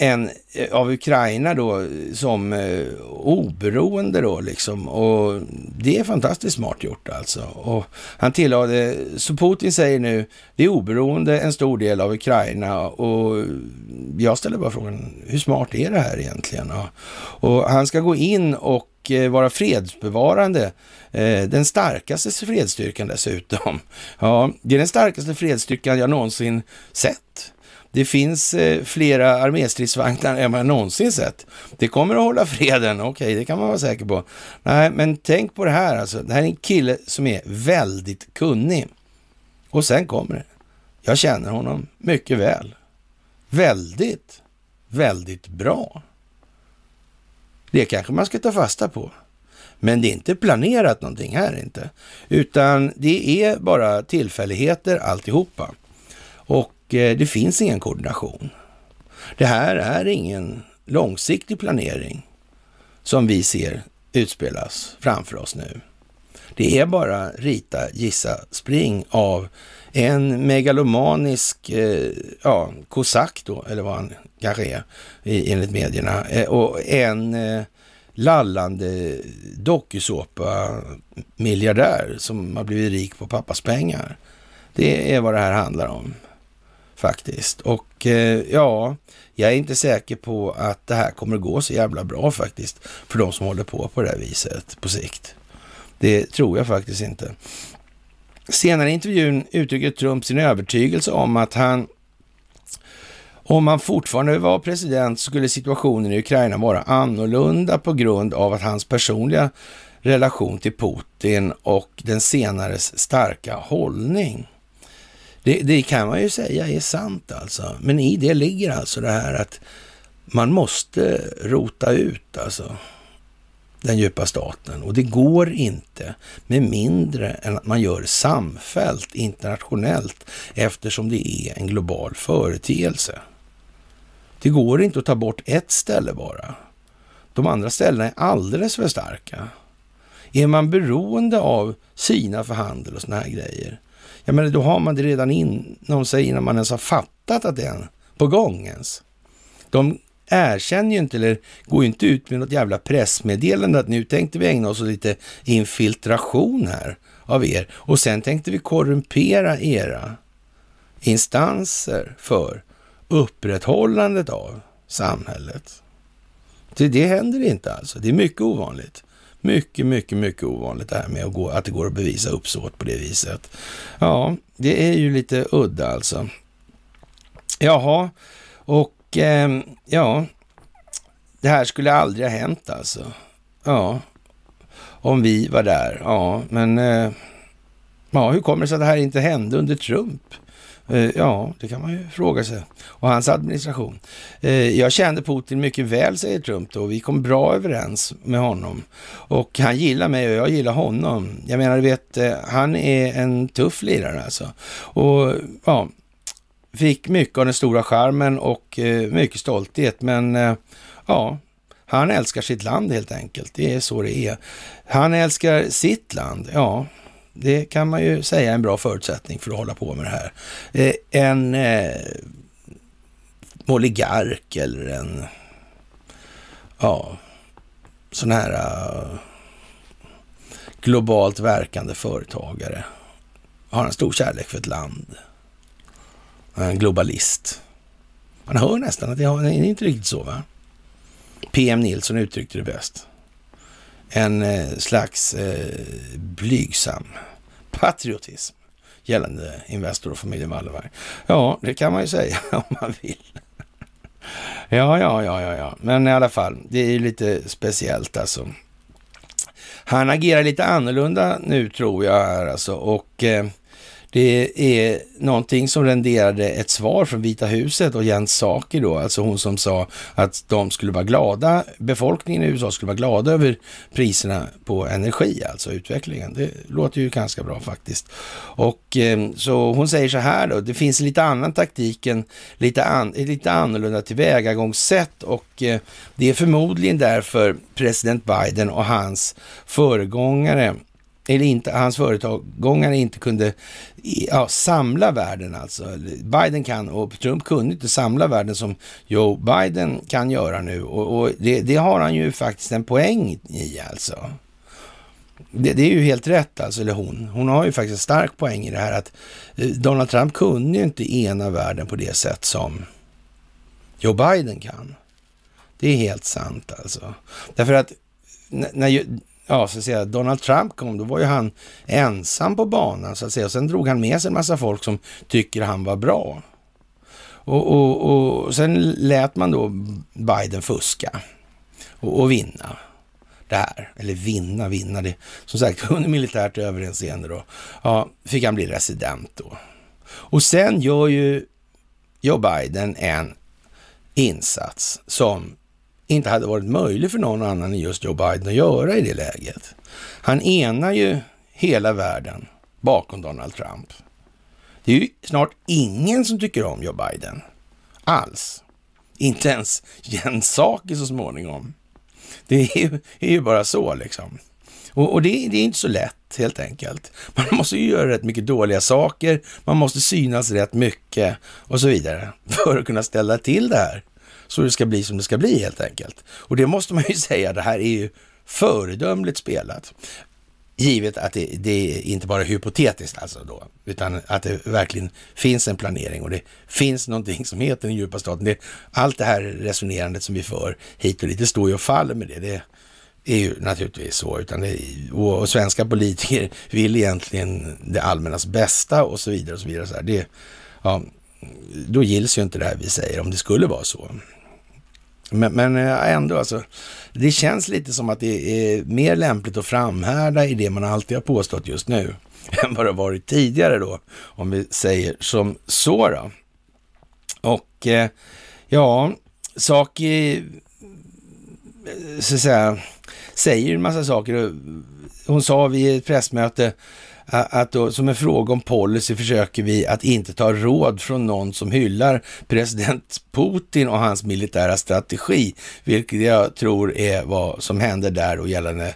en eh, av Ukraina då som eh, oberoende då liksom. Och det är fantastiskt smart gjort alltså. Och han tillade, så Putin säger nu, det är oberoende en stor del av Ukraina och jag ställer bara frågan, hur smart är det här egentligen? Och han ska gå in och eh, vara fredsbevarande. Eh, den starkaste fredsstyrkan dessutom. Ja, det är den starkaste fredsstyrkan jag någonsin sett. Det finns eh, flera arméstridsvagnar än man någonsin sett. Det kommer att hålla freden, okej, okay, det kan man vara säker på. Nej, men tänk på det här alltså. Det här är en kille som är väldigt kunnig. Och sen kommer det. Jag känner honom mycket väl. Väldigt, väldigt bra. Det kanske man ska ta fasta på. Men det är inte planerat någonting här inte, utan det är bara tillfälligheter alltihopa. Eh, det finns ingen koordination. Det här är ingen långsiktig planering som vi ser utspelas framför oss nu. Det är bara rita, gissa, spring av en megalomanisk eh, ja, kosack då, eller vad han kanske är enligt medierna, eh, och en eh, lallande dokusåpa-miljardär som har blivit rik på pappas pengar. Det är vad det här handlar om faktiskt. Och eh, ja, jag är inte säker på att det här kommer att gå så jävla bra faktiskt för de som håller på på det här viset på sikt. Det tror jag faktiskt inte. Senare i intervjun uttrycker Trump sin övertygelse om att han om han fortfarande var president skulle situationen i Ukraina vara annorlunda på grund av att hans personliga relation till Putin och den senares starka hållning. Det, det, kan man ju säga är sant alltså. Men i det ligger alltså det här att man måste rota ut alltså den djupa staten. Och det går inte med mindre än att man gör samfällt internationellt eftersom det är en global företeelse. Det går inte att ta bort ett ställe bara. De andra ställena är alldeles för starka. Är man beroende av Kina för handel och såna här grejer, ja men då har man det redan inom sig innan man ens har fattat att det är på gång ens. De erkänner ju inte eller går ju inte ut med något jävla pressmeddelande att nu tänkte vi ägna oss åt lite infiltration här av er och sen tänkte vi korrumpera era instanser för upprätthållandet av samhället. Det, det händer inte alltså. Det är mycket ovanligt. Mycket, mycket, mycket ovanligt det här med att, gå, att det går att bevisa uppsåt på det viset. Ja, det är ju lite udda alltså. Jaha, och eh, ja, det här skulle aldrig ha hänt alltså. Ja, om vi var där. Ja, men eh, ja, hur kommer det sig att det här inte hände under Trump? Eh, ja, det kan man ju fråga sig. Och hans administration. Eh, jag kände Putin mycket väl, säger Trump då. Vi kom bra överens med honom. Och han gillar mig och jag gillar honom. Jag menar, du vet, eh, han är en tuff lirare alltså. Och ja, fick mycket av den stora skärmen och mycket stolthet. Men ja, han älskar sitt land helt enkelt. Det är så det är. Han älskar sitt land, ja. Det kan man ju säga är en bra förutsättning för att hålla på med det här. Eh, en eh, oligark eller en ja, sån här uh, globalt verkande företagare har en stor kärlek för ett land. En globalist. Man hör nästan att det är inte riktigt så, va? PM Nilsson uttryckte det bäst en eh, slags eh, blygsam patriotism gällande Investor och familjen Wallenberg. Ja, det kan man ju säga om man vill. Ja, ja, ja, ja, ja, men i alla fall, det är ju lite speciellt alltså. Han agerar lite annorlunda nu tror jag här alltså och eh, det är någonting som renderade ett svar från Vita huset och Jens Saki då, alltså hon som sa att de skulle vara glada, befolkningen i USA skulle vara glada över priserna på energi, alltså utvecklingen. Det låter ju ganska bra faktiskt. Och ehm, så hon säger så här då, det finns lite annan taktiken, lite, an, lite annorlunda tillvägagångssätt och eh, det är förmodligen därför president Biden och hans föregångare eller inte, hans företagångare inte kunde ja, samla världen alltså. Biden kan och Trump kunde inte samla världen som Joe Biden kan göra nu och, och det, det, har han ju faktiskt en poäng i alltså. Det, det, är ju helt rätt alltså, eller hon. Hon har ju faktiskt en stark poäng i det här att eh, Donald Trump kunde ju inte ena världen på det sätt som Joe Biden kan. Det är helt sant alltså. Därför att när ja, så att säga, Donald Trump kom, då var ju han ensam på banan så att säga. Och sen drog han med sig en massa folk som tycker han var bra. Och, och, och sen lät man då Biden fuska och, och vinna det här. Eller vinna, vinna. Det, som sagt, under militärt överinseende då. Ja, fick han bli resident då. Och sen gör ju Joe Biden en insats som inte hade varit möjlig för någon annan än just Joe Biden att göra i det läget. Han enar ju hela världen bakom Donald Trump. Det är ju snart ingen som tycker om Joe Biden. Alls. Inte ens Jens Saki så småningom. Det är ju, är ju bara så liksom. Och, och det, det, är inte så lätt helt enkelt. Man måste ju göra rätt mycket dåliga saker, man måste synas rätt mycket och så vidare för att kunna ställa till det här så det ska bli som det ska bli helt enkelt. Och det måste man ju säga, det här är ju föredömligt spelat. Givet att det, det är inte bara hypotetiskt alltså då, utan att det verkligen finns en planering och det finns någonting som heter den djupa staten. Det, allt det här resonerandet som vi för hit och dit, det står ju och faller med det. Det är ju naturligtvis så, utan det, och, och, svenska politiker vill egentligen det allmännas bästa och så vidare och så vidare. Så här. Det, ja, då gills ju inte det här vi säger om det skulle vara så. Men, men eh, ändå, alltså, det känns lite som att det är mer lämpligt att framhärda i det man alltid har påstått just nu än vad det har varit tidigare då, om vi säger som så då. Och eh, ja, Saki eh, så att säga, säger en massa saker. Hon sa vid ett pressmöte att då, som en fråga om policy försöker vi att inte ta råd från någon som hyllar president Putin och hans militära strategi, vilket jag tror är vad som händer där och gällande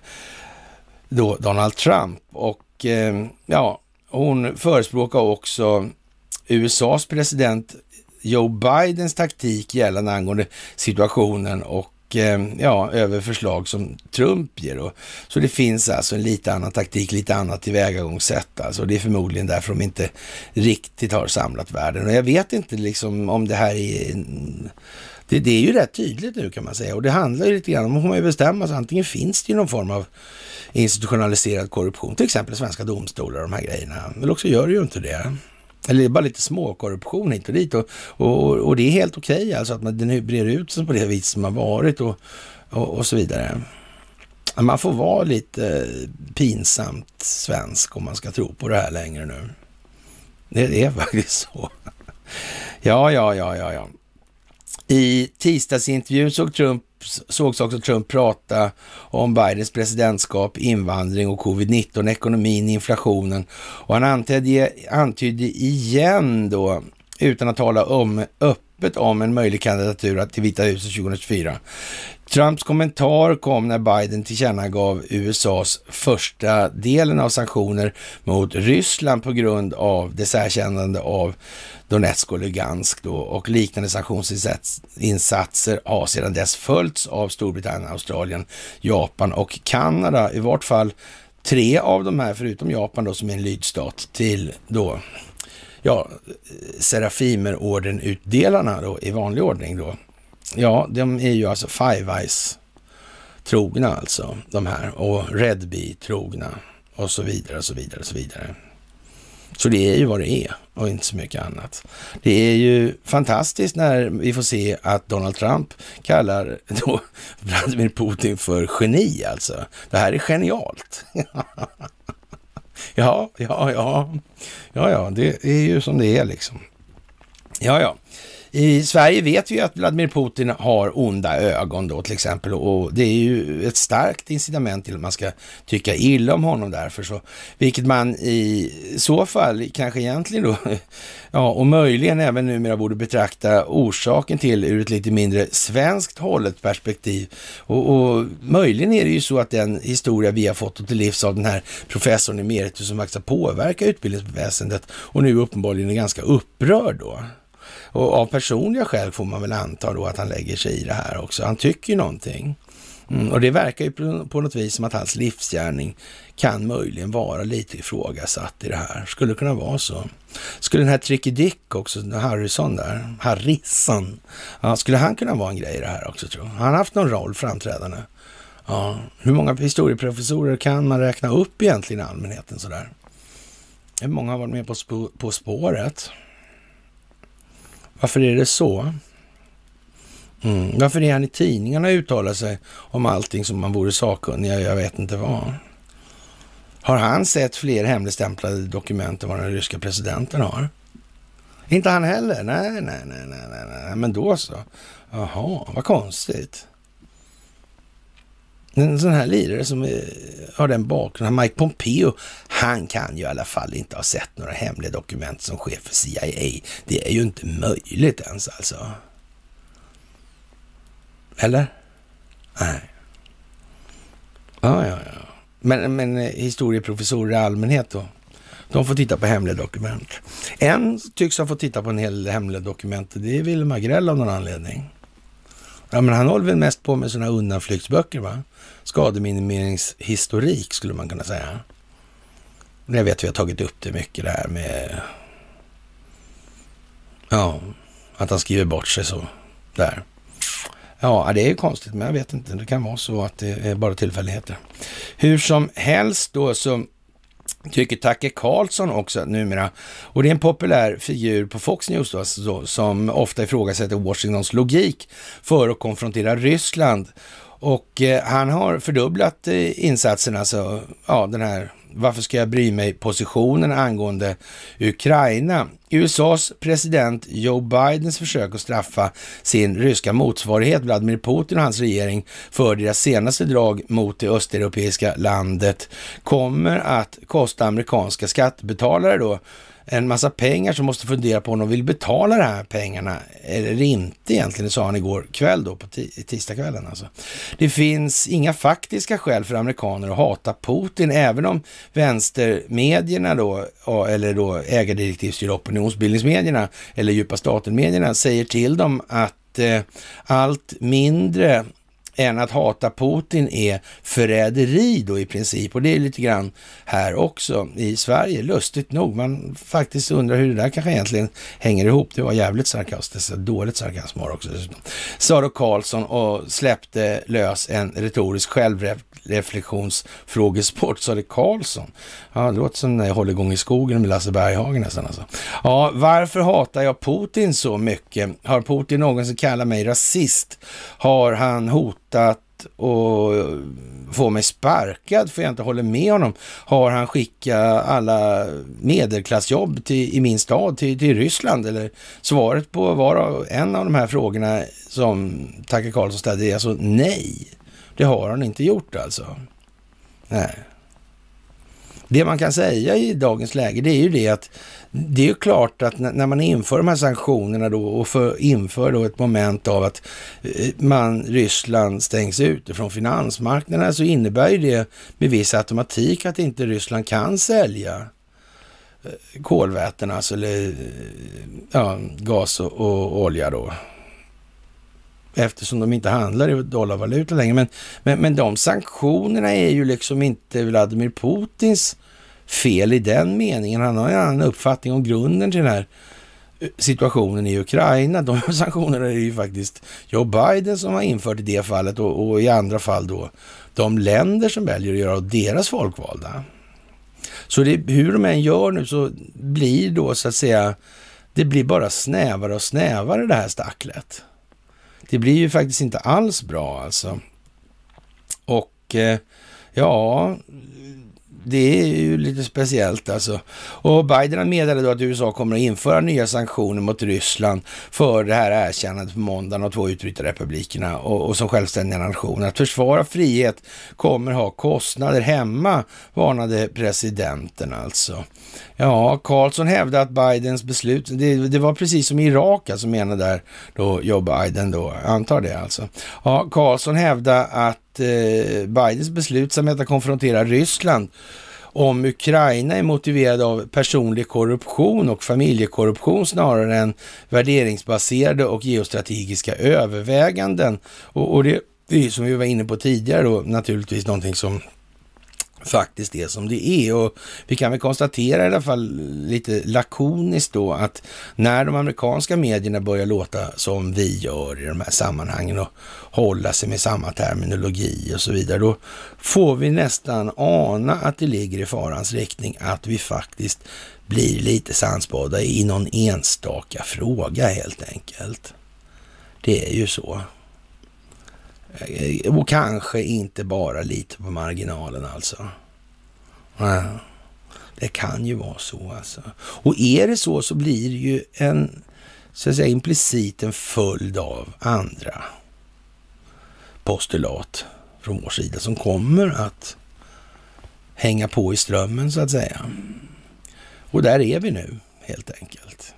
då Donald Trump. Och eh, ja, hon förespråkar också USAs president Joe Bidens taktik gällande angående situationen och Eh, ja, över förslag som Trump ger. Då. Så det finns alltså en lite annan taktik, lite annat tillvägagångssätt. Alltså. Det är förmodligen därför de inte riktigt har samlat världen. Och jag vet inte liksom om det här är... Det, det, är ju rätt tydligt nu kan man säga och det handlar ju lite grann om, får man ju bestämma sig, antingen finns det ju någon form av institutionaliserad korruption, till exempel svenska domstolar och de här grejerna, eller också gör det ju inte det. Eller det är bara lite småkorruption hit och dit. Och, och, och det är helt okej okay, alltså att man, den brer ut sig på det vis som har varit och, och, och, så vidare. Man får vara lite pinsamt svensk om man ska tro på det här längre nu. Det är faktiskt så. Ja, ja, ja, ja, ja. I tisdagsintervjun såg Trump sågs också Trump prata om Bidens presidentskap, invandring och covid-19, ekonomin, inflationen. Och han antydde, antydde igen då, utan att tala om, öppet om en möjlig kandidatur till Vita huset 2024. Trumps kommentar kom när Biden tillkännagav USAs första delen av sanktioner mot Ryssland på grund av dess erkännande av Donetsk och Lugansk då och liknande sanktionsinsatser har sedan dess följts av Storbritannien, Australien, Japan och Kanada. I vart fall tre av de här, förutom Japan då som är en lydstat till då ja, Serafimerorden-utdelarna då i vanlig ordning då. Ja, de är ju alltså Five Eyes trogna alltså, de här, och Red Bee trogna och så vidare och så vidare och så vidare. Så det är ju vad det är och inte så mycket annat. Det är ju fantastiskt när vi får se att Donald Trump kallar då Vladimir Putin för geni alltså. Det här är genialt. ja, ja, ja, ja, ja, det är ju som det är liksom. Ja, ja. I Sverige vet vi att Vladimir Putin har onda ögon då till exempel och det är ju ett starkt incitament till att man ska tycka illa om honom därför så, vilket man i så fall kanske egentligen då, ja och möjligen även numera borde betrakta orsaken till ur ett lite mindre svenskt hållet perspektiv. Och, och möjligen är det ju så att den historia vi har fått till livs av den här professorn emeritus som faktiskt har påverkat utbildningsväsendet och nu uppenbarligen är ganska upprörd då. Och av personliga skäl får man väl anta då att han lägger sig i det här också. Han tycker ju någonting. Mm, och det verkar ju på något vis som att hans livsgärning kan möjligen vara lite ifrågasatt i det här. Skulle det kunna vara så? Skulle den här Tricky Dick också, Harrison där, Harrison, ja, skulle han kunna vara en grej i det här också tror jag? Har han haft någon roll framträdande? Ja, hur många historieprofessorer kan man räkna upp egentligen i allmänheten sådär? Hur många har varit med på, sp på spåret? Varför är det så? Mm. Varför är han i tidningarna och uttalar sig om allting som man vore sakkunnig? Jag vet inte vad. Har han sett fler hemligstämplade dokument än vad den ryska presidenten har? Inte han heller? Nej, nej, nej, nej, nej, nej. men då så. Jaha, vad konstigt. En sån här lirare som eh, har den bakgrunden, Mike Pompeo, han kan ju i alla fall inte ha sett några hemliga dokument som chef för CIA. Det är ju inte möjligt ens alltså. Eller? Nej. Ja, ja, ja. Men, men eh, historieprofessorer i allmänhet då? De får titta på hemliga dokument. En tycks ha fått titta på en hel hemliga dokument. Det är Wilhelm Agrell av någon anledning. Ja, men han håller väl mest på med sådana undanflyktsböcker, va? Skademinimeringshistorik skulle man kunna säga. Jag vet vi har tagit upp det mycket det här med ja, att han skriver bort sig så där. Ja, det är ju konstigt, men jag vet inte. Det kan vara så att det är bara tillfälligheter. Hur som helst då så tycker Tacke Karlsson också numera. Och det är en populär figur på Fox News då, alltså, som ofta ifrågasätter Washingtons logik för att konfrontera Ryssland. Och eh, han har fördubblat eh, insatserna, alltså ja, den här Varför ska jag bry mig positionen angående Ukraina? USAs president Joe Bidens försök att straffa sin ryska motsvarighet Vladimir Putin och hans regering för deras senaste drag mot det östeuropeiska landet kommer att kosta amerikanska skattebetalare då en massa pengar som måste fundera på om de vill betala de här pengarna eller inte egentligen, det sa han igår kväll då på tisdagskvällen alltså. Det finns inga faktiska skäl för amerikaner att hata Putin, även om vänstermedierna då, eller då ägardirektivstyrda opinionsbildningsmedierna eller djupa staten-medierna säger till dem att eh, allt mindre än att hata Putin är förräderi då i princip. Och det är lite grann här också i Sverige, lustigt nog. Man faktiskt undrar hur det där kanske egentligen hänger ihop. Det var jävligt sarkastiskt, dåligt sarkasm också. Sa då Karlsson och släppte lös en retorisk självreflektionsfrågesport, sa det Karlsson. Ja, det låter som när jag håller igång i skogen med Lasse Berghagen nästan alltså. Ja, varför hatar jag Putin så mycket? Har Putin någonsin kallat mig rasist? Har han hotat hotat och få mig sparkad för jag inte håller med honom. Har han skickat alla medelklassjobb till, i min stad till, till Ryssland? Eller svaret på var och en av de här frågorna som Tacke Karlsson ställde är alltså nej. Det har han inte gjort alltså. Nej. Det man kan säga i dagens läge det är ju det att det är ju klart att när man inför de här sanktionerna då och för, inför då ett moment av att eh, man, Ryssland stängs ute från finansmarknaderna så innebär ju det med viss automatik att inte Ryssland kan sälja eh, kolväten, alltså eller eh, ja, gas och, och olja då eftersom de inte handlar i dollarvaluta längre. Men, men, men de sanktionerna är ju liksom inte Vladimir Putins fel i den meningen. Han har en annan uppfattning om grunden till den här eh, situationen i Ukraina. De sanktionerna är ju faktiskt Joe Biden som har infört i det fallet och, och i andra fall då de länder som väljer att göra deras folkvalda. Så det, hur de än gör nu så blir då så att säga, det blir bara snävare och snävare det här stacklet. Det blir ju faktiskt inte alls bra alltså. Och eh, ja, det är ju lite speciellt alltså. Och Biden meddelade då att USA kommer att införa nya sanktioner mot Ryssland för det här erkännandet på måndagen av två utbrytarrepublikerna och, och som självständiga nationer. Att försvara frihet kommer ha kostnader hemma, varnade presidenten alltså. Ja, Carlson hävdade att Bidens beslut, det, det, var precis som i Irak, alltså menade där då Joe Biden då, antar det alltså. Ja, Carlson hävdade att eh, Bidens beslutsamhet att konfrontera Ryssland om Ukraina är motiverad av personlig korruption och familjekorruption snarare än värderingsbaserade och geostrategiska överväganden. Och, och det är som vi var inne på tidigare då naturligtvis någonting som faktiskt är som det är. Och vi kan väl konstatera i alla fall lite lakoniskt då att när de amerikanska medierna börjar låta som vi gör i de här sammanhangen och hålla sig med samma terminologi och så vidare, då får vi nästan ana att det ligger i farans riktning att vi faktiskt blir lite sansbada i någon enstaka fråga helt enkelt. Det är ju så. Eh, och kanske inte bara lite på marginalen alltså. Eh, det kan ju vara så alltså. Och är det så så blir det ju en, så att säga implicit en följd av andra postulat från vår sida som kommer att hänga på i strömmen så att säga. Och där är vi nu helt enkelt.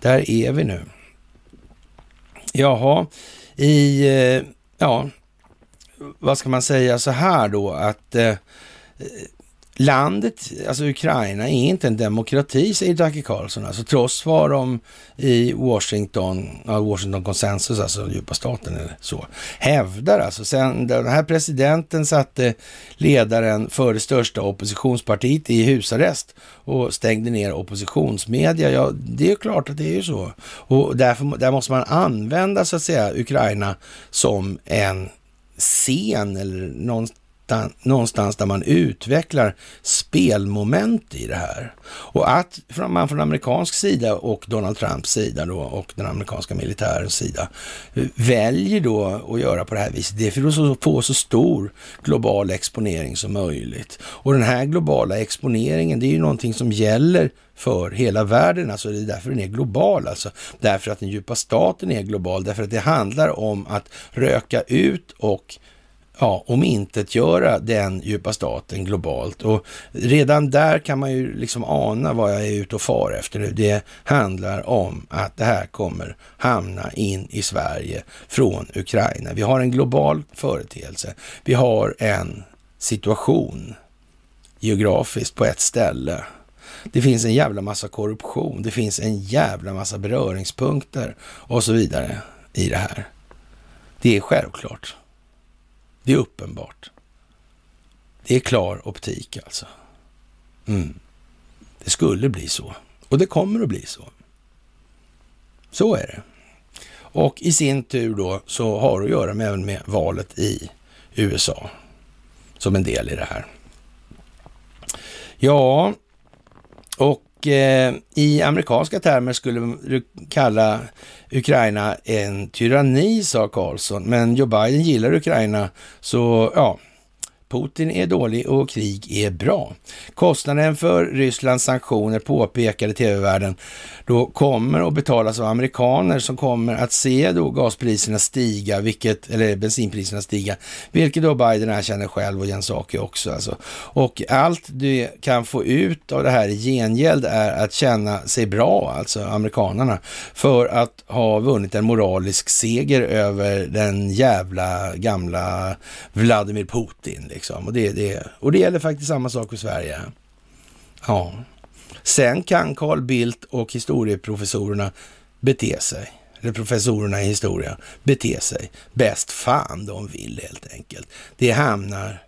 Där är vi nu. Jaha, i eh, ja, vad ska man säga så här då att eh, landet, alltså Ukraina, är inte en demokrati, säger Jackie Carlson. Alltså trots vad de i Washington, ja, Washington konsensus, alltså djupa staten eller så, hävdar. Alltså sen den här presidenten satte ledaren för det största oppositionspartiet i husarrest och stängde ner oppositionsmedia. Ja, det är klart att det är ju så. Och därför, där måste man använda så att säga Ukraina som en scen eller någon någonstans där man utvecklar spelmoment i det här. Och att man från amerikansk sida och Donald Trumps sida då och den amerikanska militärens sida eh, väljer då att göra på det här viset, det är för att få så stor global exponering som möjligt. Och den här globala exponeringen, det är ju någonting som gäller för hela världen. Alltså det är därför den är global. Alltså. Därför att den djupa staten är global. Därför att det handlar om att röka ut och ja, om göra den djupa staten globalt. Och redan där kan man ju liksom ana vad jag är ute och far efter nu. Det handlar om att det här kommer hamna in i Sverige från Ukraina. Vi har en global företeelse. Vi har en situation geografiskt på ett ställe det finns en jävla massa korruption, det finns en jävla massa beröringspunkter och så vidare i det här. Det är självklart. Det är uppenbart. Det är klar optik alltså. Mm. Det skulle bli så. Och det kommer att bli så. Så är det. Och i sin tur då så har det att göra med, även med valet i USA som en del i det här. Ja, och eh, i amerikanska termer skulle du kalla Ukraina en tyranni, sa Karlsson. Men Joe Biden gillar Ukraina, så ja, Putin är dålig och krig är bra. Kostnaden för Rysslands sanktioner, påpekade tv-världen, då kommer att betalas av amerikaner som kommer att se då gaspriserna stiga, vilket, eller bensinpriserna stiga, vilket då Biden erkänner själv och Jens Ake också. Alltså. Och allt du kan få ut av det här i gengäld är att känna sig bra, alltså amerikanerna, för att ha vunnit en moralisk seger över den jävla gamla Vladimir Putin. Liksom. Liksom. Och, det, det, och det gäller faktiskt samma sak för Sverige. Ja. Sen kan Carl Bildt och historieprofessorerna bete sig, eller professorerna i historia, bete sig bäst fan de vill helt enkelt. Det hamnar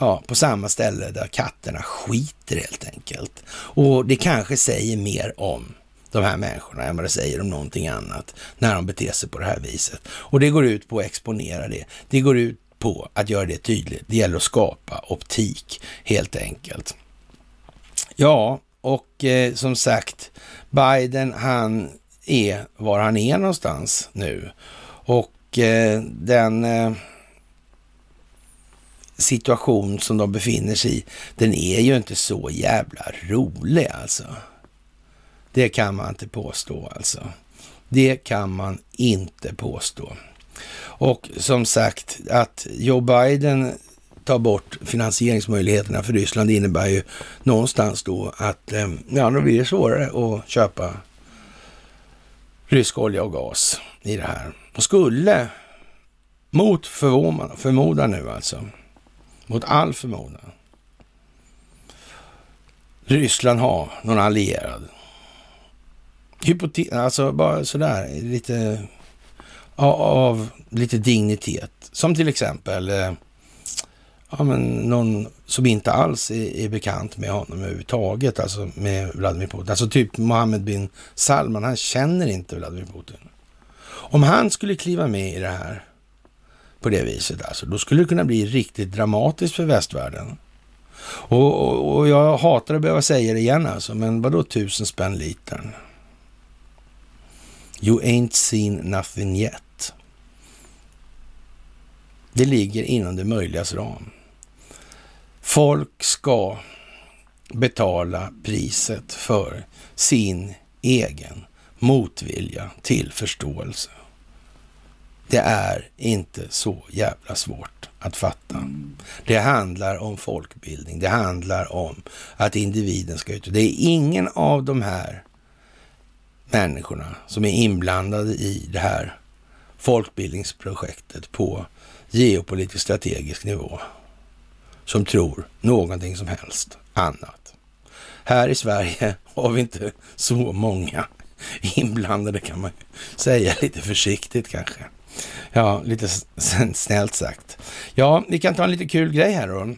ja, på samma ställe där katterna skiter helt enkelt. Och det kanske säger mer om de här människorna än vad det säger om någonting annat när de beter sig på det här viset. Och det går ut på att exponera det. Det går ut på att göra det tydligt. Det gäller att skapa optik helt enkelt. Ja, och eh, som sagt, Biden han är var han är någonstans nu. Och eh, den eh, situation som de befinner sig i, den är ju inte så jävla rolig alltså. Det kan man inte påstå alltså. Det kan man inte påstå. Och som sagt, att Joe Biden tar bort finansieringsmöjligheterna för Ryssland innebär ju någonstans då att eh, ja, då blir det svårare att köpa rysk olja och gas i det här. Och skulle, mot förmodan nu alltså, mot all förmodan, Ryssland ha någon allierad. Hypote alltså bara sådär, lite av, lite dignitet. Som till exempel eh, ja, men någon som inte alls är, är, bekant med honom överhuvudtaget, alltså med Vladimir Putin. Alltså typ Mohammed bin Salman, han känner inte Vladimir Putin. Om han skulle kliva med i det här på det viset, alltså, då skulle det kunna bli riktigt dramatiskt för västvärlden. Och, och, och jag hatar att behöva säga det igen alltså, men vadå tusen spänn litern? You ain't seen nothing yet. Det ligger inom det möjligas ram. Folk ska betala priset för sin egen motvilja till förståelse. Det är inte så jävla svårt att fatta. Det handlar om folkbildning. Det handlar om att individen ska ut. Det är ingen av de här människorna som är inblandade i det här folkbildningsprojektet på geopolitisk strategisk nivå som tror någonting som helst annat. Här i Sverige har vi inte så många inblandade kan man säga lite försiktigt kanske. Ja, lite snällt sagt. Ja, vi kan ta en lite kul grej här då.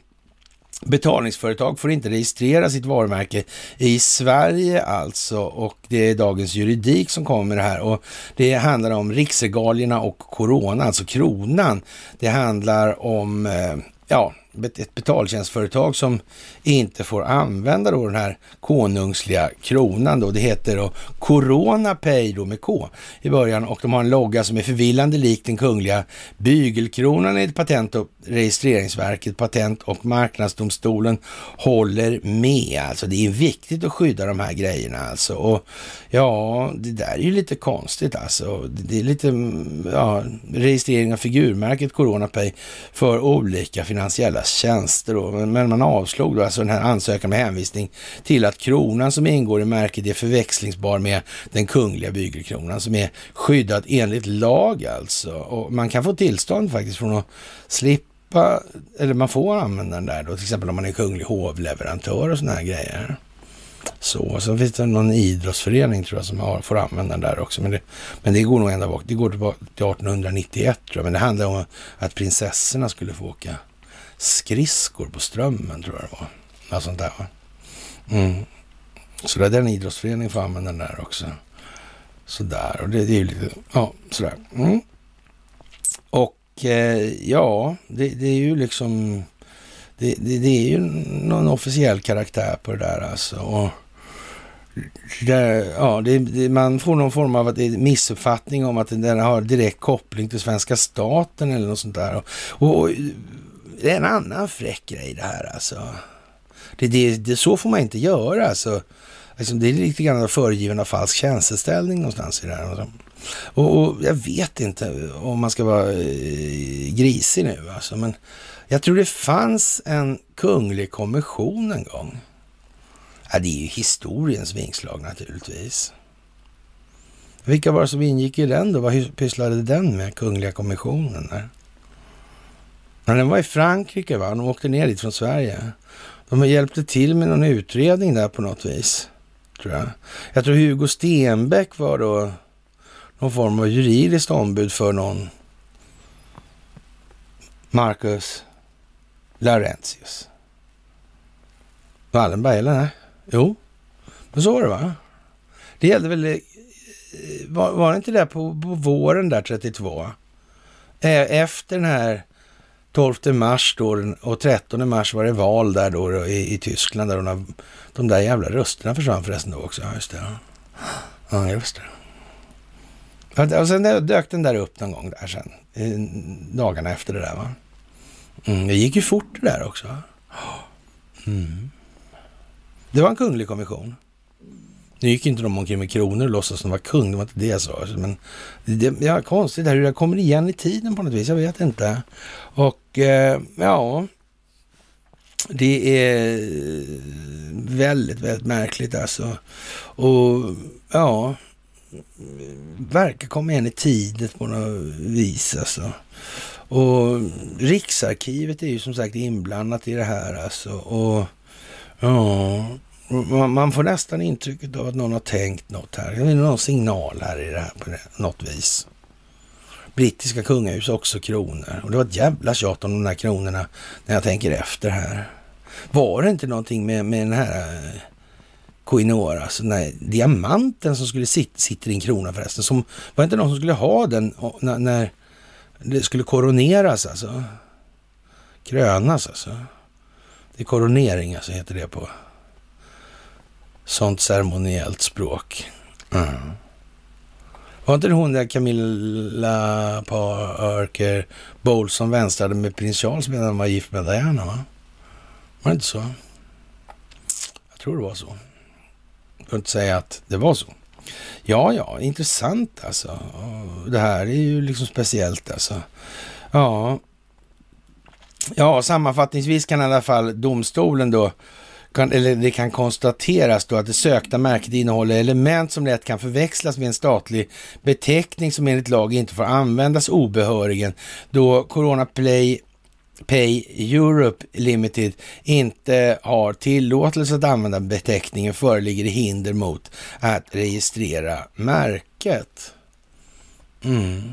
Betalningsföretag får inte registrera sitt varumärke i Sverige alltså och det är dagens juridik som kommer med det här och det handlar om riksregalierna och corona, alltså kronan. Det handlar om, eh, ja, ett betaltjänstföretag som inte får använda då den här konungsliga kronan då. Det heter då Corona Pay då med K i början och de har en logga som är förvillande lik den kungliga bygelkronan enligt Patent och registreringsverket. Patent och marknadsdomstolen håller med. Alltså det är viktigt att skydda de här grejerna alltså. Och ja, det där är ju lite konstigt alltså. Det är lite, mm, ja, registrering av figurmärket Corona Pay för olika finansiella tjänster då. Men man avslog då alltså den här ansökan med hänvisning till att kronan som ingår i märket är förväxlingsbar med den kungliga bygelkronan som är skyddad enligt lag alltså. Och man kan få tillstånd faktiskt från att slippa, eller man får använda den där då, till exempel om man är kunglig hovleverantör och sådana här grejer. Så, sen finns det någon idrottsförening tror jag som har, får använda den där också. Men det, men det går nog ända bak. Det går till 1891 tror jag. Men det handlar om att prinsessorna skulle få åka skridskor på Strömmen tror jag det var. Något sånt där va. Mm. Så det är den idrottsföreningen får använda den där också. Sådär, och det, det är ju lite, ja, sådär. Mm. Och eh, ja, det, det, är ju liksom, det, det, det, är ju någon officiell karaktär på det där alltså. Och det, ja, det, man får någon form av missuppfattning om att den har direkt koppling till svenska staten eller något sånt där. Och, och det är en annan fräck grej det här alltså. Det, det, det, så får man inte göra alltså. alltså det är lite grann föregiven av falsk tjänsteställning någonstans i det här. Alltså. Och, och, jag vet inte om man ska vara eh, grisig nu alltså, men jag tror det fanns en kunglig kommission en gång. Ja, det är ju historiens vingslag naturligtvis. Vilka var det som ingick i den då? Vad pysslade den med, Kungliga kommissionen? Där? Men den var i Frankrike, va? De åkte ner dit från Sverige. De hjälpte till med någon utredning där på något vis, tror jag. Jag tror Hugo Stenbeck var då någon form av juridiskt ombud för någon Marcus Laurentius. Wallenberg, eller nej? Jo, men så var det va? Det gällde väl, eh, var, var det inte det på, på våren där 32? Eh, efter den här 12 mars då och 13 mars var det val där då i, i Tyskland där de, de där jävla rösterna försvann förresten då också. Ja, just det. Ja, just det. Och sen dök den där upp någon gång där sen, dagarna efter det där va. Mm, det gick ju fort det där också. Mm. Det var en kunglig kommission. Nu gick inte de omkring med kronor och låtsas som var kung, det var inte det jag sa. Men det, ja, konstigt det här hur det kommer igen i tiden på något vis, jag vet inte. Och eh, ja, det är väldigt, väldigt märkligt alltså. Och ja, verkar komma igen i tiden på något vis alltså. Och Riksarkivet är ju som sagt inblandat i det här alltså. Och ja, man får nästan intrycket av att någon har tänkt något här. Det är någon signal här i det här på något vis. Brittiska kungahus också kronor. Och det var ett jävla tjat om de här kronorna när jag tänker efter här. Var det inte någonting med, med den här eh, Koinor, alltså den här diamanten som skulle sitta, sitter i en krona förresten. Som, var det inte någon som skulle ha den när, när det skulle koroneras alltså? Krönas alltså. Det är koronering alltså heter det på sånt ceremoniellt språk. Mm. Var inte det hon där Camilla Parker Bowles som vänstrade med prins Charles medan han var gift med Diana? Va? Var det inte så? Jag tror det var så. Jag kan inte säga att det var så. Ja, ja, intressant alltså. Det här är ju liksom speciellt alltså. Ja, ja sammanfattningsvis kan i alla fall domstolen då kan, eller det kan konstateras då att det sökta märket innehåller element som lätt kan förväxlas med en statlig beteckning som enligt lag inte får användas obehörigen då Corona Play Pay Europe Limited inte har tillåtelse att använda beteckningen föreligger det hinder mot att registrera märket. Mm.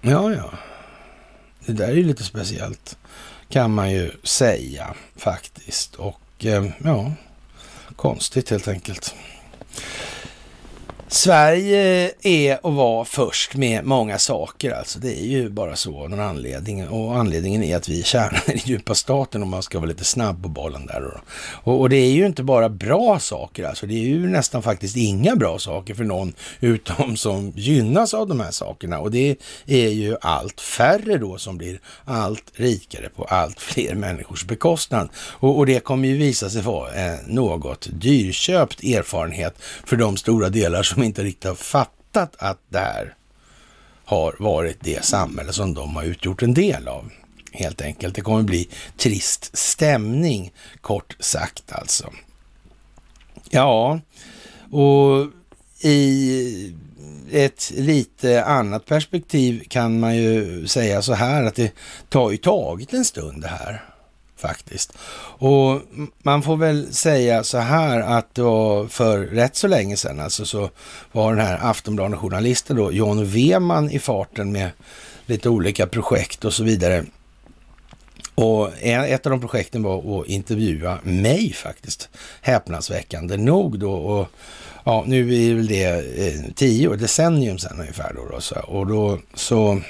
Ja, ja. Det där är ju lite speciellt kan man ju säga faktiskt. Och eh, ja, konstigt helt enkelt. Sverige är och var först med många saker alltså. Det är ju bara så av någon anledning. Och anledningen är att vi är kärnan i den djupa staten om man ska vara lite snabb på bollen där. Och, och, det är ju inte bara bra saker alltså. Det är ju nästan faktiskt inga bra saker för någon utom som gynnas av de här sakerna. Och det är ju allt färre då som blir allt rikare på allt fler människors bekostnad. Och, och det kommer ju visa sig vara en något dyrköpt erfarenhet för de stora delar som inte riktigt har fattat att det här har varit det samhälle som de har utgjort en del av. Helt enkelt. Det kommer bli trist stämning, kort sagt alltså. Ja, och i ett lite annat perspektiv kan man ju säga så här att det tar ju tagit en stund det här faktiskt. Och man får väl säga så här att det var för rätt så länge sedan alltså så var den här Aftonbladet-journalisten då, John Weman i farten med lite olika projekt och så vidare. Och ett av de projekten var att intervjua mig faktiskt, häpnadsväckande nog då. Och ja, nu är väl det eh, tio decennium sedan ungefär då. då så, och då så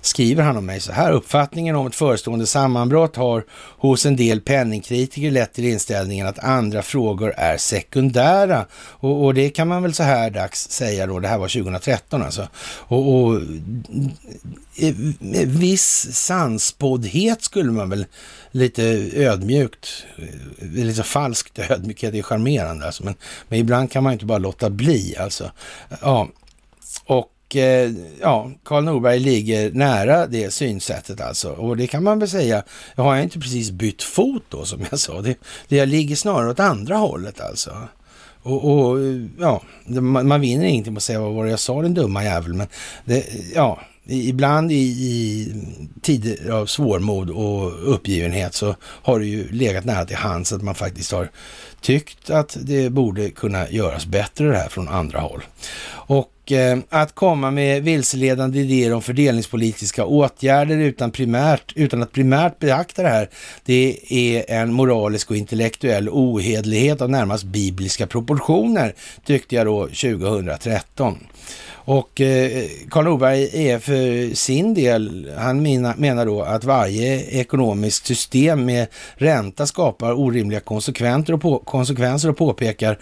skriver han om mig så här. Uppfattningen om ett förestående sammanbrott har hos en del penningkritiker lett till inställningen att andra frågor är sekundära. Och, och, det kan man väl så här dags säga då, det här var 2013 alltså. Och, och eh, viss sanspoddhet skulle man väl lite ödmjukt, eh, lite falskt ödmjukhet är charmerande alltså, men, men ibland kan man inte bara låta bli alltså. Ja, och och eh, ja, Karl Norberg ligger nära det synsättet alltså. Och det kan man väl säga, jag har inte precis bytt fot då som jag sa. Det, det jag ligger snarare åt andra hållet alltså. Och, och ja, man, man vinner ingenting på att säga vad var det jag sa den dumma jävel. Men det, ja, ibland i, i tider av svårmod och uppgivenhet så har det ju legat nära till hands att man faktiskt har tyckt att det borde kunna göras bättre det här från andra håll. Och Eh, att komma med vilseledande idéer om fördelningspolitiska åtgärder utan, primärt, utan att primärt beakta det här, det är en moralisk och intellektuell ohedlighet av närmast bibliska proportioner, tyckte jag då 2013. Och eh, Karl Norberg är för sin del, han menar då att varje ekonomiskt system med ränta skapar orimliga konsekvenser och, på, konsekvenser och påpekar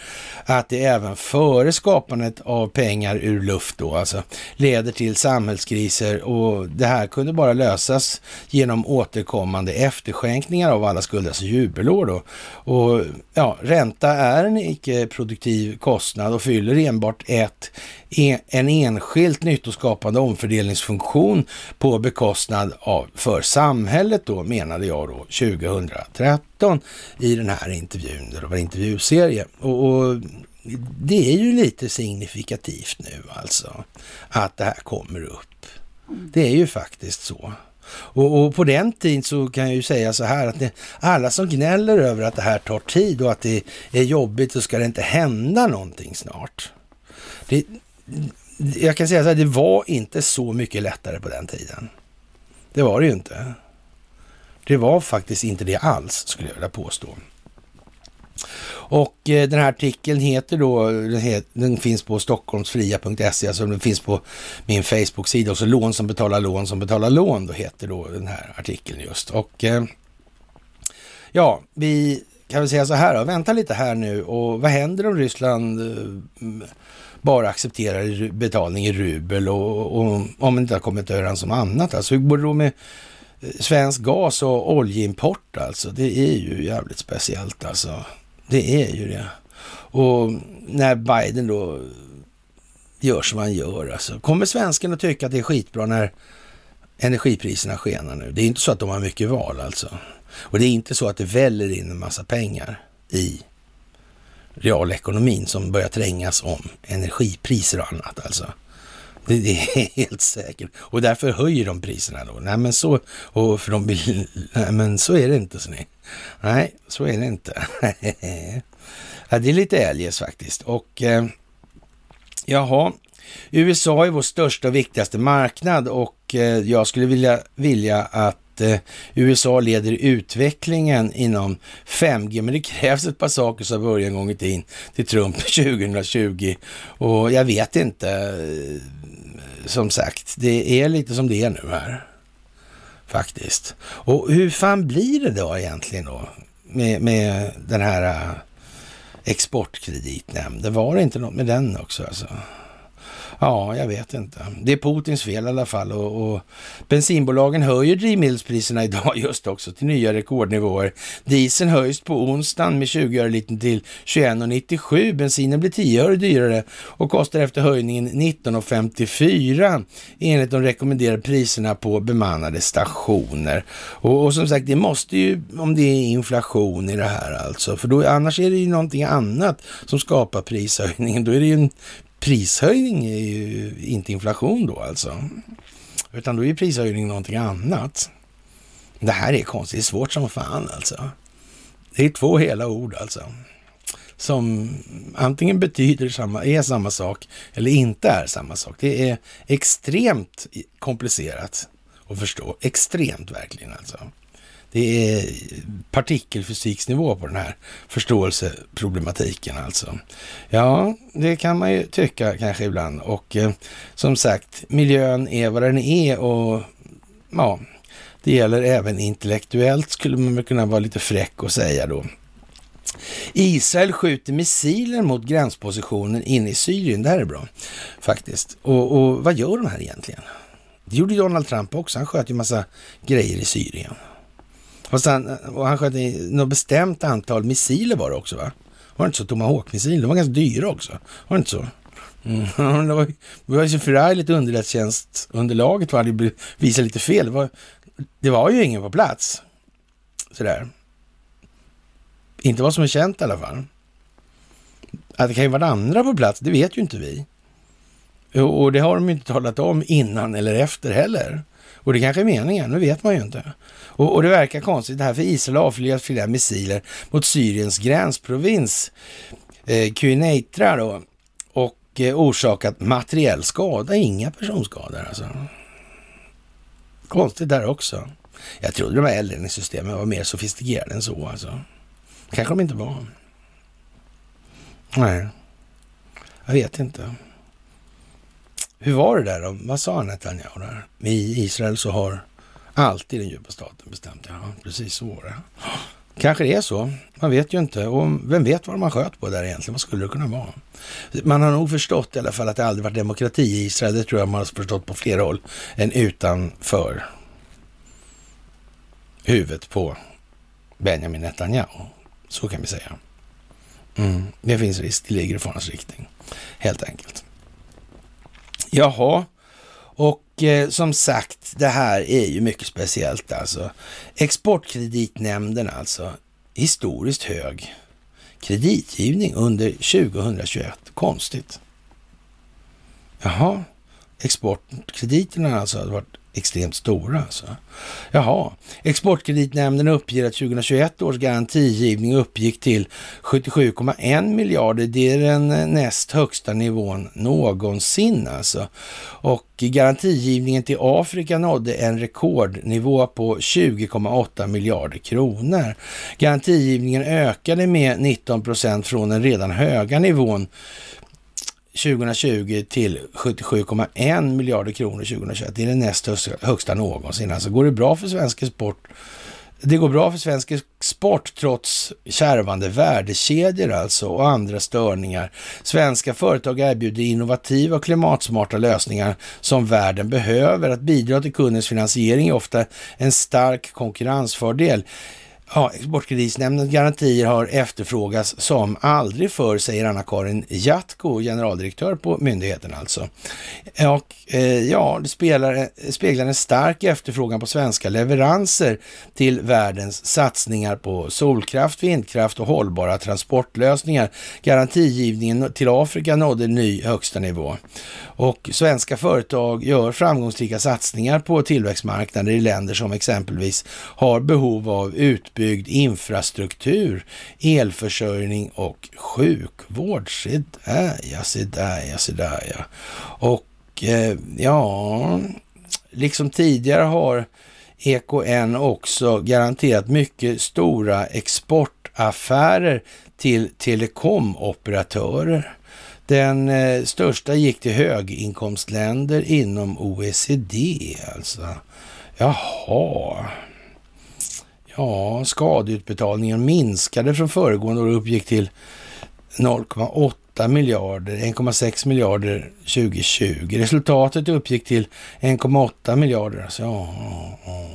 att det även före skapandet av pengar ur luft då, alltså leder till samhällskriser och det här kunde bara lösas genom återkommande efterskänkningar av alla skulder, alltså jubelår då. Och ja, ränta är en icke-produktiv kostnad och fyller enbart ett en enskilt nyttoskapande omfördelningsfunktion på bekostnad av för samhället då, menade jag då, 2013 i den här intervjun, det var intervjuserie. Och, och det är ju lite signifikativt nu alltså, att det här kommer upp. Det är ju faktiskt så. Och, och, på den tiden så kan jag ju säga så här att det, alla som gnäller över att det här tar tid och att det är jobbigt så ska det inte hända någonting snart. Det, jag kan säga så här, det var inte så mycket lättare på den tiden. Det var det ju inte. Det var faktiskt inte det alls, skulle jag vilja påstå. Och eh, den här artikeln heter då, den, het, den finns på stockholmsfria.se, alltså den finns på min Facebook-sida, och så lån som betalar lån som betalar lån, då heter då den här artikeln just. Och eh, ja, vi kan väl säga så här då, vänta lite här nu och vad händer om Ryssland eh, bara accepterar betalning i rubel och, och om man inte har kommit överens om annat. Alltså hur går det då med eh, svensk gas och oljeimport alltså? Det är ju jävligt speciellt alltså. Det är ju det. Och när Biden då gör som han gör alltså. Kommer svensken att tycka att det är skitbra när energipriserna skenar nu? Det är inte så att de har mycket val alltså. Och det är inte så att det väller in en massa pengar i realekonomin som börjar trängas om energipriser och annat alltså. Det, det, är helt säkert. Och därför höjer de priserna då. Nej men så, och för de vill, nej men så är det inte. Så ni. nej, så är det inte. ja, det är lite eljest faktiskt. Och eh, jaha, USA är vår största och viktigaste marknad och eh, jag skulle vilja, vilja att att eh, USA leder utvecklingen inom 5G, men det krävs ett par saker som börjar en gång i tiden till Trump 2020 och jag vet inte. Eh, som sagt, det är lite som det är nu här faktiskt. Och hur fan blir det då egentligen då med, med den här eh, exportkreditnämnden? Var det inte något med den också alltså? Ja, jag vet inte. Det är Putins fel i alla fall och, och bensinbolagen höjer drivmedelspriserna idag just också till nya rekordnivåer. Dieseln höjs på onsdagen med 20 öre liten till 21,97. Bensinen blir 10 öre dyrare och kostar efter höjningen 19,54 enligt de rekommenderade priserna på bemannade stationer. Och, och, som sagt, det måste ju, om det är inflation i det här alltså, för då, annars är det ju någonting annat som skapar prishöjningen. Då är det ju en prishöjning är ju inte inflation då alltså. Utan då är prishöjning någonting annat. Det här är konstigt, det är svårt som fan alltså. Det är två hela ord alltså. Som antingen betyder samma, är samma sak eller inte är samma sak. Det är extremt komplicerat att förstå. Extremt verkligen alltså. Det är partikelfysiksnivå på den här förståelseproblematiken alltså. Ja, det kan man ju tycka kanske ibland och eh, som sagt, miljön är vad den är och ja, det gäller även intellektuellt skulle man kunna vara lite fräck och säga då. Israel skjuter missiler mot gränspositionen inne i Syrien. Det här är bra faktiskt. Och, och vad gör de här egentligen? Det gjorde Donald Trump också. Han sköt ju massa grejer i Syrien. Och, sen, och han sköt något bestämt antal missiler var det också va? Var det inte så? Tomahawk-missiler, de var ganska dyra också. Var det inte så? Mm, det var, det var ju så förargligt underrättelsetjänstunderlaget Det visade lite fel. Det var, det var ju ingen på plats. Sådär. Inte vad som är känt i alla fall. Att det kan ju vara andra på plats, det vet ju inte vi. Och det har de ju inte talat om innan eller efter heller. Och det kanske är meningen, det vet man ju inte. Och, och det verkar konstigt det här, för Israel har avfyrat flera missiler mot Syriens gränsprovins eh, Quneitra då och eh, orsakat materiell skada, inga personskador alltså. Konstigt där också. Jag trodde de här eldledningssystemen var mer sofistikerade än så alltså. Kanske de inte var. Nej, jag vet inte. Hur var det där då? Vad sa Netanyahu där? I Israel så har alltid den djupa staten bestämt. Ja, precis så var det. Kanske det är så. Man vet ju inte. Och vem vet vad man sköt på där egentligen? Vad skulle det kunna vara? Man har nog förstått i alla fall att det aldrig varit demokrati i Israel. Det tror jag man har förstått på flera håll än utanför huvudet på Benjamin Netanyahu. Så kan vi säga. Mm, det finns risk. Det ligger i farans riktning, helt enkelt. Jaha, och eh, som sagt, det här är ju mycket speciellt alltså. Exportkreditnämnden alltså, historiskt hög kreditgivning under 2021. Konstigt. Jaha, exportkrediterna alltså har varit extremt stora alltså. Jaha, Exportkreditnämnden uppger att 2021 års garantigivning uppgick till 77,1 miljarder. Det är den eh, näst högsta nivån någonsin alltså. Och garantigivningen till Afrika nådde en rekordnivå på 20,8 miljarder kronor. Garantigivningen ökade med 19 procent från den redan höga nivån 2020 till 77,1 miljarder kronor 2021. Det är den näst högsta någonsin. Alltså går det bra för svensk export det går bra för svensk sport trots kärvande värdekedjor alltså och andra störningar. Svenska företag erbjuder innovativa och klimatsmarta lösningar som världen behöver. Att bidra till kundens finansiering är ofta en stark konkurrensfördel. Ja, Exportkreditnämndens garantier har efterfrågats som aldrig förr, säger Anna-Karin Jatko, generaldirektör på myndigheten alltså. Och eh, ja, det spelar, eh, speglar en stark efterfrågan på svenska leveranser till världens satsningar på solkraft, vindkraft och hållbara transportlösningar. Garantigivningen till Afrika nådde ny högsta nivå. Och svenska företag gör framgångsrika satsningar på tillväxtmarknader i länder som exempelvis har behov av utbyggd infrastruktur, elförsörjning och sjukvård. Se där ja, se där ja, se där ja. Och eh, ja, liksom tidigare har EKN också garanterat mycket stora exportaffärer till telekomoperatörer. Den eh, största gick till höginkomstländer inom OECD alltså. Jaha. Ja, skadeutbetalningen minskade från föregående år och uppgick till 0,8 miljarder, 1,6 miljarder 2020. Resultatet uppgick till 1,8 miljarder. Alltså, ja, ja.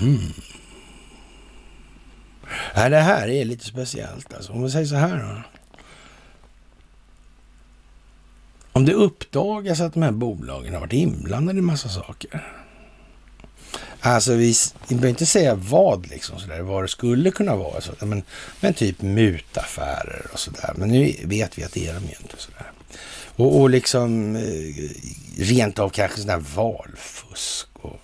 Mm. Ja, det här är lite speciellt alltså. Om vi säger så här då. Om det uppdagas att de här bolagen har varit inblandade i massa saker. Alltså vi, vi behöver inte säga vad liksom sådär, vad det skulle kunna vara. Alltså, Så, men, men typ mutaffärer och sådär. Men nu vet vi att det är de ju inte. Sådär. Och, och liksom eh, rent av kanske sådär valfusk. Och,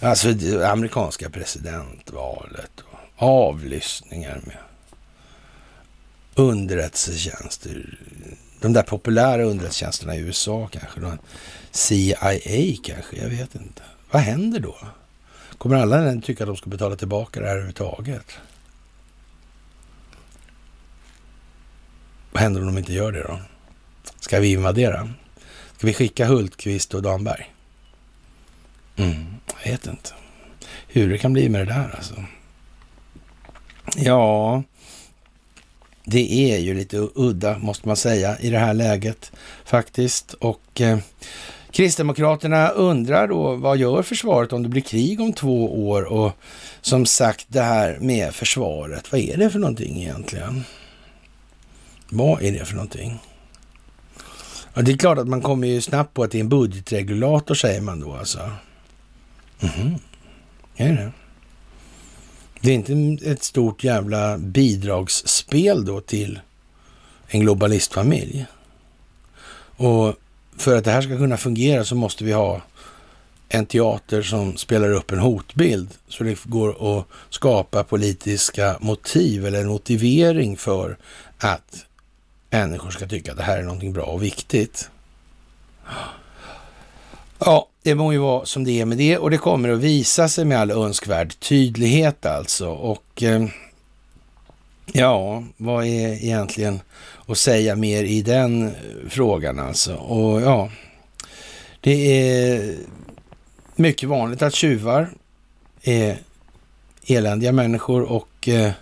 alltså det amerikanska presidentvalet. Och avlyssningar med underrättelsetjänster de där populära underrättelsetjänsterna i USA kanske. CIA kanske, jag vet inte. Vad händer då? Kommer alla tycka att de ska betala tillbaka det här överhuvudtaget? Vad händer om de inte gör det då? Ska vi invadera? Ska vi skicka Hultqvist och Damberg? Mm, jag vet inte hur det kan bli med det där alltså. Ja, det är ju lite udda, måste man säga, i det här läget faktiskt. Och eh, Kristdemokraterna undrar då, vad gör försvaret om det blir krig om två år? Och som sagt, det här med försvaret, vad är det för någonting egentligen? Vad är det för någonting? Ja, det är klart att man kommer ju snabbt på att det är en budgetregulator, säger man då alltså. Mhm, är det? Det är inte ett stort jävla bidragsspel då till en globalistfamilj. Och för att det här ska kunna fungera så måste vi ha en teater som spelar upp en hotbild så det går att skapa politiska motiv eller en motivering för att människor ska tycka att det här är någonting bra och viktigt. Ja, det må ju vara som det är med det och det kommer att visa sig med all önskvärd tydlighet alltså. Och eh, ja, vad är egentligen att säga mer i den eh, frågan alltså? Och ja, det är mycket vanligt att tjuvar är eländiga människor och eh,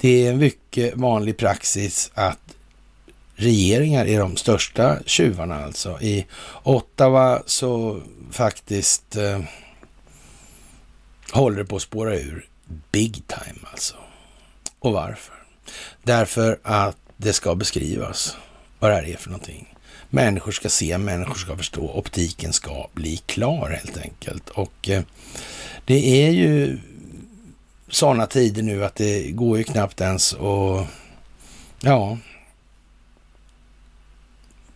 det är en mycket vanlig praxis att regeringar är de största tjuvarna alltså. I Ottawa så faktiskt eh, håller det på att spåra ur big time alltså. Och varför? Därför att det ska beskrivas vad det här är för någonting. Människor ska se, människor ska förstå, optiken ska bli klar helt enkelt. Och eh, det är ju sådana tider nu att det går ju knappt ens och ja,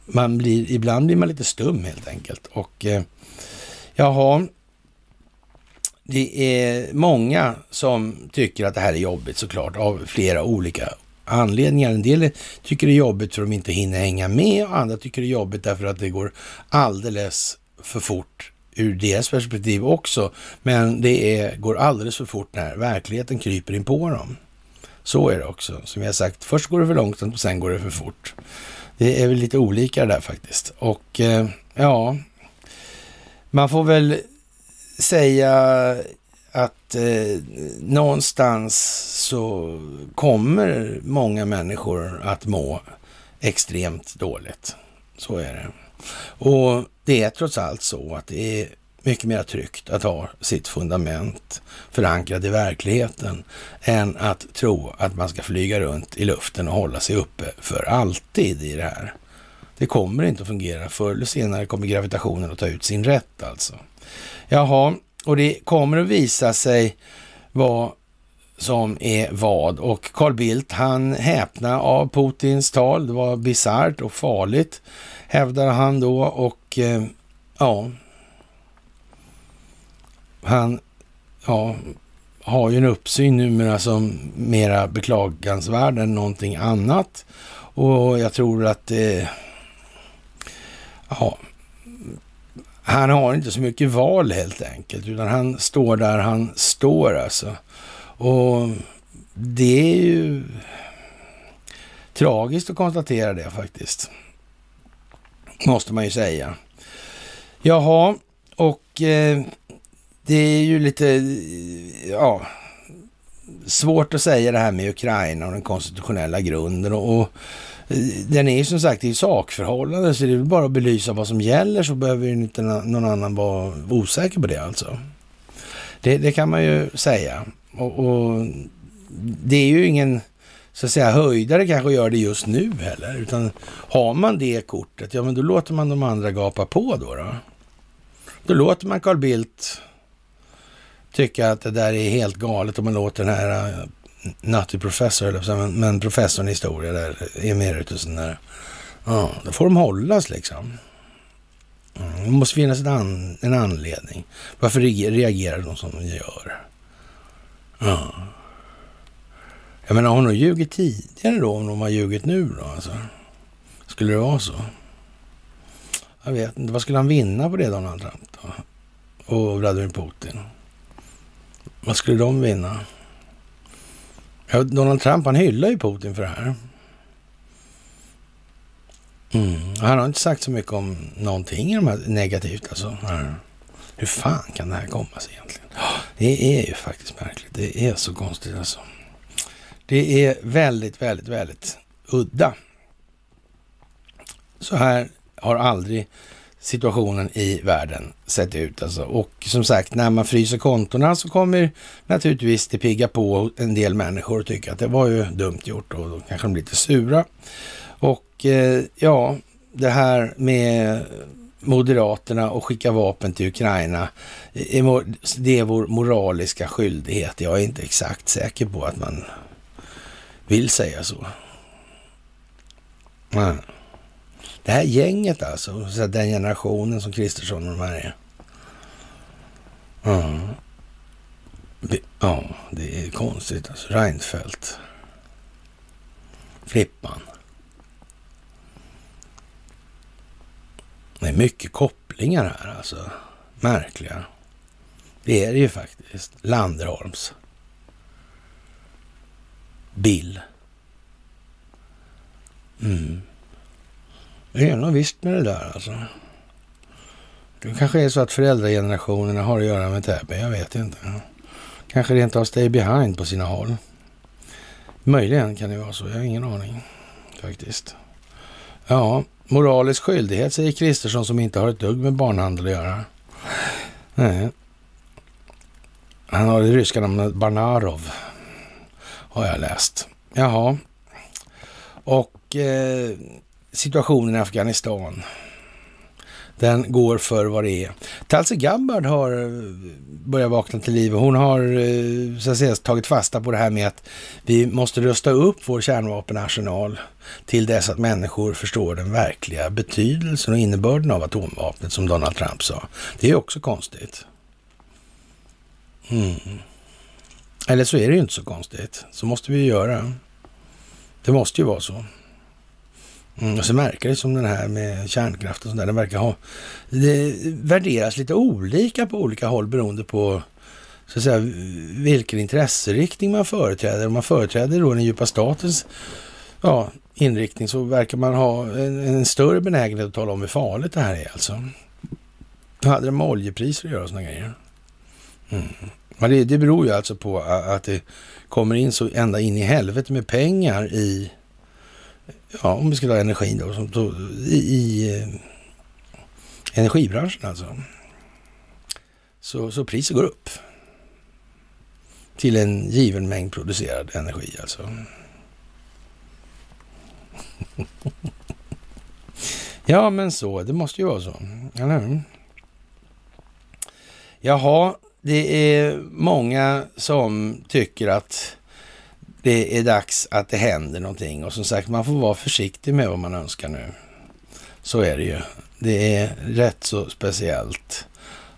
man blir, ibland blir man lite stum helt enkelt. Och eh, jaha, det är många som tycker att det här är jobbigt såklart av flera olika anledningar. En del tycker det är jobbigt för att de inte hinner hänga med och andra tycker det är jobbigt därför att det går alldeles för fort ur deras perspektiv också. Men det är, går alldeles för fort när verkligheten kryper in på dem. Så är det också. Som jag sagt, först går det för långsamt och sen går det för fort. Det är väl lite olika där faktiskt. Och eh, ja, man får väl säga att eh, någonstans så kommer många människor att må extremt dåligt. Så är det. Och det är trots allt så att det är mycket mer tryggt att ha sitt fundament förankrat i verkligheten än att tro att man ska flyga runt i luften och hålla sig uppe för alltid i det här. Det kommer inte att fungera. Förr eller senare kommer gravitationen att ta ut sin rätt alltså. Jaha, och det kommer att visa sig vad som är vad. Och Carl Bildt, han häpna av Putins tal. Det var bisarrt och farligt, hävdar han då. Och eh, ja, han ja, har ju en uppsyn numera som mera beklagansvärd än någonting annat. Och jag tror att det... Ja, han har inte så mycket val helt enkelt, utan han står där han står alltså. Och det är ju tragiskt att konstatera det faktiskt. Måste man ju säga. Jaha, och eh, det är ju lite, ja, svårt att säga det här med Ukraina och den konstitutionella grunden. Och, och Eh, den är ju som sagt i sakförhållande, så det är bara att belysa vad som gäller så behöver ju inte någon annan vara osäker på det alltså. Det, det kan man ju säga. Och, och, det är ju ingen så att säga höjdare kanske att göra det just nu heller, utan har man det kortet, ja men då låter man de andra gapa på då. Då, då låter man Carl Bildt tycka att det där är helt galet om man låter den här eh, Nutty Professor, men, men professorn i historia där, emeritusen där, ja, då får de hållas liksom. Mm, det måste finnas en, an, en anledning. Varför reagerar de som de gör? Ja. Jag menar, har de ljugit tidigare då, om de har ljugit nu då? Alltså? Skulle det vara så? Jag vet inte. Vad skulle han vinna på det, Donald Trump då? Och Vladimir Putin? Vad skulle de vinna? Ja, Donald Trump, han hyllar ju Putin för det här. Mm. Han har inte sagt så mycket om någonting i de här negativt alltså. Hur fan kan det här komma sig egentligen? Det är ju faktiskt märkligt. Det är så konstigt alltså. Det är väldigt, väldigt, väldigt udda. Så här har aldrig situationen i världen sett ut. Alltså. Och som sagt, när man fryser kontona så kommer naturligtvis det pigga på en del människor och tycka att det var ju dumt gjort och då kanske de blir lite sura. Och eh, ja, det här med Moderaterna och skicka vapen till Ukraina, det är vår moraliska skyldighet. Jag är inte exakt säker på att man vill säga så. Mm. Det här gänget alltså, den generationen som Kristersson och de här är. Ja. ja, det är konstigt alltså. Reinfeldt. Flippan. Det är mycket kopplingar här alltså. Märkliga. Det är det ju faktiskt. Landerholms. Bill. Mm. Det är nog visst med det där alltså. Det kanske är så att föräldragenerationerna har att göra med Täby, jag vet inte. Kanske rent av stay behind på sina håll. Möjligen kan det vara så, jag har ingen aning faktiskt. Ja, moralisk skyldighet säger Kristersson som inte har ett dugg med barnhandel att göra. Nej. Han har det ryska namnet Barnarov, har jag läst. Jaha. Och eh, situationen i Afghanistan. Den går för vad det är. Talsi Gabbard har eh, börjat vakna till liv. Hon har eh, så att säga, tagit fasta på det här med att vi måste rusta upp vår kärnvapenarsenal till dess att människor förstår den verkliga betydelsen och innebörden av atomvapnet, som Donald Trump sa. Det är också konstigt. Mm. Eller så är det ju inte så konstigt. Så måste vi göra. Det måste ju vara så. Mm, och så verkar det som den här med kärnkraft och sånt där, den verkar ha... Det värderas lite olika på olika håll beroende på så att säga, vilken intresseriktning man företräder. Om man företräder då den djupa statens ja, inriktning så verkar man ha en, en, större benägenhet att tala om hur farligt det här är alltså. Då hade det med oljepriser att göra och sådana grejer. Mm. Men det, det beror ju alltså på att det kommer in så ända in i helvete med pengar i ja, om vi ska ta energin då, som, då i, i eh, energibranschen alltså. Så, så priset går upp till en given mängd producerad energi alltså. ja, men så, det måste ju vara så, eller hur? Jaha, det är många som tycker att det är dags att det händer någonting. Och som sagt, man får vara försiktig med vad man önskar nu. Så är det ju. Det är rätt så speciellt.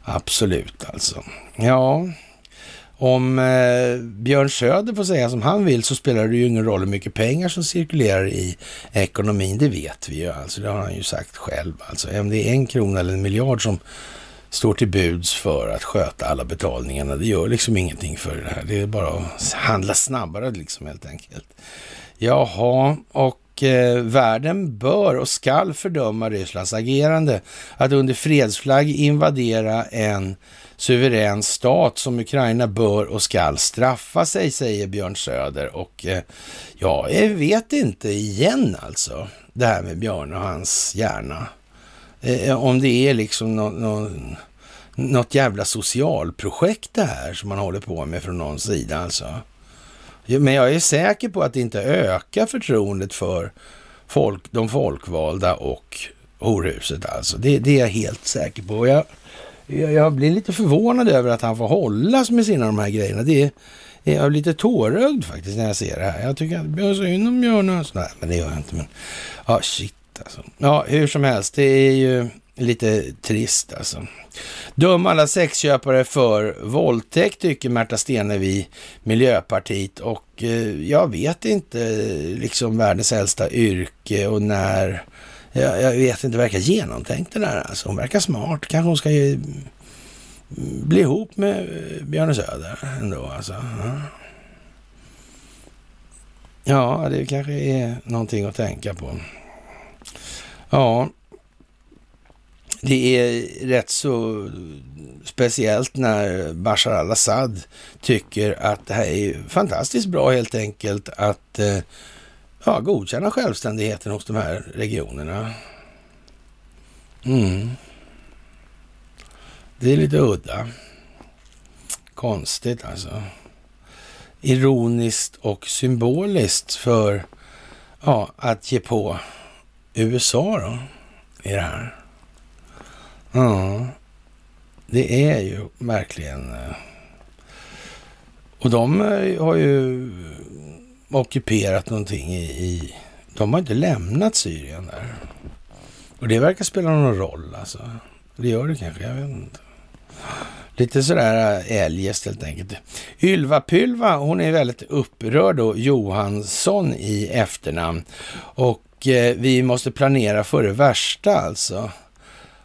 Absolut alltså. Ja, om eh, Björn Söder får säga som han vill så spelar det ju ingen roll hur mycket pengar som cirkulerar i ekonomin. Det vet vi ju alltså. Det har han ju sagt själv. Alltså om det är en krona eller en miljard som står till buds för att sköta alla betalningarna. Det gör liksom ingenting för det här. Det är bara att handla snabbare liksom helt enkelt. Jaha, och eh, världen bör och skall fördöma Rysslands agerande att under fredsflagg invadera en suverän stat som Ukraina bör och skall straffa sig, säger Björn Söder. Och eh, ja, jag vet inte igen alltså, det här med Björn och hans hjärna. Eh, om det är liksom någon, någon, något jävla socialprojekt det här som man håller på med från någon sida alltså. Men jag är säker på att det inte ökar förtroendet för folk, de folkvalda och horhuset alltså. Det, det är jag helt säker på. Jag, jag, jag, blir lite förvånad över att han får hållas med sina de här grejerna. Det är, jag är lite tårögd faktiskt när jag ser det här. Jag tycker att Björn synd om Björn. och Nej, men det gör jag inte. Men, ja, shit alltså. Ja, hur som helst, det är ju lite trist alltså. Döm alla sexköpare för våldtäkt tycker Märta Stenevi, Miljöpartiet. Och eh, jag vet inte liksom världens äldsta yrke och när. Jag, jag vet inte, det verkar genomtänkt det där alltså. Hon verkar smart. Kanske hon ska ju mm, bli ihop med eh, Björn Söder ändå alltså. Ja. ja, det kanske är någonting att tänka på. Ja, det är rätt så speciellt när Bashar al-Assad tycker att det här är fantastiskt bra helt enkelt att eh, ja, godkänna självständigheten hos de här regionerna. Mm. Det är lite udda. Konstigt alltså. Ironiskt och symboliskt för ja, att ge på USA då i det här. Ja, det är ju verkligen... Eh, och de eh, har ju ockuperat någonting i, i... De har inte lämnat Syrien där. Och det verkar spela någon roll alltså. Det gör det kanske, jag vet inte. Lite sådär eh, eljest helt enkelt. Ylva Pylva, hon är väldigt upprörd då, Johansson i efternamn. Och Eh, vi måste planera för det värsta alltså.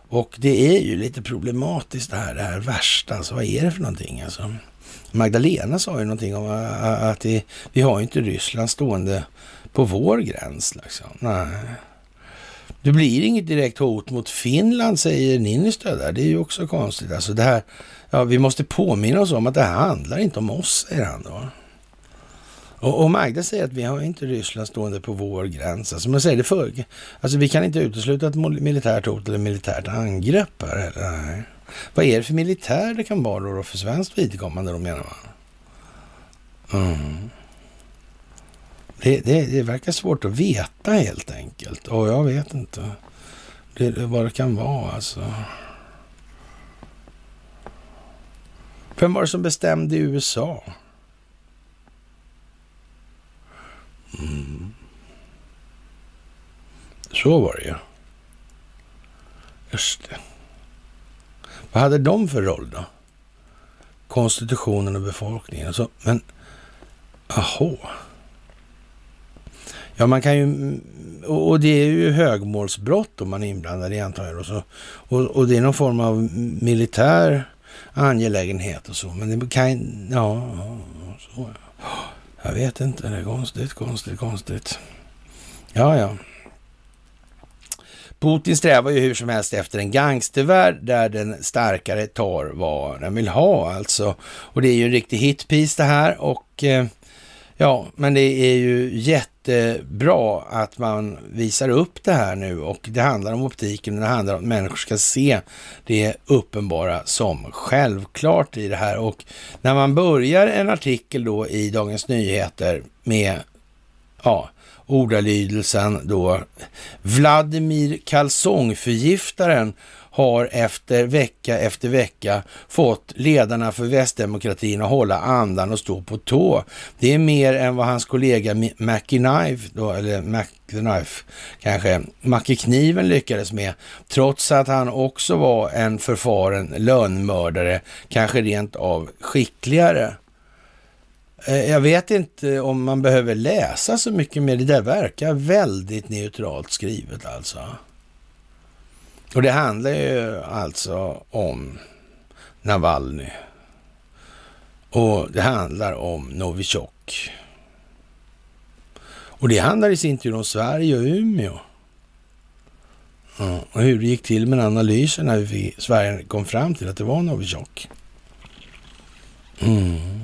Och det är ju lite problematiskt det här, det här värsta. Alltså vad är det för någonting alltså? Magdalena sa ju någonting om eh, eh, att det, vi har ju inte Ryssland stående på vår gräns. Liksom. Nej. Det blir inget direkt hot mot Finland, säger Niinistö där. Det är ju också konstigt. Alltså det här, ja, vi måste påminna oss om att det här handlar inte om oss, säger han då. Och, och Magda säger att vi har inte Ryssland stående på vår gräns. Alltså man säger det för, alltså vi kan inte utesluta ett militärt hot eller militärt angrepp här. Eller, nej. Vad är det för militär det kan vara då för svenskt vidkommande då menar man? Mm. Det, det, det, verkar svårt att veta helt enkelt. Och jag vet inte det, vad det kan vara alltså. Vem var det som bestämde i USA? Mm. Så var det ju. Just det. Vad hade de för roll då? Konstitutionen och befolkningen. Alltså, men, aha. Ja, man kan ju... Och det är ju högmålsbrott om man är inblandad i antar jag. Och, så, och, och det är någon form av militär angelägenhet och så. Men det kan... Ja, så. Jag vet inte. Det är konstigt, konstigt, konstigt. Ja, ja. Putin strävar ju hur som helst efter en gangstervärld där den starkare tar vad den vill ha alltså. Och det är ju en riktig hitpiece det här och eh, ja, men det är ju jättebra att man visar upp det här nu och det handlar om optiken, det handlar om att människor ska se det uppenbara som självklart i det här och när man börjar en artikel då i Dagens Nyheter med ja, ordalydelsen då. Vladimir kalsongförgiftaren har efter vecka efter vecka fått ledarna för västdemokratin att hålla andan och stå på tå. Det är mer än vad hans kollega McKnife, då, eller McKnife kanske, Macke Kniven lyckades med, trots att han också var en förfaren lönnmördare, kanske rent av skickligare. Eh, jag vet inte om man behöver läsa så mycket mer. Det där verkar väldigt neutralt skrivet alltså. Och det handlar ju alltså om Navalny. Och det handlar om Novichok. Och det handlar i sin tur om Sverige och Umeå. Ja, och hur det gick till med analysen när vi, Sverige kom fram till att det var Novichok. Mm.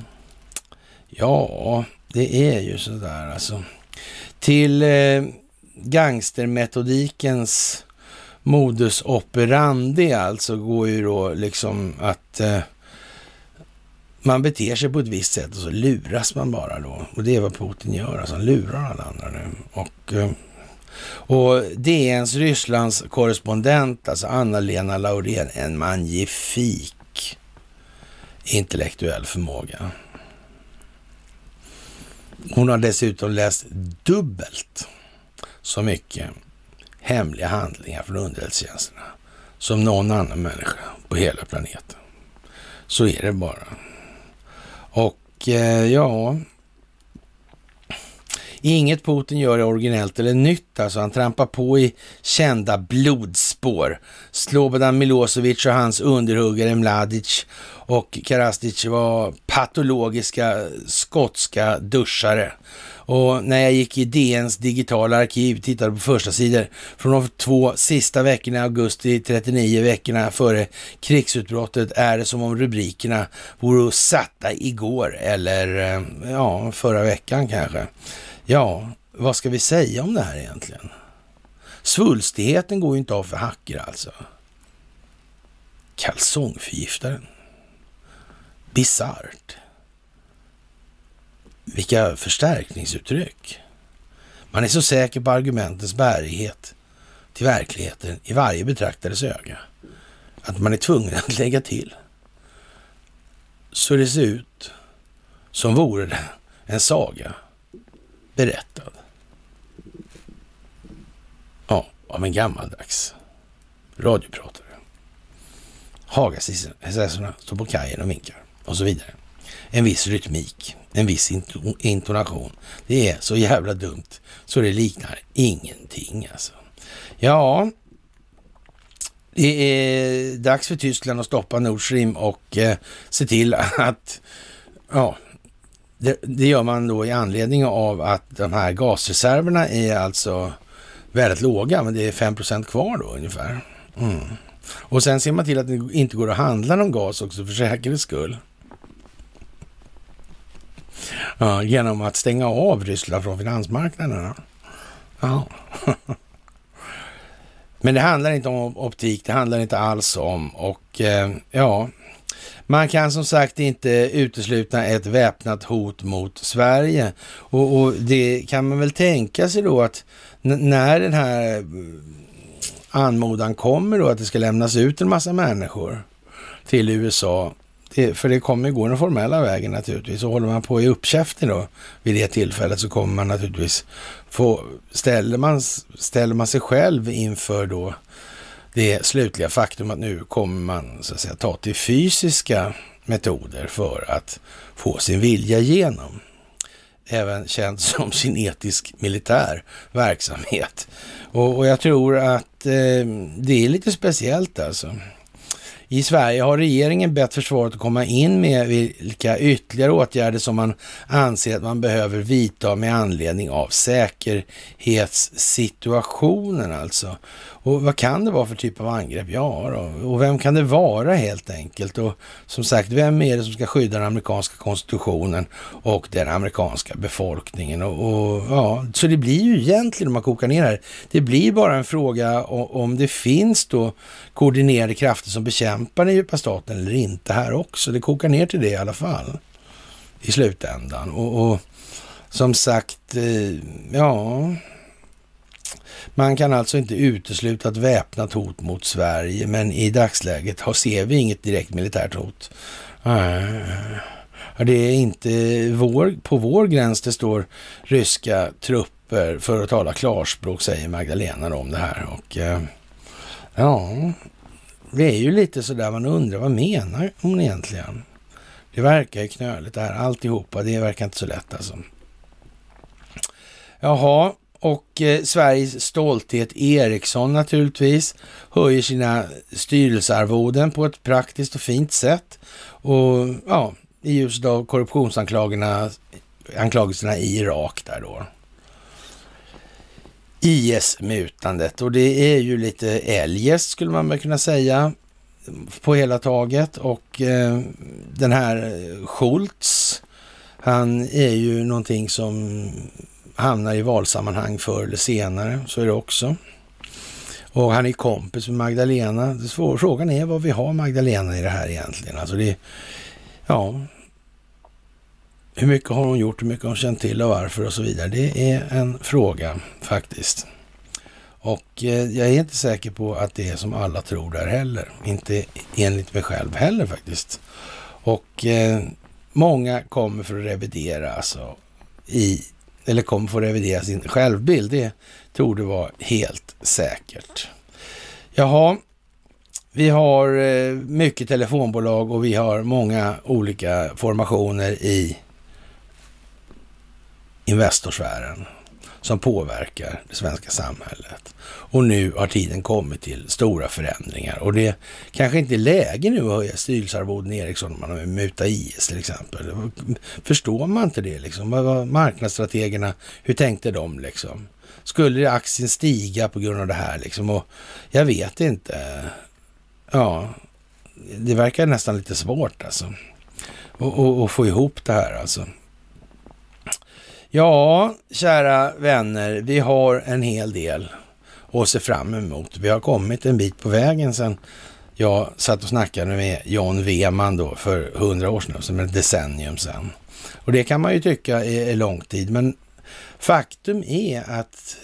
Ja, det är ju sådär alltså. Till eh, gangstermetodikens modus operandi alltså går ju då liksom att eh, man beter sig på ett visst sätt och så luras man bara då. Och det är vad Putin gör, alltså han lurar alla andra nu. Och, eh, och DNs Rysslands korrespondent, alltså Anna-Lena Laurén, en magnifik intellektuell förmåga. Hon har dessutom läst dubbelt så mycket hemliga handlingar från underrättelsetjänsterna som någon annan människa på hela planeten. Så är det bara. Och eh, ja, inget Putin gör är originellt eller nytt. Alltså han trampar på i kända blodspår. Slobodan Milosevic och hans underhuggare Mladic och Karastic var patologiska skotska duschare. Och när jag gick i DNs digitala arkiv, tittade på första sidor från de två sista veckorna i augusti, 39 veckorna före krigsutbrottet, är det som om rubrikerna vore satta igår eller eh, ja, förra veckan kanske. Ja, vad ska vi säga om det här egentligen? Svulstigheten går ju inte av för hacker alltså. Kalsongförgiftaren. Bisarrt. Vilka förstärkningsuttryck. Man är så säker på argumentens bärighet till verkligheten i varje betraktares öga att man är tvungen att lägga till. Så det ser ut som vore det en saga berättad. Ja, av en gammaldags radiopratare. Hagasisarna står på kajen och vinkar och så vidare. En viss rytmik, en viss intonation. Det är så jävla dumt så det liknar ingenting alltså. Ja, det är dags för Tyskland att stoppa Nord Stream och eh, se till att, ja, det, det, gör man då i anledning av att de här gasreserverna är alltså väldigt låga, men det är 5% kvar då ungefär. Mm. Och sen ser man till att det inte går att handla någon gas också för säkerhets skull. Ja, genom att stänga av Ryssland från finansmarknaderna. Ja. Men det handlar inte om optik, det handlar inte alls om och eh, ja, man kan som sagt inte utesluta ett väpnat hot mot Sverige och, och det kan man väl tänka sig då att när den här eh, anmodan kommer då att det ska lämnas ut en massa människor till USA det, för det kommer gå den formella vägen naturligtvis. Och håller man på i uppkäften då vid det tillfället så kommer man naturligtvis få, ställer man, ställer man sig själv inför då det slutliga faktum att nu kommer man så att säga ta till fysiska metoder för att få sin vilja igenom. Även känd som kinetisk militär verksamhet. Och, och jag tror att eh, det är lite speciellt alltså. I Sverige har regeringen bett försvaret att komma in med vilka ytterligare åtgärder som man anser att man behöver vidta med anledning av säkerhetssituationen alltså. Och vad kan det vara för typ av angrepp? Ja, då. och vem kan det vara helt enkelt? Och som sagt, vem är det som ska skydda den amerikanska konstitutionen och den amerikanska befolkningen? Och, och ja, så det blir ju egentligen, om man kokar ner det här, det blir bara en fråga om det finns då koordinerade krafter som bekämpar den djupa staten eller inte här också. Det kokar ner till det i alla fall i slutändan. Och, och som sagt, eh, ja, man kan alltså inte utesluta ett väpnat hot mot Sverige, men i dagsläget ser vi inget direkt militärt hot. Eh, det är inte vår, på vår gräns det står ryska trupper för att tala klarspråk, säger Magdalena om det här. Och eh, ja, det är ju lite sådär man undrar, vad menar hon egentligen? Det verkar ju knöligt det här alltihopa, det verkar inte så lätt alltså. Jaha, och eh, Sveriges stolthet Ericsson naturligtvis höjer sina styrelsearvoden på ett praktiskt och fint sätt. Och ja, i ljuset av korruptionsanklagelserna i Irak där då. IS-mutandet och det är ju lite eljest skulle man väl kunna säga på hela taget och eh, den här Schultz, han är ju någonting som hamnar i valsammanhang förr eller senare, så är det också. Och han är kompis med Magdalena. Frågan är vad vi har Magdalena i det här egentligen. Alltså det, ja, hur mycket har hon gjort, hur mycket har hon känt till och varför och så vidare. Det är en fråga faktiskt. Och eh, jag är inte säker på att det är som alla tror där heller. Inte enligt mig själv heller faktiskt. Och eh, många kommer för att revidera alltså i, eller kommer få revidera sin självbild. Det tror det vara helt säkert. Jaha, vi har eh, mycket telefonbolag och vi har många olika formationer i Investorsfären som påverkar det svenska samhället. Och nu har tiden kommit till stora förändringar och det kanske inte är läge nu att höja styrelsearvoden i Ericsson om man har muta IS till exempel. Förstår man inte det liksom? Vad var marknadsstrategerna, hur tänkte de liksom? Skulle aktien stiga på grund av det här liksom? Och jag vet inte. Ja, det verkar nästan lite svårt alltså. Och, få ihop det här alltså. Ja, kära vänner, vi har en hel del att se fram emot. Vi har kommit en bit på vägen sen jag satt och snackade med John Weman då för hundra år sedan, som ett decennium sedan. Och det kan man ju tycka är, är lång tid, men faktum är att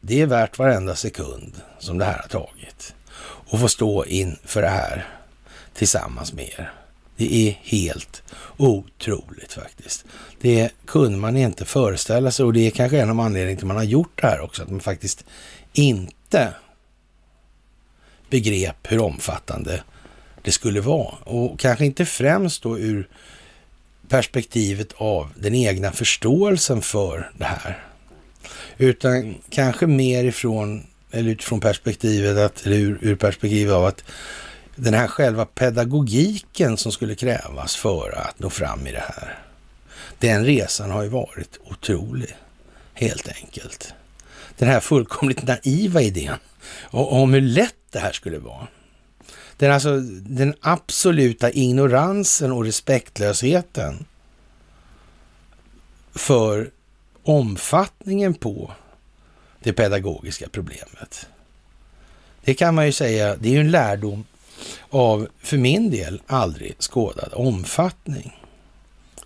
det är värt varenda sekund som det här har tagit. Och få stå inför det här tillsammans med er. Det är helt otroligt faktiskt. Det kunde man inte föreställa sig och det är kanske en av anledningarna till att man har gjort det här också, att man faktiskt inte begrep hur omfattande det skulle vara. Och kanske inte främst då ur perspektivet av den egna förståelsen för det här. Utan kanske mer ifrån, eller utifrån perspektivet att, eller ur, ur perspektivet av att den här själva pedagogiken som skulle krävas för att nå fram i det här. Den resan har ju varit otrolig, helt enkelt. Den här fullkomligt naiva idén om hur lätt det här skulle vara. Den, alltså, den absoluta ignoransen och respektlösheten för omfattningen på det pedagogiska problemet. Det kan man ju säga, det är ju en lärdom av, för min del, aldrig skådad omfattning.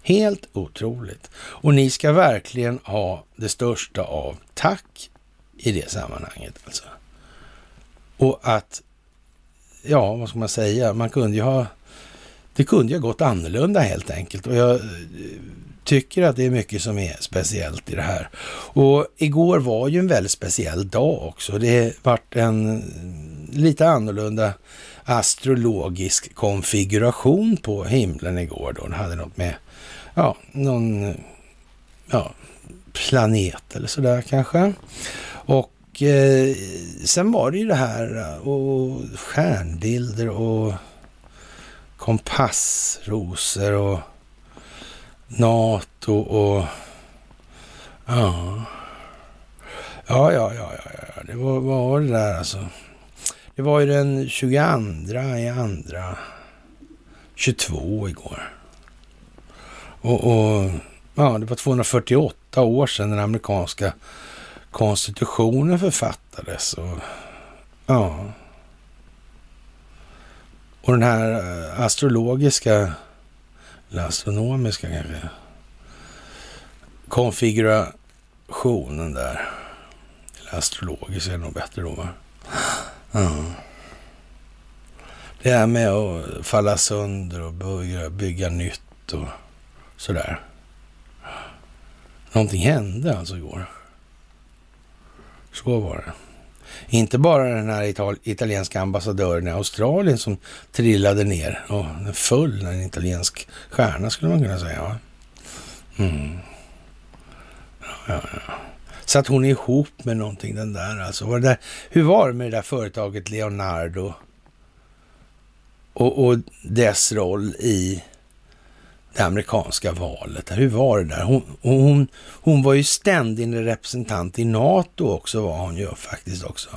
Helt otroligt. Och ni ska verkligen ha det största av tack i det sammanhanget. Alltså. Och att, ja, vad ska man säga, man kunde ju ha, det kunde ju ha gått annorlunda helt enkelt. Och jag eh, tycker att det är mycket som är speciellt i det här. Och igår var ju en väldigt speciell dag också. Det vart en lite annorlunda astrologisk konfiguration på himlen igår då. Den hade något med, ja, någon ja, planet eller sådär kanske. Och eh, sen var det ju det här eh, och stjärnbilder och kompassrosor och NATO och ja, ja, ja, ja, ja, ja, det var, var det där alltså? Det var ju den 22 i andra 22 igår. Och, och, ja, det var 248 år sedan den amerikanska konstitutionen författades. Och, ja. Och den här eh, astrologiska, eller astronomiska kanske, konfigurationen där. Eller astrologisk är nog bättre då va? Ja. Det här med att falla sönder och börja bygga nytt och sådär. Någonting hände alltså igår. Så var det. Inte bara den här ital italienska ambassadören i Australien som trillade ner och den föll, en italiensk stjärna skulle man kunna säga. Va? Mm. Ja, ja, ja. Satt hon ihop med någonting den där alltså? Var det där, hur var det med det där företaget Leonardo och, och dess roll i det amerikanska valet? Hur var det där? Hon, hon, hon var ju ständig representant i NATO också var hon ju faktiskt också.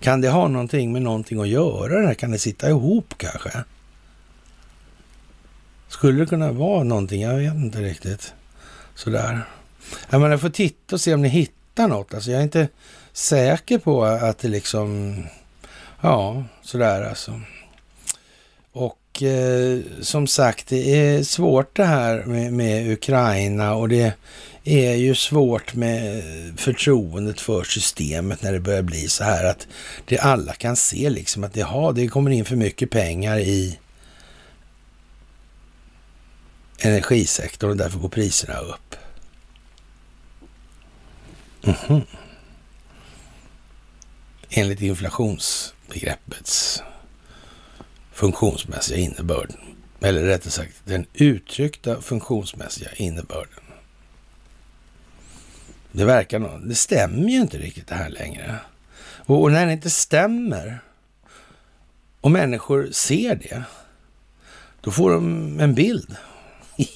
Kan det ha någonting med någonting att göra det här? Kan det sitta ihop kanske? Skulle det kunna vara någonting? Jag vet inte riktigt. Sådär. Jag menar, jag får titta och se om ni hittar något. Alltså jag är inte säker på att det liksom... Ja, sådär alltså. Och eh, som sagt, det är svårt det här med, med, Ukraina och det är ju svårt med förtroendet för systemet när det börjar bli så här att det alla kan se liksom att jaha, det kommer in för mycket pengar i energisektorn och därför går priserna upp. Mm -hmm. Enligt inflationsbegreppets funktionsmässiga innebörd. Eller rättare sagt den uttryckta funktionsmässiga innebörden. Det verkar nog, det stämmer ju inte riktigt det här längre. Och, och när det inte stämmer och människor ser det, då får de en bild.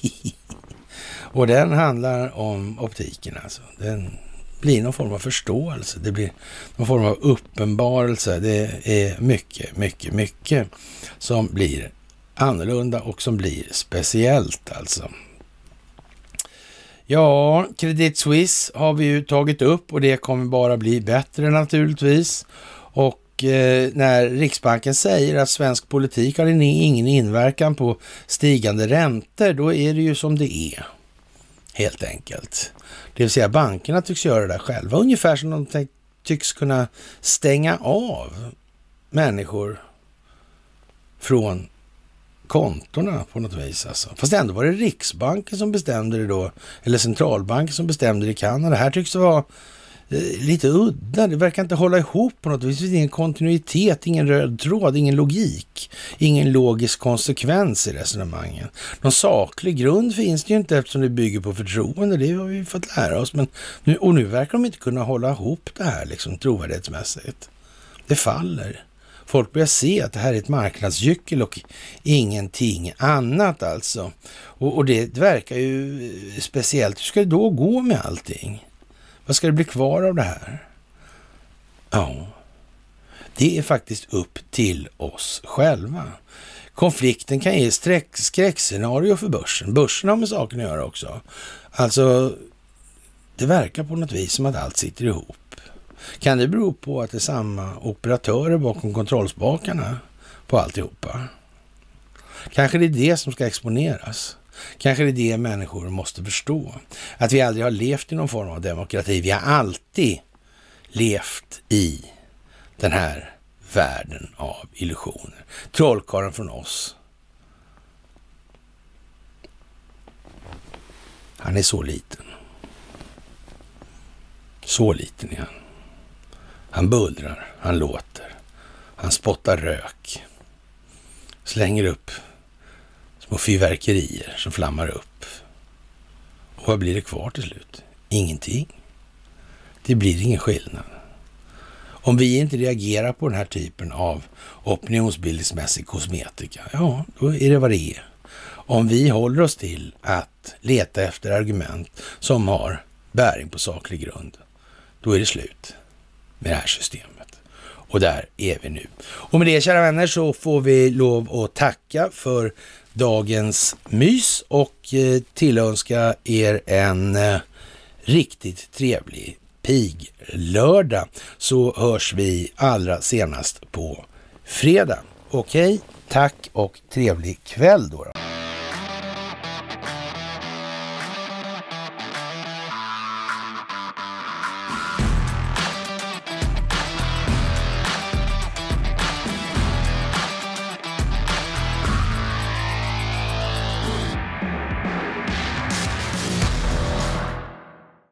och den handlar om optiken alltså. Den blir någon form av förståelse. Det blir någon form av uppenbarelse. Det är mycket, mycket, mycket som blir annorlunda och som blir speciellt alltså. Ja, Credit Suisse har vi ju tagit upp och det kommer bara bli bättre naturligtvis. Och eh, när Riksbanken säger att svensk politik har ingen inverkan på stigande räntor, då är det ju som det är. Helt enkelt. Det vill säga bankerna tycks göra det där själva, ungefär som de tycks kunna stänga av människor från kontorna på något vis. Alltså. Fast ändå var det Riksbanken som bestämde det då, eller centralbanken som bestämde det i Kanada. Här tycks det vara Eh, lite udda. Det verkar inte hålla ihop på något vis. Det finns ingen kontinuitet, ingen röd tråd, ingen logik, ingen logisk konsekvens i resonemangen. Någon saklig grund finns det ju inte eftersom det bygger på förtroende. Det har vi fått lära oss. Men nu, och nu verkar de inte kunna hålla ihop det här liksom trovärdighetsmässigt. Det faller. Folk börjar se att det här är ett marknadsgyckel och ingenting annat alltså. Och, och det verkar ju speciellt. Hur ska det då gå med allting? Vad ska det bli kvar av det här? Ja, det är faktiskt upp till oss själva. Konflikten kan ge skräckscenario för börsen. Börsen har med saken att göra också. Alltså, det verkar på något vis som att allt sitter ihop. Kan det bero på att det är samma operatörer bakom kontrollspakarna på alltihopa? Kanske det är det som ska exponeras. Kanske det är det människor måste förstå. Att vi aldrig har levt i någon form av demokrati. Vi har alltid levt i den här världen av illusioner. Trollkarlen från oss. Han är så liten. Så liten är han. Han bullrar, han låter, han spottar rök, slänger upp små fyrverkerier som flammar upp. Och vad blir det kvar till slut? Ingenting. Det blir ingen skillnad. Om vi inte reagerar på den här typen av opinionsbildningsmässig kosmetika, ja, då är det vad det är. Om vi håller oss till att leta efter argument som har bäring på saklig grund, då är det slut med det här systemet. Och där är vi nu. Och med det, kära vänner, så får vi lov att tacka för dagens mys och eh, tillönska er en eh, riktigt trevlig piglördag. så hörs vi allra senast på fredag. Okej, tack och trevlig kväll då. då.